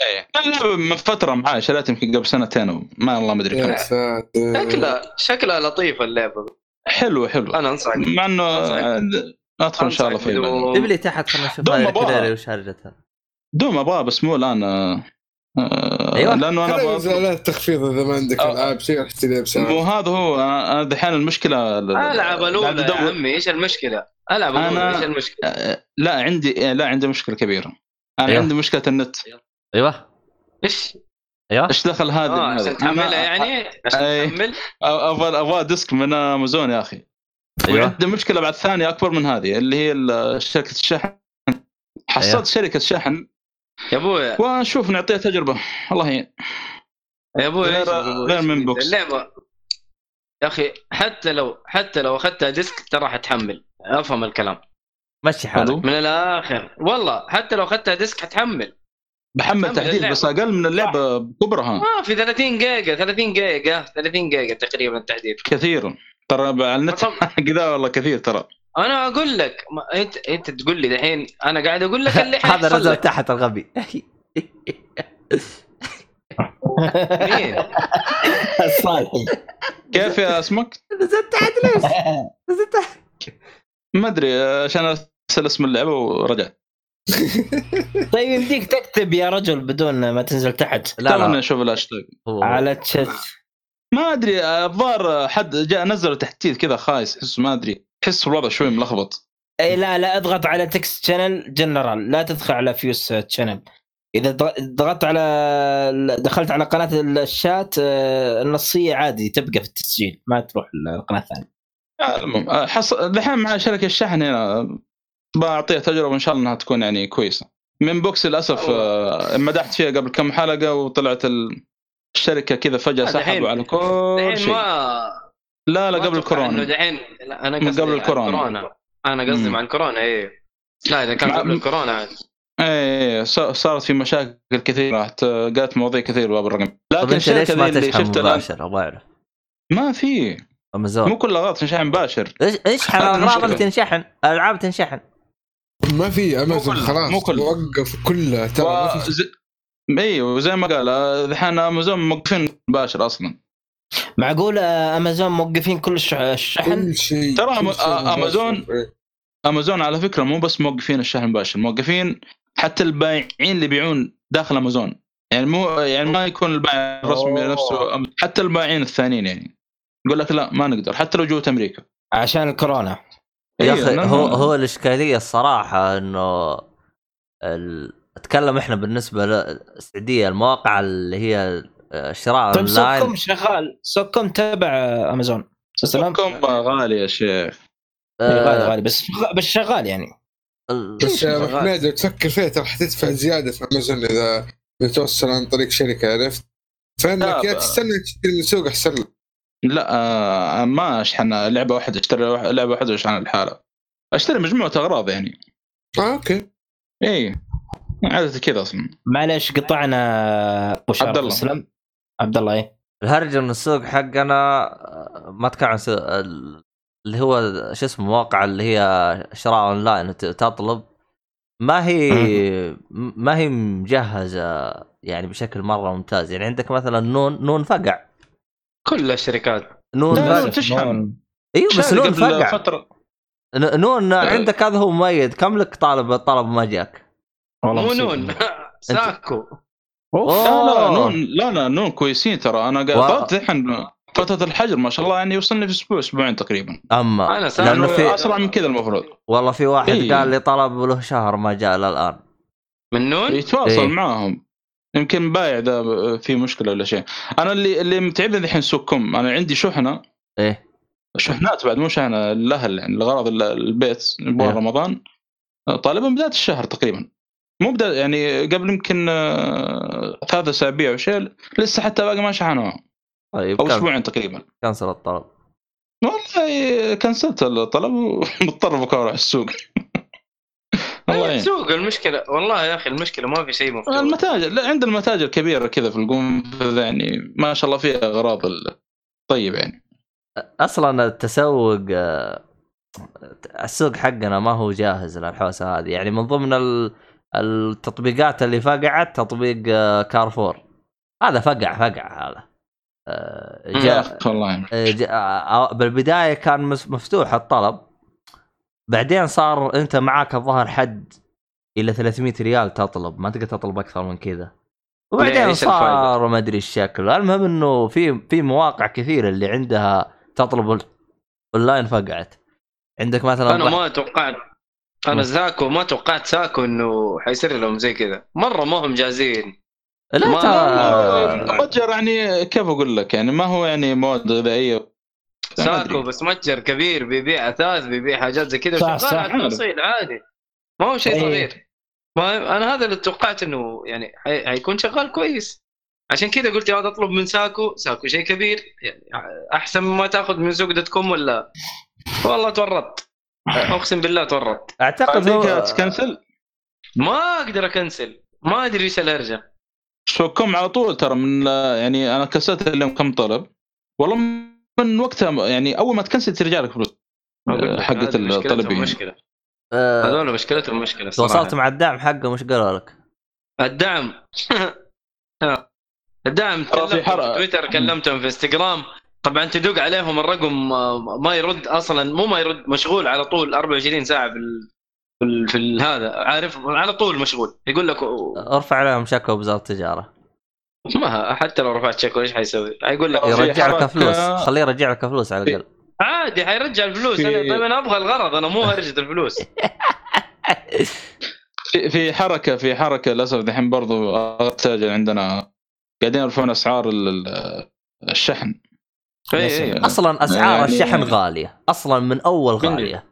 إيه. من فترة معاي شريتها يمكن قبل سنتين وما والله ما أدري يا كم ساتر. شكلها شكلها لطيفه اللعبة. حلوة حلوة أنا أنصحك. مع إنه ادخل إن شاء الله فيه. بعدين. جيب لي تحت خلينا نشوف. الكلاري وش هرجتها دوم أبغاه بس مو الآن آه، آه، أيوة. لأنه أنا هذا عليه تخفيض إذا ما عندك آه. العاب شيء راح تلعب مو هذا هو أنا أنا دحين المشكلة العب الاولى يا عمي إيش المشكلة؟ العب الاولى أنا- إيش المشكلة؟ آه، لا عندي لا عندي مشكلة كبيرة أنا أيوة. عندي مشكلة النت أيوه إيش؟ أيوه إيش دخل هذه آه بهذه؟ عشان تحملها أنا يعني؟ عشان. تحمل؟ أبغى أبغى disc من أمازون يا أخي أيوه وعندي مشكلة بعد ثانية أكبر من هذه اللي هي شركة الشحن حصلت أيوة. شركة شحن يا أبوي. ونشوف نعطيها تجربة. الله يعين يا أبوي غير- من؟ box. اللعبة يا أخي حتى لو حتى لو أخذتها disc ترى حتحمل أفهم الكلام. مشي حالك. من الآخر. والله حتى لو أخذتها disc حتحمل. بحمل تحديث. بس أقل من اللعبة بكبرها ما في 30 جيجا 30 جيجا 30 جيجا تقريبا تحديث كثير. ترى على النت طب كذا والله كثير ترى. أنا أقول لك ما أنت أنت تقول لي دحين أنا قاعد أقول لك اللي هذا نزل تحت الغبي. مين؟ الصالحي كيف يا اسمك؟ نزل تحت ليش؟ نزل تحت. ما أدري عشان أرسل اسم اللعبة ورجعت طيب يمديك تكتب يا رجل بدون ما تنزل تحت. لا لا. نشوف الهاشتاج. على الشات ما أدري الظاهر حد جاء نزل تحديث كذا خايس احس ما أدري. احس الوضع شوي ملخبط. إي لا لا اضغط على text channel general لا تدخل على voice channel إذا ضغ- ضغطت على دخلت على قناة الشات آه، النصية عادي تبقى في التسجيل ما تروح القناه الثانية المهم آه، حصل دحين مع شركة الشحن هنا بعطيها تجربة وان شاء الله إنها تكون يعني كويسة. من بوكس للأسف آه، مدحت فيها قبل كم حلقة وطلعت ال- الشركة كذا فجأة آه، سحبوا على كل شيء. ما لا لا قبل الكورونا. دحين لا أنا قصدي قبل الكورونا. أنا قصدي. مع الكورونا إيه. لا إذا كان قبل الكورونا. عاد إيه ص- صارت في مشاكل كثيرة راحت قالت مواضيع كثير باب الرقم. لكن الشركة ما اللي مباشر أبغى اعرف ما في. مو امازون كل غلط شحن مباشر. إيش اشحن اغراضك. تنشحن. ألعاب تنشحن. ما في امازون كله، خلاص مو كله. وقف كلها ترى ما في. أيوه زي ما قال آه، دحين امازون موقفين مباشر أصلا. معقول أمازون موقفين كل الش- الشحن كل شيء ترى كل شيء آه، أمازون- مباشر. إيه. أمازون على فكرة مو بس موقفين الشحن المباشر موقفين حتى البائعين اللي يبيعون داخل أمازون يعني مو يعني ما يكون البائع الرسمي. نفسه حتى البائعين الثانيين يعني يقول لك لا ما نقدر حتى لو جوة أمريكا عشان الكورونا يا أيوة، أخي هو هو الإشكالية الصراحة إنه ال... أتكلم إحنا بالنسبة للسعوديه المواقع اللي هي شراء طيب سوقكم أونلاين. شغال. سوقكم تبع أمازون سلام؟ كم غالي يا شيخ. غالي آه، غالي بس بس شغال يعني. بس يا. حميد لو تفكر فيها ترى حتدفع زيادة في أمازون إذا بتوصل عن طريق شركة عرفت؟ فإنك يا تستنى تشتري من سوق أحسن لك. لا آه ما أشحن. لعبة واحدة أشتري واحد- لعبة واحدة واشحن الحالة أشتري مجموعة أغراض يعني. آه أوكي. اي عادة كذا أصلا. معلش قطعنا أبو عبد الله. عبد الله إيه؟ الهرجة ان السوق حقنا آه، ما أتكلم عن اللي هو شو اسمه مواقع اللي هي شراء أونلاين ت- تطلب. ما هي ما هي مجهزة يعني بشكل مرة ممتاز. يعني عندك مثلا نون نون فقع. كل الشركات. نون فقع. تشحن. إيوه بس نون فقع. فترة. ن- نون عندك هذا هو مؤيد كم لك طالب الطلب ما جاك؟ والله مو. نون. ساكو. أوف. لا. نون لا لا نون كويسين ترى. أنا قاعد الحين فترة الحجر ما شاء الله يعني وصلني في أسبوع أسبوعين تقريبا. أما سامع لأنه في اسرع من كذا المفروض. والله في واحد إيه. قال لي طلب له شهر ما جاء إلى الآن. من نون؟ يتواصل إيه. معاهم. يمكن بايع ذا في مشكلة ولا شيء. أنا اللي اللي متعبني الحين سوقكم أنا عندي شحنة. إيه. شحنات بعد مو شحنة الأهل يعني لغرض ال- البيت يبغون إيه. رمضان. طالبا بداية الشهر تقريبا. مو بدا يعني قبل يمكن آه، ثلاث أسابيع أو شيء لسه حتى باقي ما شحنوها. طيب أو كان- أسبوعين تقريبا. كنسل الطلب. والله كنسلت الطلب ومضطر بكره أروح السوق. الله يعين. سوق المشكلة والله يا أخي المشكلة ما في شيء مفتوح المتاجر لا عند المتاجر كبيرة كذا في القنفذ يعني ما شاء الله فيها أغراض طيب يعني. أصلا التسوق آه، السوق حقنا ما هو جاهز للحوسة هذه. يعني من ضمن ال- التطبيقات اللي فقعت تطبيق آه، كارفور هذا فقع فقع هذا آه، جاء. آه، جاء- بالبداية كان مفتوح الطلب بعدين صار أنت معاك الظاهر حد إلى 300 ريال تطلب ما تقدر تطلب أكثر من كذا وبعدين؟ صار ما أدري الشكل المهم إنه في في مواقع كثيرة اللي عندها تطلب اونلاين فقعت عندك مثلا أنا ما توقعت. أنا ساكو ما توقعت ساكو إنه حيصير لهم زي كذا. مرة ما هم جاهزين. لا ما- ترى. متجر يعني كيف أقول لك؟ يعني ما هو يعني مواد غذائيه ما ساكو. بس متجر كبير بيبيع أثاث بيبيع حاجات زي كذا صح، وشغال صح. على التوصيل عادي. ما هو شيء إيه. صغير. ما أنا هذا اللي توقعت إنه يعني حي- حيكون شغال كويس. عشان كذا قلت يا أطلب من ساكو. ساكو شيء كبير. يعني أحسن مما تأخذ من سوق dot com ولا؟ والله تورطت. اقسم بالله تورطت أعتقد هو تكنسل ما أقدر أكنسل. ما أدري إيش الهرجه سوقكم على طول ترى من يعني أنا كسرت اليوم كم طلب. والله من وقتها يعني أول ما تكنسل ترجع لك فلوس حقت الطلبين. مشكلة. آه، هذول مشكلتهم مشكلة تواصلت صراحة مع الدعم حقه مش قالوا لك؟ الدعم. الدعم ترى في كلمتهم حرق. في تويتر كلمتهم في انستغرام. طبعا تدق عليهم الرقم آه، ما يرد أصلا مو ما يرد مشغول على طول 24 ساعة في. في. هذا عارف على طول مشغول. يقول لك أرفع عليهم شكوى بوزاره التجارة. ما حتى لو رفعت شكوى إيش حيسوي؟ حيقول لك يرجع لك فلوس خليه يرجع لك فلوس على الأقل. عادي حيرجع الفلوس. في- أنا طيب أنا أبغى الغرض أنا مو هرجة الفلوس. في في حركة في حركة للأسف دحين برضو اغلب التاجر عندنا. قاعدين يرفعون أسعار ال- ال- الشحن. اي اي أصلا أسعار يعني- الشحن غالية. أصلا من أول غالية.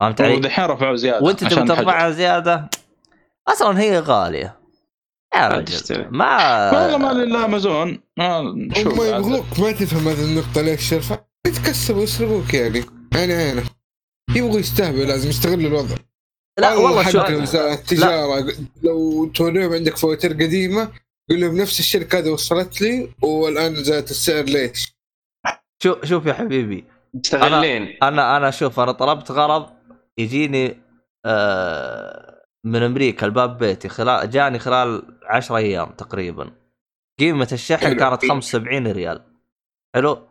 فهمت علي؟ ودحين رفعوا زيادة وأنت تبي حاجة. ترفعها زيادة؟ أصلا هي غالية. يا رجل. ما والله ما لله أمازون. ما نشوف. يبغوك ما تفهم هذه النقطة ليش يرفع. يتكسبوا ويسرقوك يعني. عين عينه يبغوا يستهبلوا لازم يستغلوا الوضع. لا والله زي التجارة. لو توريهم عندك فواتير قديمة قول لهم نفس الشركة هذه وصلت لي والآن زادت السعر ليش؟ شوف شوف يا حبيبي. مستغلين. أنا أنا شوف أنا طلبت غرض يجيني آه من أمريكا لباب بيتي خلال جاني خلال 10 أيام تقريبا. قيمة الشحن حلو. كانت 75 ريال. حلو؟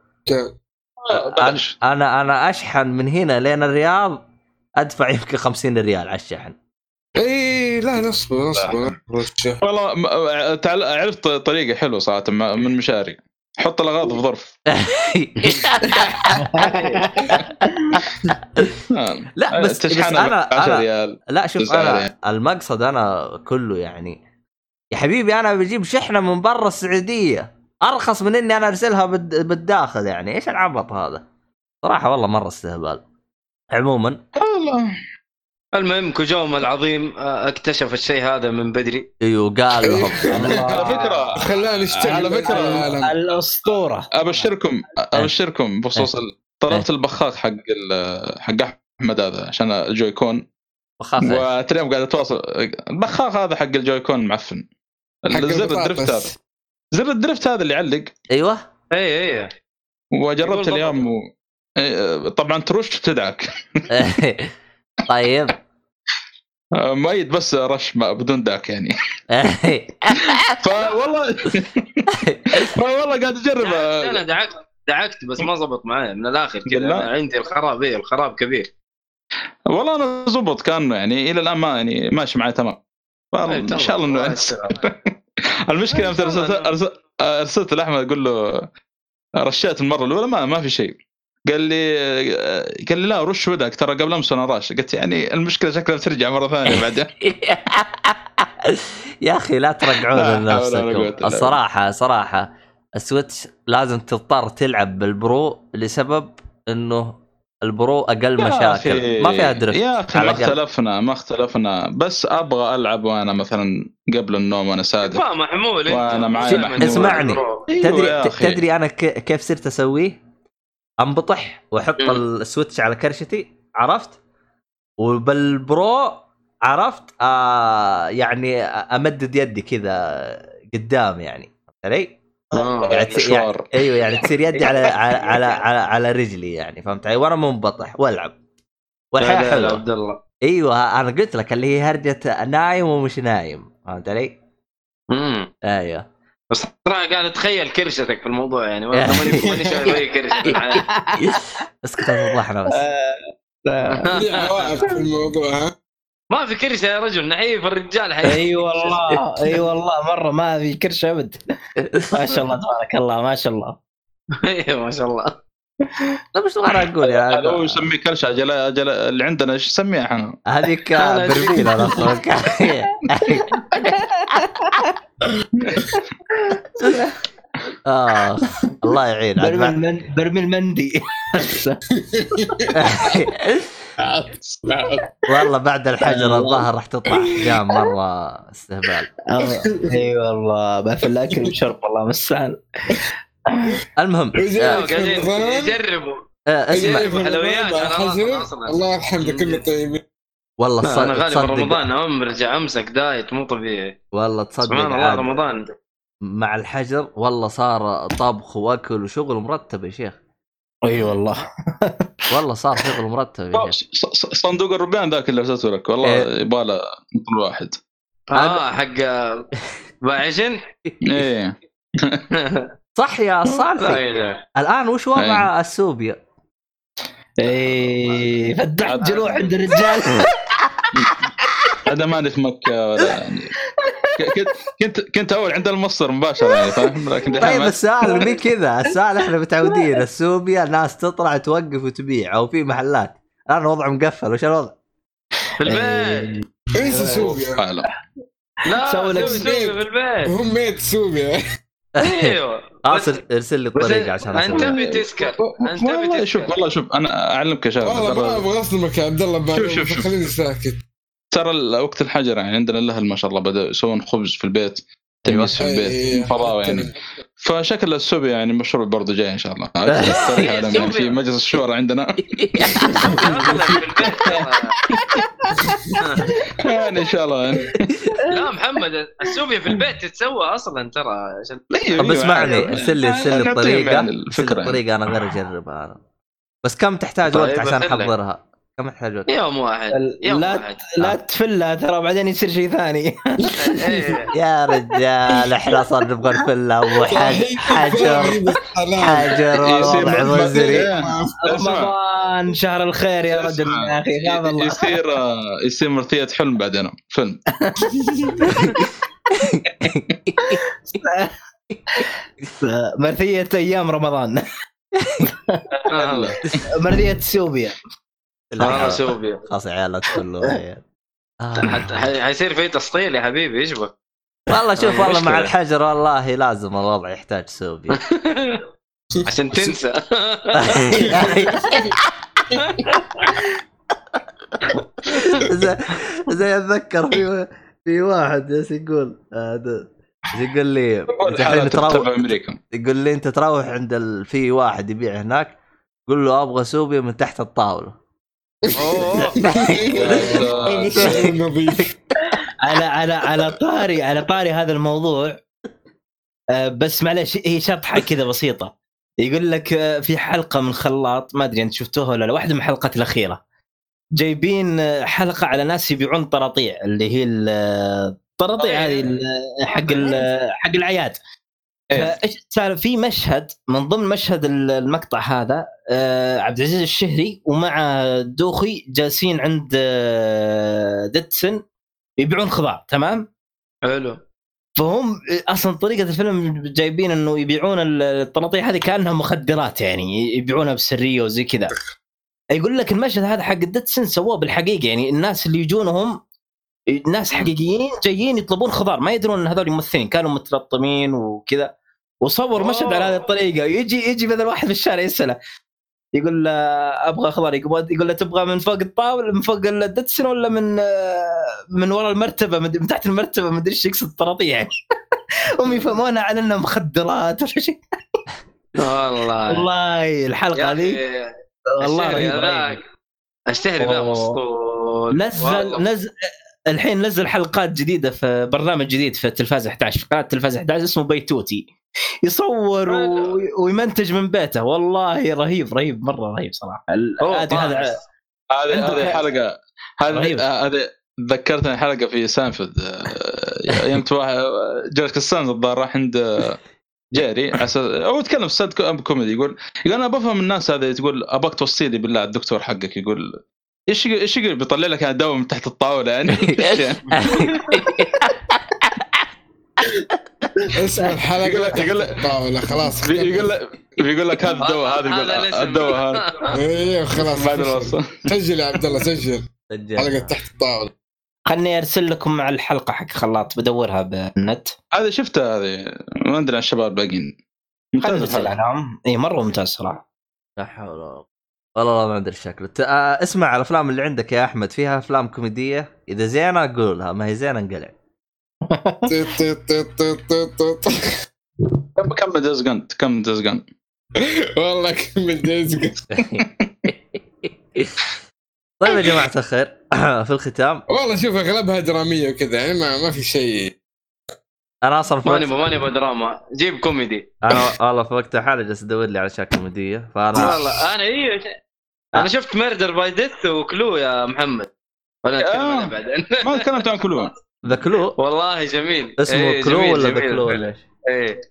آه، بلاش. أنا أنا أشحن من هنا لين الرياض أدفع يمكن 50 ريال على الشحن. إي لا نصبر نصبر. والله تعال- عرفت طريقة حلوة صراحة من مشاري. حط الأغراض في ظرف آه. لا بس, بس تشحنها أنا 10 أنا لا شوف أنا. المقصد أنا كله يعني يا حبيبي أنا بجيب شحنة من برا السعودية أرخص من إني أنا أرسلها بالد- بالداخل يعني إيش العبط هذا؟ صراحة والله مرة استهبال عموما والله المهم كوجوما العظيم آه، اكتشف الشيء هذا من بدري. أيوه قال لهم. على فكرة. خلانا نشتغل على فكرة، العالم. الأسطورة. أبشركم أبشركم بخصوص ال- طلبت البخاخ حق ال- حق أحمد هذا عشان الجويكون بخاف إيش؟ وتريم قاعد اتواصل البخاخ هذا حق الجويكون معفن. حق زر الدرفت هذا. زر الدرفت هذا اللي يعلق. أيوه. اي اي وجربت يقول اليوم و... إيه، طبعا ترش وتدعك طيب. مؤيد بس رش ما بدون داك يعني. فوالله فوالله قاعد أجرب. أنا آه، دعكت. دعكت بس ما زبط معي من الآخر كذا؟ أنا عندي الخراب إيه الخراب كبير. والله أنا زبط كان يعني إلى الآن ما يعني ماشي معي تمام. إيه، إن شاء الله إنه. المشكلة مثلا أرسلت لأحمد أقول له رشيت المرة الأولى ما ما في شيء. قال لي قال لي لا رش ودك ترى قبل أمس أنا راش قلت يعني المشكلة شكلها بترجع مرة ثانية بعدين يا أخي لا ترجعون لنفسكم الصراحة صراحة ال Switch لازم تضطر تلعب بال Pro لسبب إنه ال Pro أقل مشاكل ما فيها drift يا أخي ما. اختلفنا ما اختلفنا بس أبغى ألعب وأنا مثلا قبل النوم وأنا سادح فاهم محمول شوف، محمول. اسمعني. أيوة تدري. تدري أنا ك- كيف صرت أسويه؟ انبطح واحط. ال Switch على كرشتي عرفت؟ وبال Pro عرفت؟ آه يعني امدد يدي كذا قدام يعني فهمت علي؟ آه. يعني تصير يعني. أيوه يعني تصير يدي على على على على, على رجلي يعني فهمت علي؟ وأنا منبطح وألعب والحياة حلوة عبد الله أيوه أنا قلت لك اللي هي هرجة نايم ومش نايم فهمت علي؟ امم أيوه بس صراحة قاعد أتخيل كرشتك في الموضوع يعني. ما- ماني شايف أي كرشة. اسكت فضحنا بس في عوائق في الموضوع ها؟ ما في كرشة يا رجل نحيف الرجال حي. أي والله أي والله مرة ما في كرش أبد. ما شاء الله تبارك الله ما شاء الله. أيوه ما شاء الله. طيب إيش تبغى أقول يا هذا هو؟ يسميه كرش أجل أجل اللي عندنا إيش نسميها إحنا؟ هذيك برميل أنا اخ الله يعين. برميل من برميل مندي. والله بعد الحجر الظاهر راح تطلع أحجام مره استهبال. أي والله ما في الاكل والشرب والله مسان المهم آه، يجربوا. آه، اسمع. حلويات. الله يرحمه كله طيبين والله لا، أنا تصدق رمضان أم رجع أمسك دايت مو طبيعي. والله تصدق سبحان الله رمضان. مع الحجر والله صار طبخ وأكل وشغل مرتب يا شيخ. أي والله. والله صار شغل مرتب يا شيخ. صندوق الربيان ذاك اللي ارسلته لك والله إيه. يبغى مثل واحد. آه حق باعشن إيه. صح يا صالحي. إله. الآن وش وضع السوبيا؟ أي فتحت جروح عند الرجال. هذا ماني في مكه ولا يعني ك- كنت كنت كنت أول عند المصدر مباشرة يعني فاهم؟ لكن طيب السؤال مي كذا. السؤال إحنا متعودين. السوبيا ناس تطلع توقف وتبيع أو في محلات. الآن الوضع مقفل. وش الوضع؟ في البيت. انسى سوبيا لا. سوي لك سوي. في البيت. هم ميت سوبيا. أيوه. خلاص بس- ارسل لي بس الطريقة عشان انت اسويها تبي تسكر انت والله شوف والله شوف أنا أعلمك يا والله ما شباب أبغى أصدمك يا عبد الله شوف- شوف-. خليني ساكت. ترى وقت الحجر يعني عندنا الأهل ما شاء الله بدأوا يسوون خبز في البيت تميس في البيت أي- فضاوه يعني. فشكل السوبيا يعني مشروع برضه جاي إن شاء الله يعني في مجلس الشورى عندنا. يعني إن شاء الله يعني لا محمد السوبيا في البيت تتسوى أصلا ترى عشان طب اسمعني ارسل لي ارسل لي الطريقة يعني ارسل الفكرة يعني. الطريقة أنا غير أجربها بس كم تحتاج طيب، وقت عشان. أحضرها؟ كم وقت؟ يوم واحد يوم لا واحد. لا تفلها ترى بعدين يصير شيء ثاني. إيه. يا رجال إحنا صار نبغى الفله وحجر حجر. حجر والوضع يصير مزري رمضان شهر الخير يا رجل. يا أخي خاف الله. يصير يصير مرثية حلم بعدين فيلم. مرثية أيام رمضان. آه. مرثية سوبيا. آه، سوبيا خلاص يا عيال لا. آه. حيصير في تسطيل يا حبيبي إيش بك؟ والله شوف والله مع. الحجر والله لازم الوضع يحتاج سوبيا عشان تنسى زي, زي أتذكر في في واحد جالس يقول هذا يقول لي الحين تروح يقول لي أنت تروح عند ال... في واحد يبيع هناك قول له أبغى سوبيا من تحت الطاولة على على على طاري على طاري هذا الموضوع. آه، بس معلش هي شطحة كذا بسيطة. يقول لك آه، في حلقة من خلاط ما أدري أنت شفتوها ولا لا واحدة من الحلقات الأخيرة. جايبين آه، حلقة على ناس يبيعون طراطيع اللي هي ال- الطراطيع هذه حق حق العياد. إيه. صار في مشهد من ضمن مشهد ال- المقطع هذا عبد العزيز الشهري ومع دوخي جالسين عند آه، ديتسن يبيعون خضار تمام؟ حلو. فهم أصلا طريقة الفيلم جايبين إنه يبيعون الطراطيع هذه كأنها مخدرات يعني يبيعونها بسرية وزي كذا. يقول لك المشهد هذا حق الدتسن سووه بالحقيقة يعني الناس اللي يجونهم ناس حقيقيين جايين يطلبون خضار ما يدرون إن هذول ممثلين كانوا متلطمين وكذا. وصور مشهد على هذه الطريقة يجي يجي مثلا واحد في الشارع يسأله يقول له أبغى خضار يقول له تبغى من فوق الطاولة من فوق الدتسن ولا من من ورا المرتبة من تحت المرتبة ما أدري إيش يقصد الطراطيع يعني هم يفهمونها على انها مخدرات ولا شيء والله والله الحلقة يا هذه والله. الشهري ذا. مسطول نزل. نزل الحين نزل حلقات جديدة في برنامج جديد في التلفاز 11 في قناة التلفاز 11 اسمه بيتوتي. يصور و... ويمنتج من بيته. والله رهيب رهيب مرة رهيب صراحة. هو هذه هذا. هذه عنده هذه حلقة. رهيب. هذه هذه ذكرتني حلقة في سانفورد. آه، يوم جورج كوستانزا الظاهر راح عند آه، جيري أساس هو يتكلم في stand comedy يقول يقول أنا بفهم الناس هذه تقول أبغاك توصي لي بالله الدكتور حقك يقول إيش يقول- إيش يقول؟ بيطلع لك دواء من تحت الطاولة يعني. اسم الحلقة يقول لك- يقول لك- طاوله خلاص يقول لك بيقول لك هذا الدواء هذا يقول. الدواء هذا. أيوه خلاص بعد الوصف سجل يا عبد الله سجل. حلقة تحت الطاولة. خلني أرسل لكم مع الحلقة حق خلاط بدورها بالنت. هذا شفتها هذه ما أدري عن الشباب الباقيين ارسل الحلقة. عليهم. اي مرة ممتاز صراحة. لا حول ولا قوة. والله ما أدري شكله. ت- آه، اسمع الأفلام اللي عندك يا أحمد. فيها أفلام كوميدية؟ إذا زينة قولها ما هي زينة انقلع. كم كم دزقنت كم دزقنت والله كمل دايز طيب يا جماعة الخير في الختام. والله شوف أغلبها درامية وكذا يعني ما, ما في شيء. أنا أصلا في ما وقت نبغى ما نبغى دراما. جيب كوميدي. أنا والله في وقت حالي جالس ادور لي على أشياء كوميدية فانا والله أنا أيوه أنا شفت Murder by Death و Clue يا محمد. ولا آه. بعدين. ما تكلمت عن كلهم the Clue والله جميل. اسمه إيه، Clue جميل، ولا the Clue. ولا إيش؟ إيه.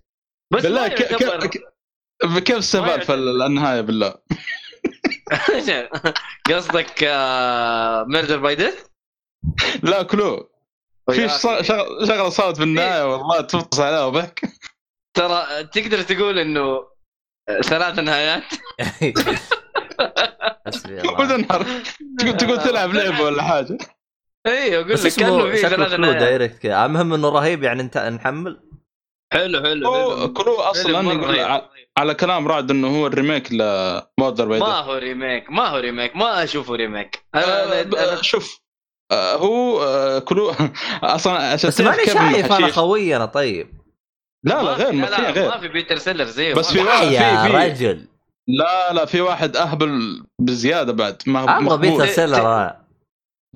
بس بالله ك- ك- ك- كيف استهبال في النهاية بالله؟ قصدك ميردر باي ديث؟ لا كلو. في شغله صارت في النهاية والله تفطس عليها وضحك. ترى تقدر تقول إنه ثلاث نهايات؟ حسبي الله انهار تقول تقول تلعب لعبة ولا حاجة؟ أيوه أقول لك كانه في شكله دايركت كذا المهم إنه رهيب يعني أنت نحمل. حلو حلو كلو أصلا يقول. على- كلام رعد إنه هو ال remake ل Murder ما هو remake ما هو remake ما أشوفه remake. أنا آه، أنا- أنا- شوف آه، هو آه، Clue أصلا عشان بس ماني شايف أنا. خوي أنا طيب. لا لا غير ما في غير. ما في بيتر سيلرز زيه. بس في واحد يا رجل. لا لا في واحد أهبل بزيادة بعد ما أبغى مقبول. بيتر سيلرز.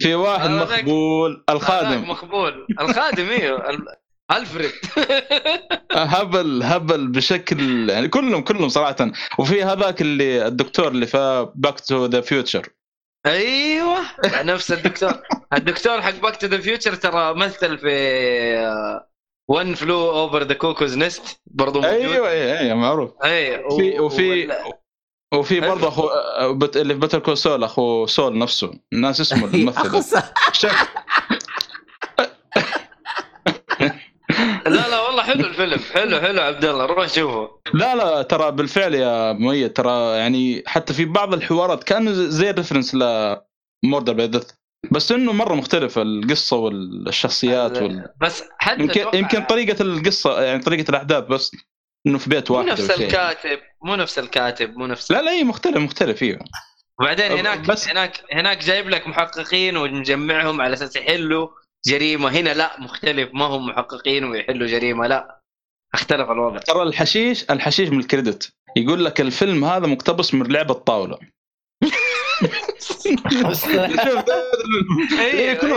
في واحد مقبول الخادم. مقبول. الخادم أيوه ال- ألفريد. هبل هبل بشكل يعني كلهم كلهم صراحة. وفي هذاك اللي الدكتور اللي في باك تو ذا فيوتشر أيوه نفس الدكتور. الدكتور حق Back to the Future ترى مثل في One Flew Over the Cuckoo's Nest برضو موجود. أيوه أيوه أيوه معروف. أي في وفي وال- وفي برضه أخو بت... اللي في Better Call Saul أخو سول نفسه. الناس اسمه الممثل تشاك. لا لا والله حلو الفيلم. حلو حلو عبد الله. روح شوفه. لا لا ترى بالفعل يا مؤيد ترى يعني حتى في بعض الحوارات كأنه زي reference ل Murder by Death بس إنه مرة مختلف القصة والشخصيات وال... بس حتى يمكن أتوقع- يمكن طريقة القصة يعني طريقة الأحداث بس إنه في بيت مو واحد نفس أو شيء. الكاتب مو نفس الكاتب مو نفس لا لا اي مختلف مختلف أيوه وبعدين هناك بس- هناك هناك جايب لك محققين ومجمعهم على أساس يحلوا جريمة. هنا لا مختلف ما هم محققين ويحلوا جريمة لا. اختلف الوضع. ترى الحشيش الحشيش من ال credit. يقول لك الفيلم هذا مقتبس من لعبة طاوله Clue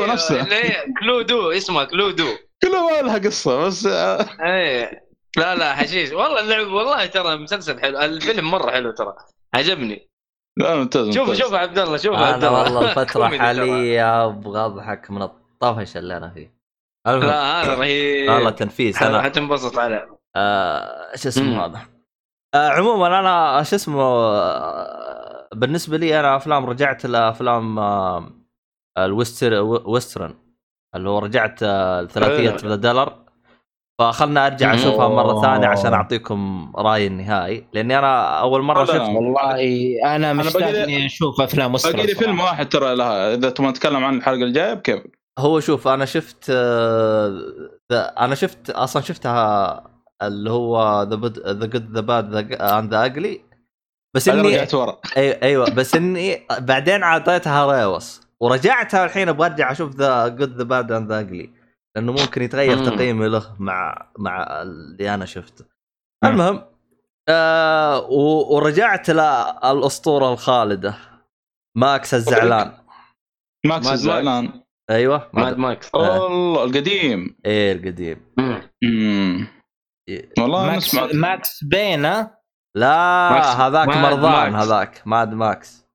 نفسه. اللي هي Cluedo اسمها Cluedo كله ما لها قصة بس آه، إيه. لا لا حشيش. والله اللعب والله ترى مسلسل حلو. الفيلم مرة حلو ترى. عجبني. لا ممتاز شوف. شوف عبد الله شوف عبد أنا الله. والله الفترة. حاليا أبغى أضحك من الطفش اللي أنا فيه. لا هذا رهيب والله تنفيس أنا حتنبسط عليه آه شو اسمه. هذا؟ آه عموما أنا شو اسمه آه بالنسبة لي أنا أفلام رجعت لأفلام آه ال Wester Western اللي هو رجعت آه ثلاثيه. the Dollar فخلنا أرجع. أشوفها مرة ثانية عشان. أعطيكم رأيي النهائي لأني أنا أول مرة. شفت والله أنا مشتاق إني أشوف أفلام باقي لي western فيلم صراحة. واحد ترى لها إذا تبغى نتكلم عن الحلقة الجاية بكيف هو شوف أنا شفت آه أنا شفت أصلا شفتها اللي هو The The Good the Bad the and the Ugly بس اني رجعت ورا. أيوه أيوه بس إني بعدين عطيتها rewatch ورجعتها الحين أبغى ارجع أشوف The Good the Bad and the Ugly لأنه ممكن يتغير. تقييمي له مع مع اللي أنا شفته. المهم آه ورجعت للاسطوره الخالدة. ماكس الزعلان. ماكس الزعلان. أيوه. Mad Max. آه. والله القديم. إيه القديم. إيه. والله Max Max Payne ها؟ لا Max- هذاك مرضان Max. هذاك Mad Max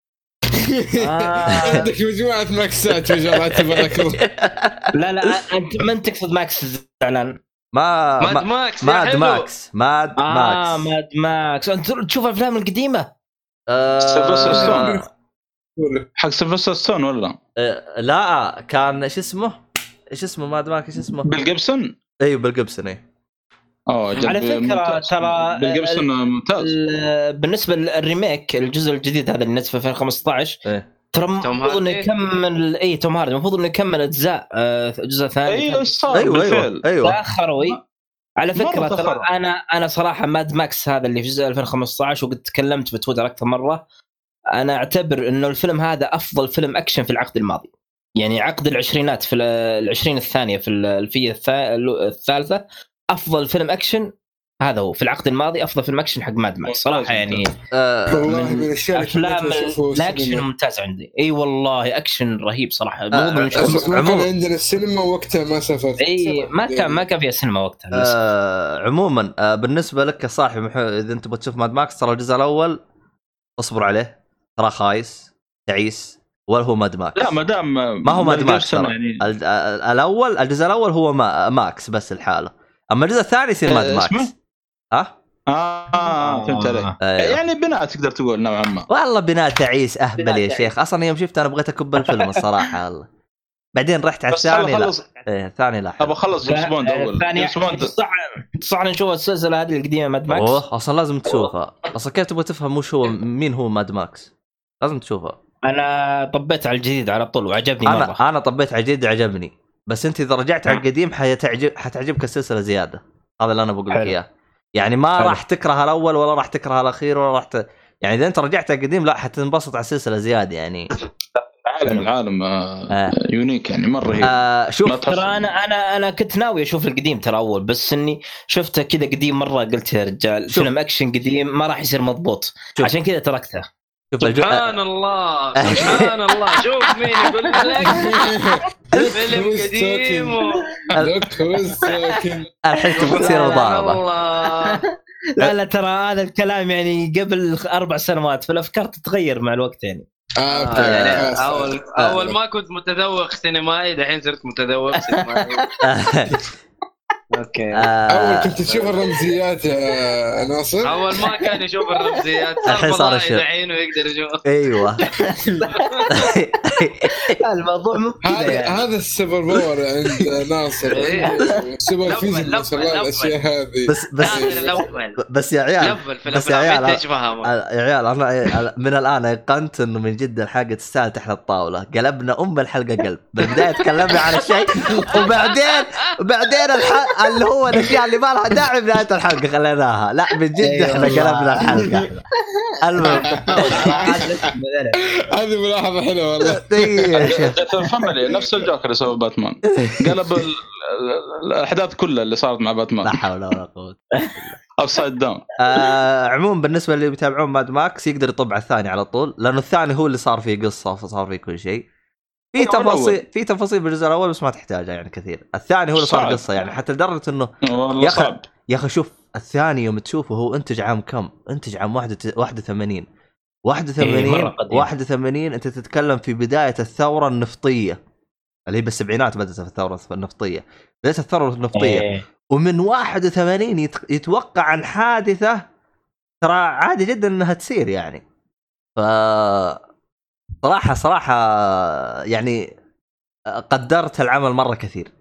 آه. عندك مجموعة ماكسات ما شاء الله تبارك الله لا لا أنت من تقصد ماكس الزعلان ما ماد ما- ماكس يا ماد حلو. ماكس ماد آه ماكس ماد ماكس أنت تشوف الافلام القديمة آه، سيلفستر ستالون. حق سيلفستر ستالون ولا آه، لا كان شو اسمه؟ إيش اسمه Mad Max إيش اسمه؟ ميل جيبسون إيوه ميل جيبسون إيه آه على فكرة ممتاز. ترى ممتاز ال- بالنسبة لل remake الجزء الجديد هذا اللي نزل في 2015 إيه ترى المفروض إنه؟ يكمل اي توم هاردي المفروض إنه يكمل أجزاء آه، جزء ثاني أيوه إيش صار أيوه بالفعل أيوه أيوه تاخروا إي. على فكرة ترى. أنا أنا صراحة Mad Max هذا اللي في جزء 2015 وقد تكلمت بتويتر أكثر مرة أنا أعتبر إنه الفيلم هذا أفضل فيلم أكشن في العقد الماضي يعني عقد العشرينات في ال- العشرين الثانية في الالفيه الثا- الثالثة أفضل فيلم أكشن هذا هو. في العقد الماضي أفضل فيلم أكشن حق ماد ماكس. صراحة يعني آه، والله من من الاشياء اللي أفلام الاكشن. ممتاز عندي. إي والله أكشن رهيب صراحة. آه، عموما- عندنا السينما وقتها ما سافرت. إي ما كان ما كان فيها سينما وقتها. آه عموما آه بالنسبة لك يا صاحبي محو... إذا أنت بتشوف ماد ماكس ترى الجزء الأول اصبر عليه. ترى خايس تعيس. ولا هو ماد ماكس. لا ما دام ما هو ماد ماكس يعني. ال- ال- الأول الجزء الأول هو ما... ماكس بس الحالة. أما الجزء الثاني يصير ماد آه، ماكس اسمه؟ ها؟ آه, آه فهمت عليك. أيوه. يعني بناء تقدر تقول نوعا ما. والله بناء تعيس أهبل يا تعيس. شيخ. أصلا يوم شفت أنا بغيت أكب الفيلم الصراحة والله. بعدين رحت على الثاني لا. إيه الثاني لا. أبغى أخلص جيمس بوند اول الثانية جيمس بوند صح صح نشوف السلسلة هذه القديمة ماد ماكس أوه أصلا لازم تشوفها. أصلا كيف تبغى تفهم وش هو مين هو ماد ماكس لازم تشوفها. أنا طبيت على الجديد على طول وعجبني مرة. أنا أنا طبيت على الجديد عجبني. بس انت إذا رجعت على القديم حتعجب حتعجبك السلسلة زيادة هذا اللي أنا بقول لك. إياه يعني ما. راح تكره الأول ولا راح تكره الأخير ولا راح ت... يعني إذا أنت رجعت على القديم لا حتنبسط على السلسلة زيادة يعني العالم العالم آه آه. unique يعني مرة رهيب آه شوف ترى أنا أنا أنا كنت ناوي أشوف القديم ترى أول بس إني شفته كذا قديم مرة قلت يا رجال شوف. فيلم أكشن قديم ما راح يصير مضبوط شوف. عشان كذا تركته. سبحان الله سبحان الله. شوف مين يقول لك. فيلم قديم. الحين تبغى تصير سبحان مضاربه الله. لا لا ترى هذا الكلام يعني قبل أربع سنوات فالأفكار تتغير مع الوقت يعني. آه، okay، يعني. اول أول ما كنت متذوق سينمائي دحين صرت متذوق سينمائي. okay. أول آه. كنت تشوف الرمزيات يا ناصر؟ أول ما كان يشوف الرمزيات الحين صار الشيء. دحين ويقدر يشوف. أيوه. الموضوع مو هذا يعني. هذا ال super power عند ناصر. إيه. سوبر فيزيك ما شاء الله الأشياء هذه. بس بس بس يا عيال بس يا عيال فاهمه؟ يا عيال أنا من الآن أيقنت إنه من جد الحلقة تستاهل تحت الطاولة. قلبنا أم الحلقة قلب. بالبداية تكلمنا عن الشيء وبعدين بعدين الح... اللي هو الأشياء اللي ما لها داعي بداية الحلقة خليناها. لا من جد أيوة. إحنا. قلبنا الحلقة. المهم. هذه ملاحظة حلوة والله. فاميلي نفس الجوكر اللي سوى باتمان. قلب ال- ال- الأحداث كلها اللي صارت مع لا باتمان حول ولا قوة upside down آه عموما بالنسبة اللي بيتابعون ماد ماكس يقدر يطب على الثاني على طول لأنه الثاني هو اللي صار فيه قصة وصار فيه كل شيء. في. تفاصيل في تفاصيل بالجزء الأول بس ما تحتاجها يعني كثير الثاني هو اللي صار. قصة يعني حتى لدرجة إنه يا صعب يا أخي شوف الثاني يوم تشوفه هو أنتج عام كم؟ أنتج عام 81 81 إيه، مرة قديم. 81 أنت تتكلم في بداية الثورة النفطية اللي هي بالسبعينات بدأت الثورة النفطية بدايه الثورة النفطية إيه. ومن 81 يت- يتوقع عن حادثة ترى عادي جدا إنها تصير يعني ف صراحة صراحة يعني قدرت العمل مرة كثير.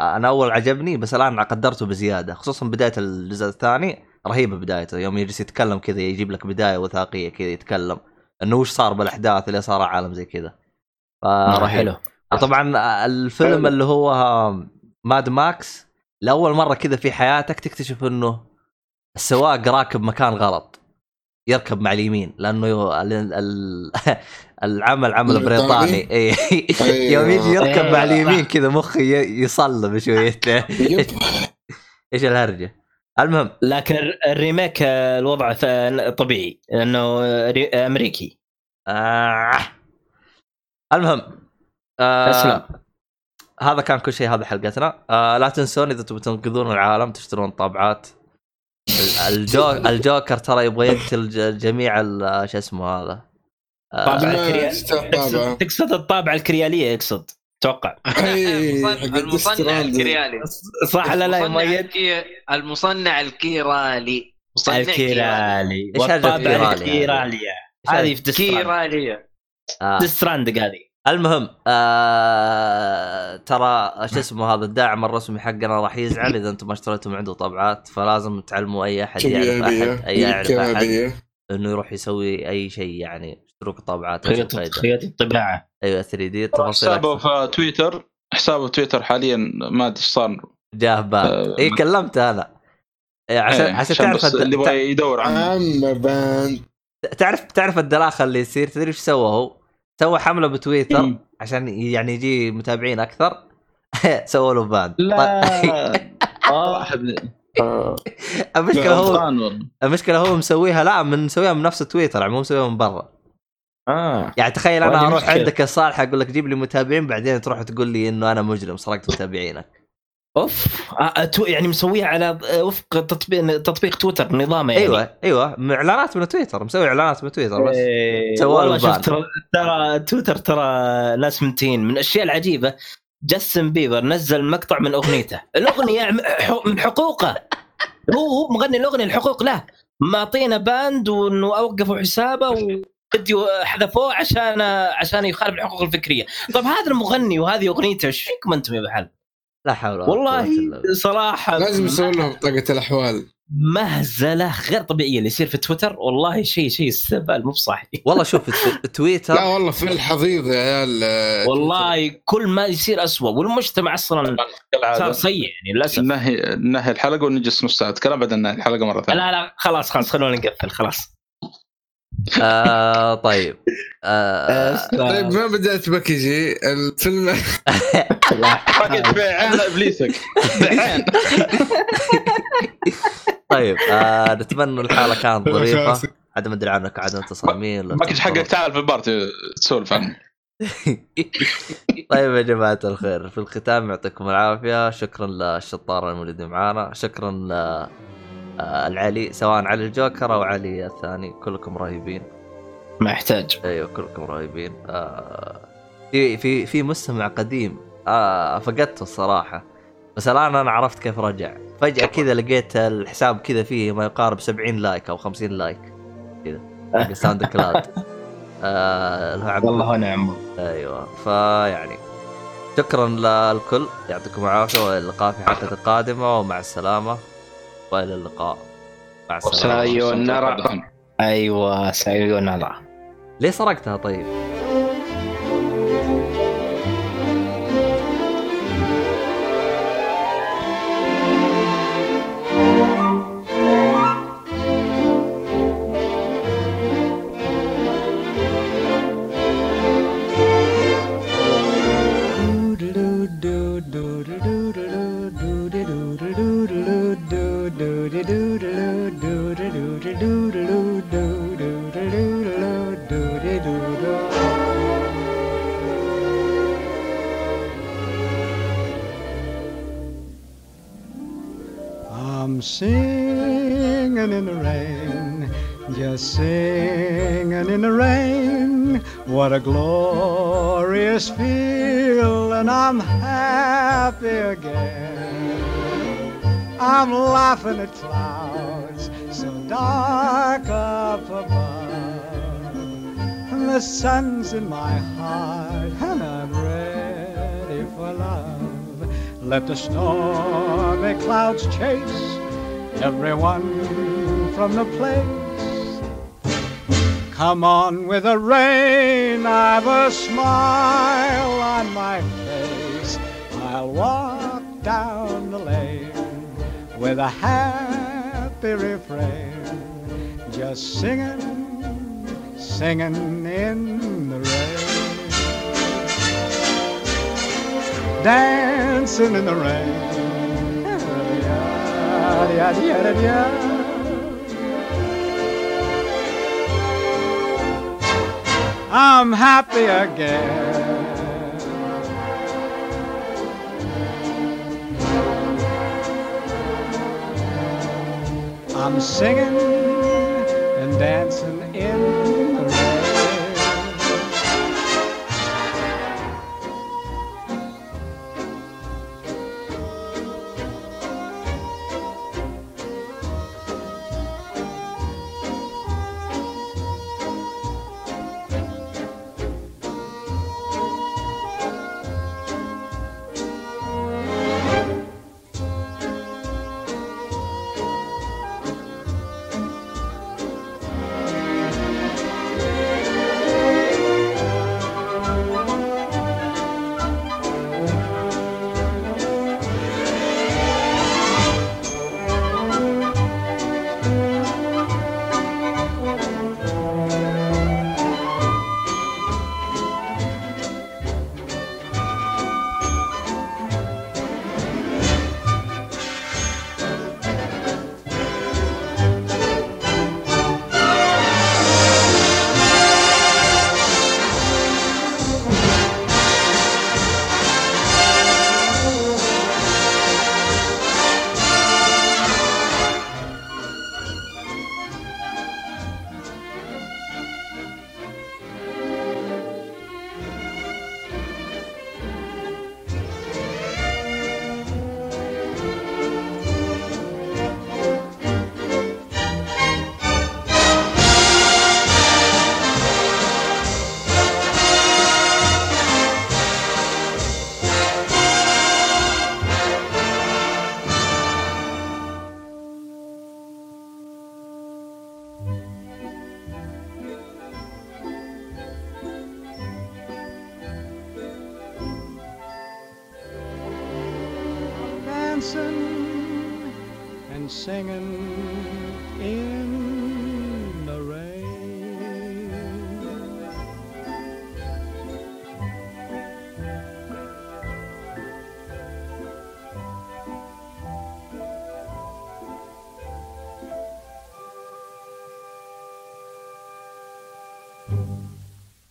أنا أول عجبني بس الآن قدرته بزيادة خصوصا بداية الجزء الثاني. رهيبة بدايته يوم يجلس يتكلم كذا يجيب لك بداية وثائقية كذا يتكلم. إنه وش صار بالأحداث اللي صار عالم زي كذا. مره فرهيب. حلو. وطبعا الفيلم اللي هو ماد ماكس لأول مرة كذا في حياتك تكتشف إنه السواق راكب مكان غلط. يركب مع اليمين لأنه يو- ال- ال- العمل عمل؟ بريطاني إيه. أيوه. يوم يجي يركب مع إيه. اليمين كذا مخي ي- يصلب شويتين يب. إيش الهرجة المهم لكن الر- الريميك آه، الوضع ف- طبيعي لأنه ري- أمريكي آه. المهم آه. أسلم هذا كان كل شيء هذا حلقتنا آه لا تنسون إذا تبون تنقذون العالم تشترون طابعات ال- الجو... الجوكر ترى يبغى يقتل جميع ال- شو اسمه هذا؟ آه طابع ما الكريا- تفتح تقصد الطابعه الكريالية يقصد أتوقع المصنع-. الكريالي. صح لا لا يا المصنع مؤيد؟ الكي- المصنع الكيرالي. مصنع الكيرالي. والطابعه كيرالي هذه؟ الكيراليه هذه في. ديستراند. هذه المهم آه ترى شو اسمه هذا الداعم الرسمي حقنا راح يزعل إذا أنتم ما اشتريتوا من عنده طبعات فلازم تعلموا أي أحد يعرف أحد أي يعرف أحد إنه يروح يسوي أي شيء يعني اشتروك طابعات؟ خيوط الطباعة. أيوه 3 دي تفاصيل حسابه. في تويتر حسابه في تويتر حاليا ما أدري إيش صار. جاه بان آه، اي كلمت أنا. إيه، عشان إيه، عشان تعرف بس الد- اللي يبغى يدور عنه. بان تعرف تعرف الدلاخه اللي يصير تدري إيش سوى هو؟ سوى حملة بتويتر مم. عشان يعني يجي متابعين أكثر سووا له بان لا آه. المشكلة هو. المشكلة هو مسويها لا من مسويها من نفس تويتر يعني مو مسويها من برا آه يعني تخيل أنا أروح مشكلة. عندك الصالح أقول لك جيب لي متابعين بعدين تروح تقول لي إنه أنا مجرم سرقت متابعينك أوف. آه، تو- يعني مسويها على آه، وفق تطبيق تطبيق تويتر نظامه يعني. أيوه أيوه. اعلانات من تويتر مسوي إعلانات من تويتر بس. له والله. شوف ترى تويتر ترى ناس منتين من الأشياء العجيبة جاستن بيبر نزل مقطع من أغنيته. الأغنية من حقوقه. هو هو مغني الأغنية الحقوق له. معطينا باند وانه اوقفوا حسابه وفيديو حذفوه عشان عشان يخالف الحقوق الفكرية. طب هذا المغني وهذه أغنيته إيش فيكم أنتم يا بحال؟ لا حول ولا قوة والله. صراحة لازم يسوي لهم طاقة الأحوال. مهزلة غير طبيعية اللي يصير في تويتر. والله شيء شيء استهبال مو بصحي والله شوف تويتر لا والله في الحضيض يا عيال آه، والله كل ما يصير أسوأ. والمجتمع أصلا صار سيء يعني للأسف. نهي نهي الحلقة ونجلس نص ساعه كلام بعد نهي الحلقة مرة ثانية. لا لا خلاص خلاص خلونا نقفل خلاص. آه طيب. آه طيب ما بدأت بكيجي الفيلم بعين إبليسك. بعين طيب آه نتمنى الحاله كانت ظريفة. عاد ما ادري عنك انت صامين ولا باكج حقك تعال في البار تسولف عنه. طيب يا جماعة الخير في الختام يعطيكم العافية. شكرا للشطارة الموجودين معانا. شكرا ل آه، العلي سواء علي الجوكر أو علي الثاني كلكم رهيبين. ما يحتاج. أيوه كلكم رهيبين. آه، في في في مستمع قديم. آه فقدته الصراحة. بس الآن أنا عرفت كيف رجع. فجأة كذا لقيت الحساب كذا فيه ما يقارب 70 like أو 50 like. كذا. حق ساوند كلاود. آه والله ونعم أيوه. فيعني شكرا للكل. يعطيكم العافية والى اللقاء في حلقة القادمة ومع السلامة. وإلى اللقاء. مع السلامة. أيوة، النار. أيوه سايون الله ليه سرقتها طيب؟ Let the stormy clouds chase everyone from the place. Come on with the rain, I've a smile on my face. I'll walk down the lane with a happy refrain, just singing, singing in the rain. Dancing in the rain. I'm happy again. I'm singing and dancing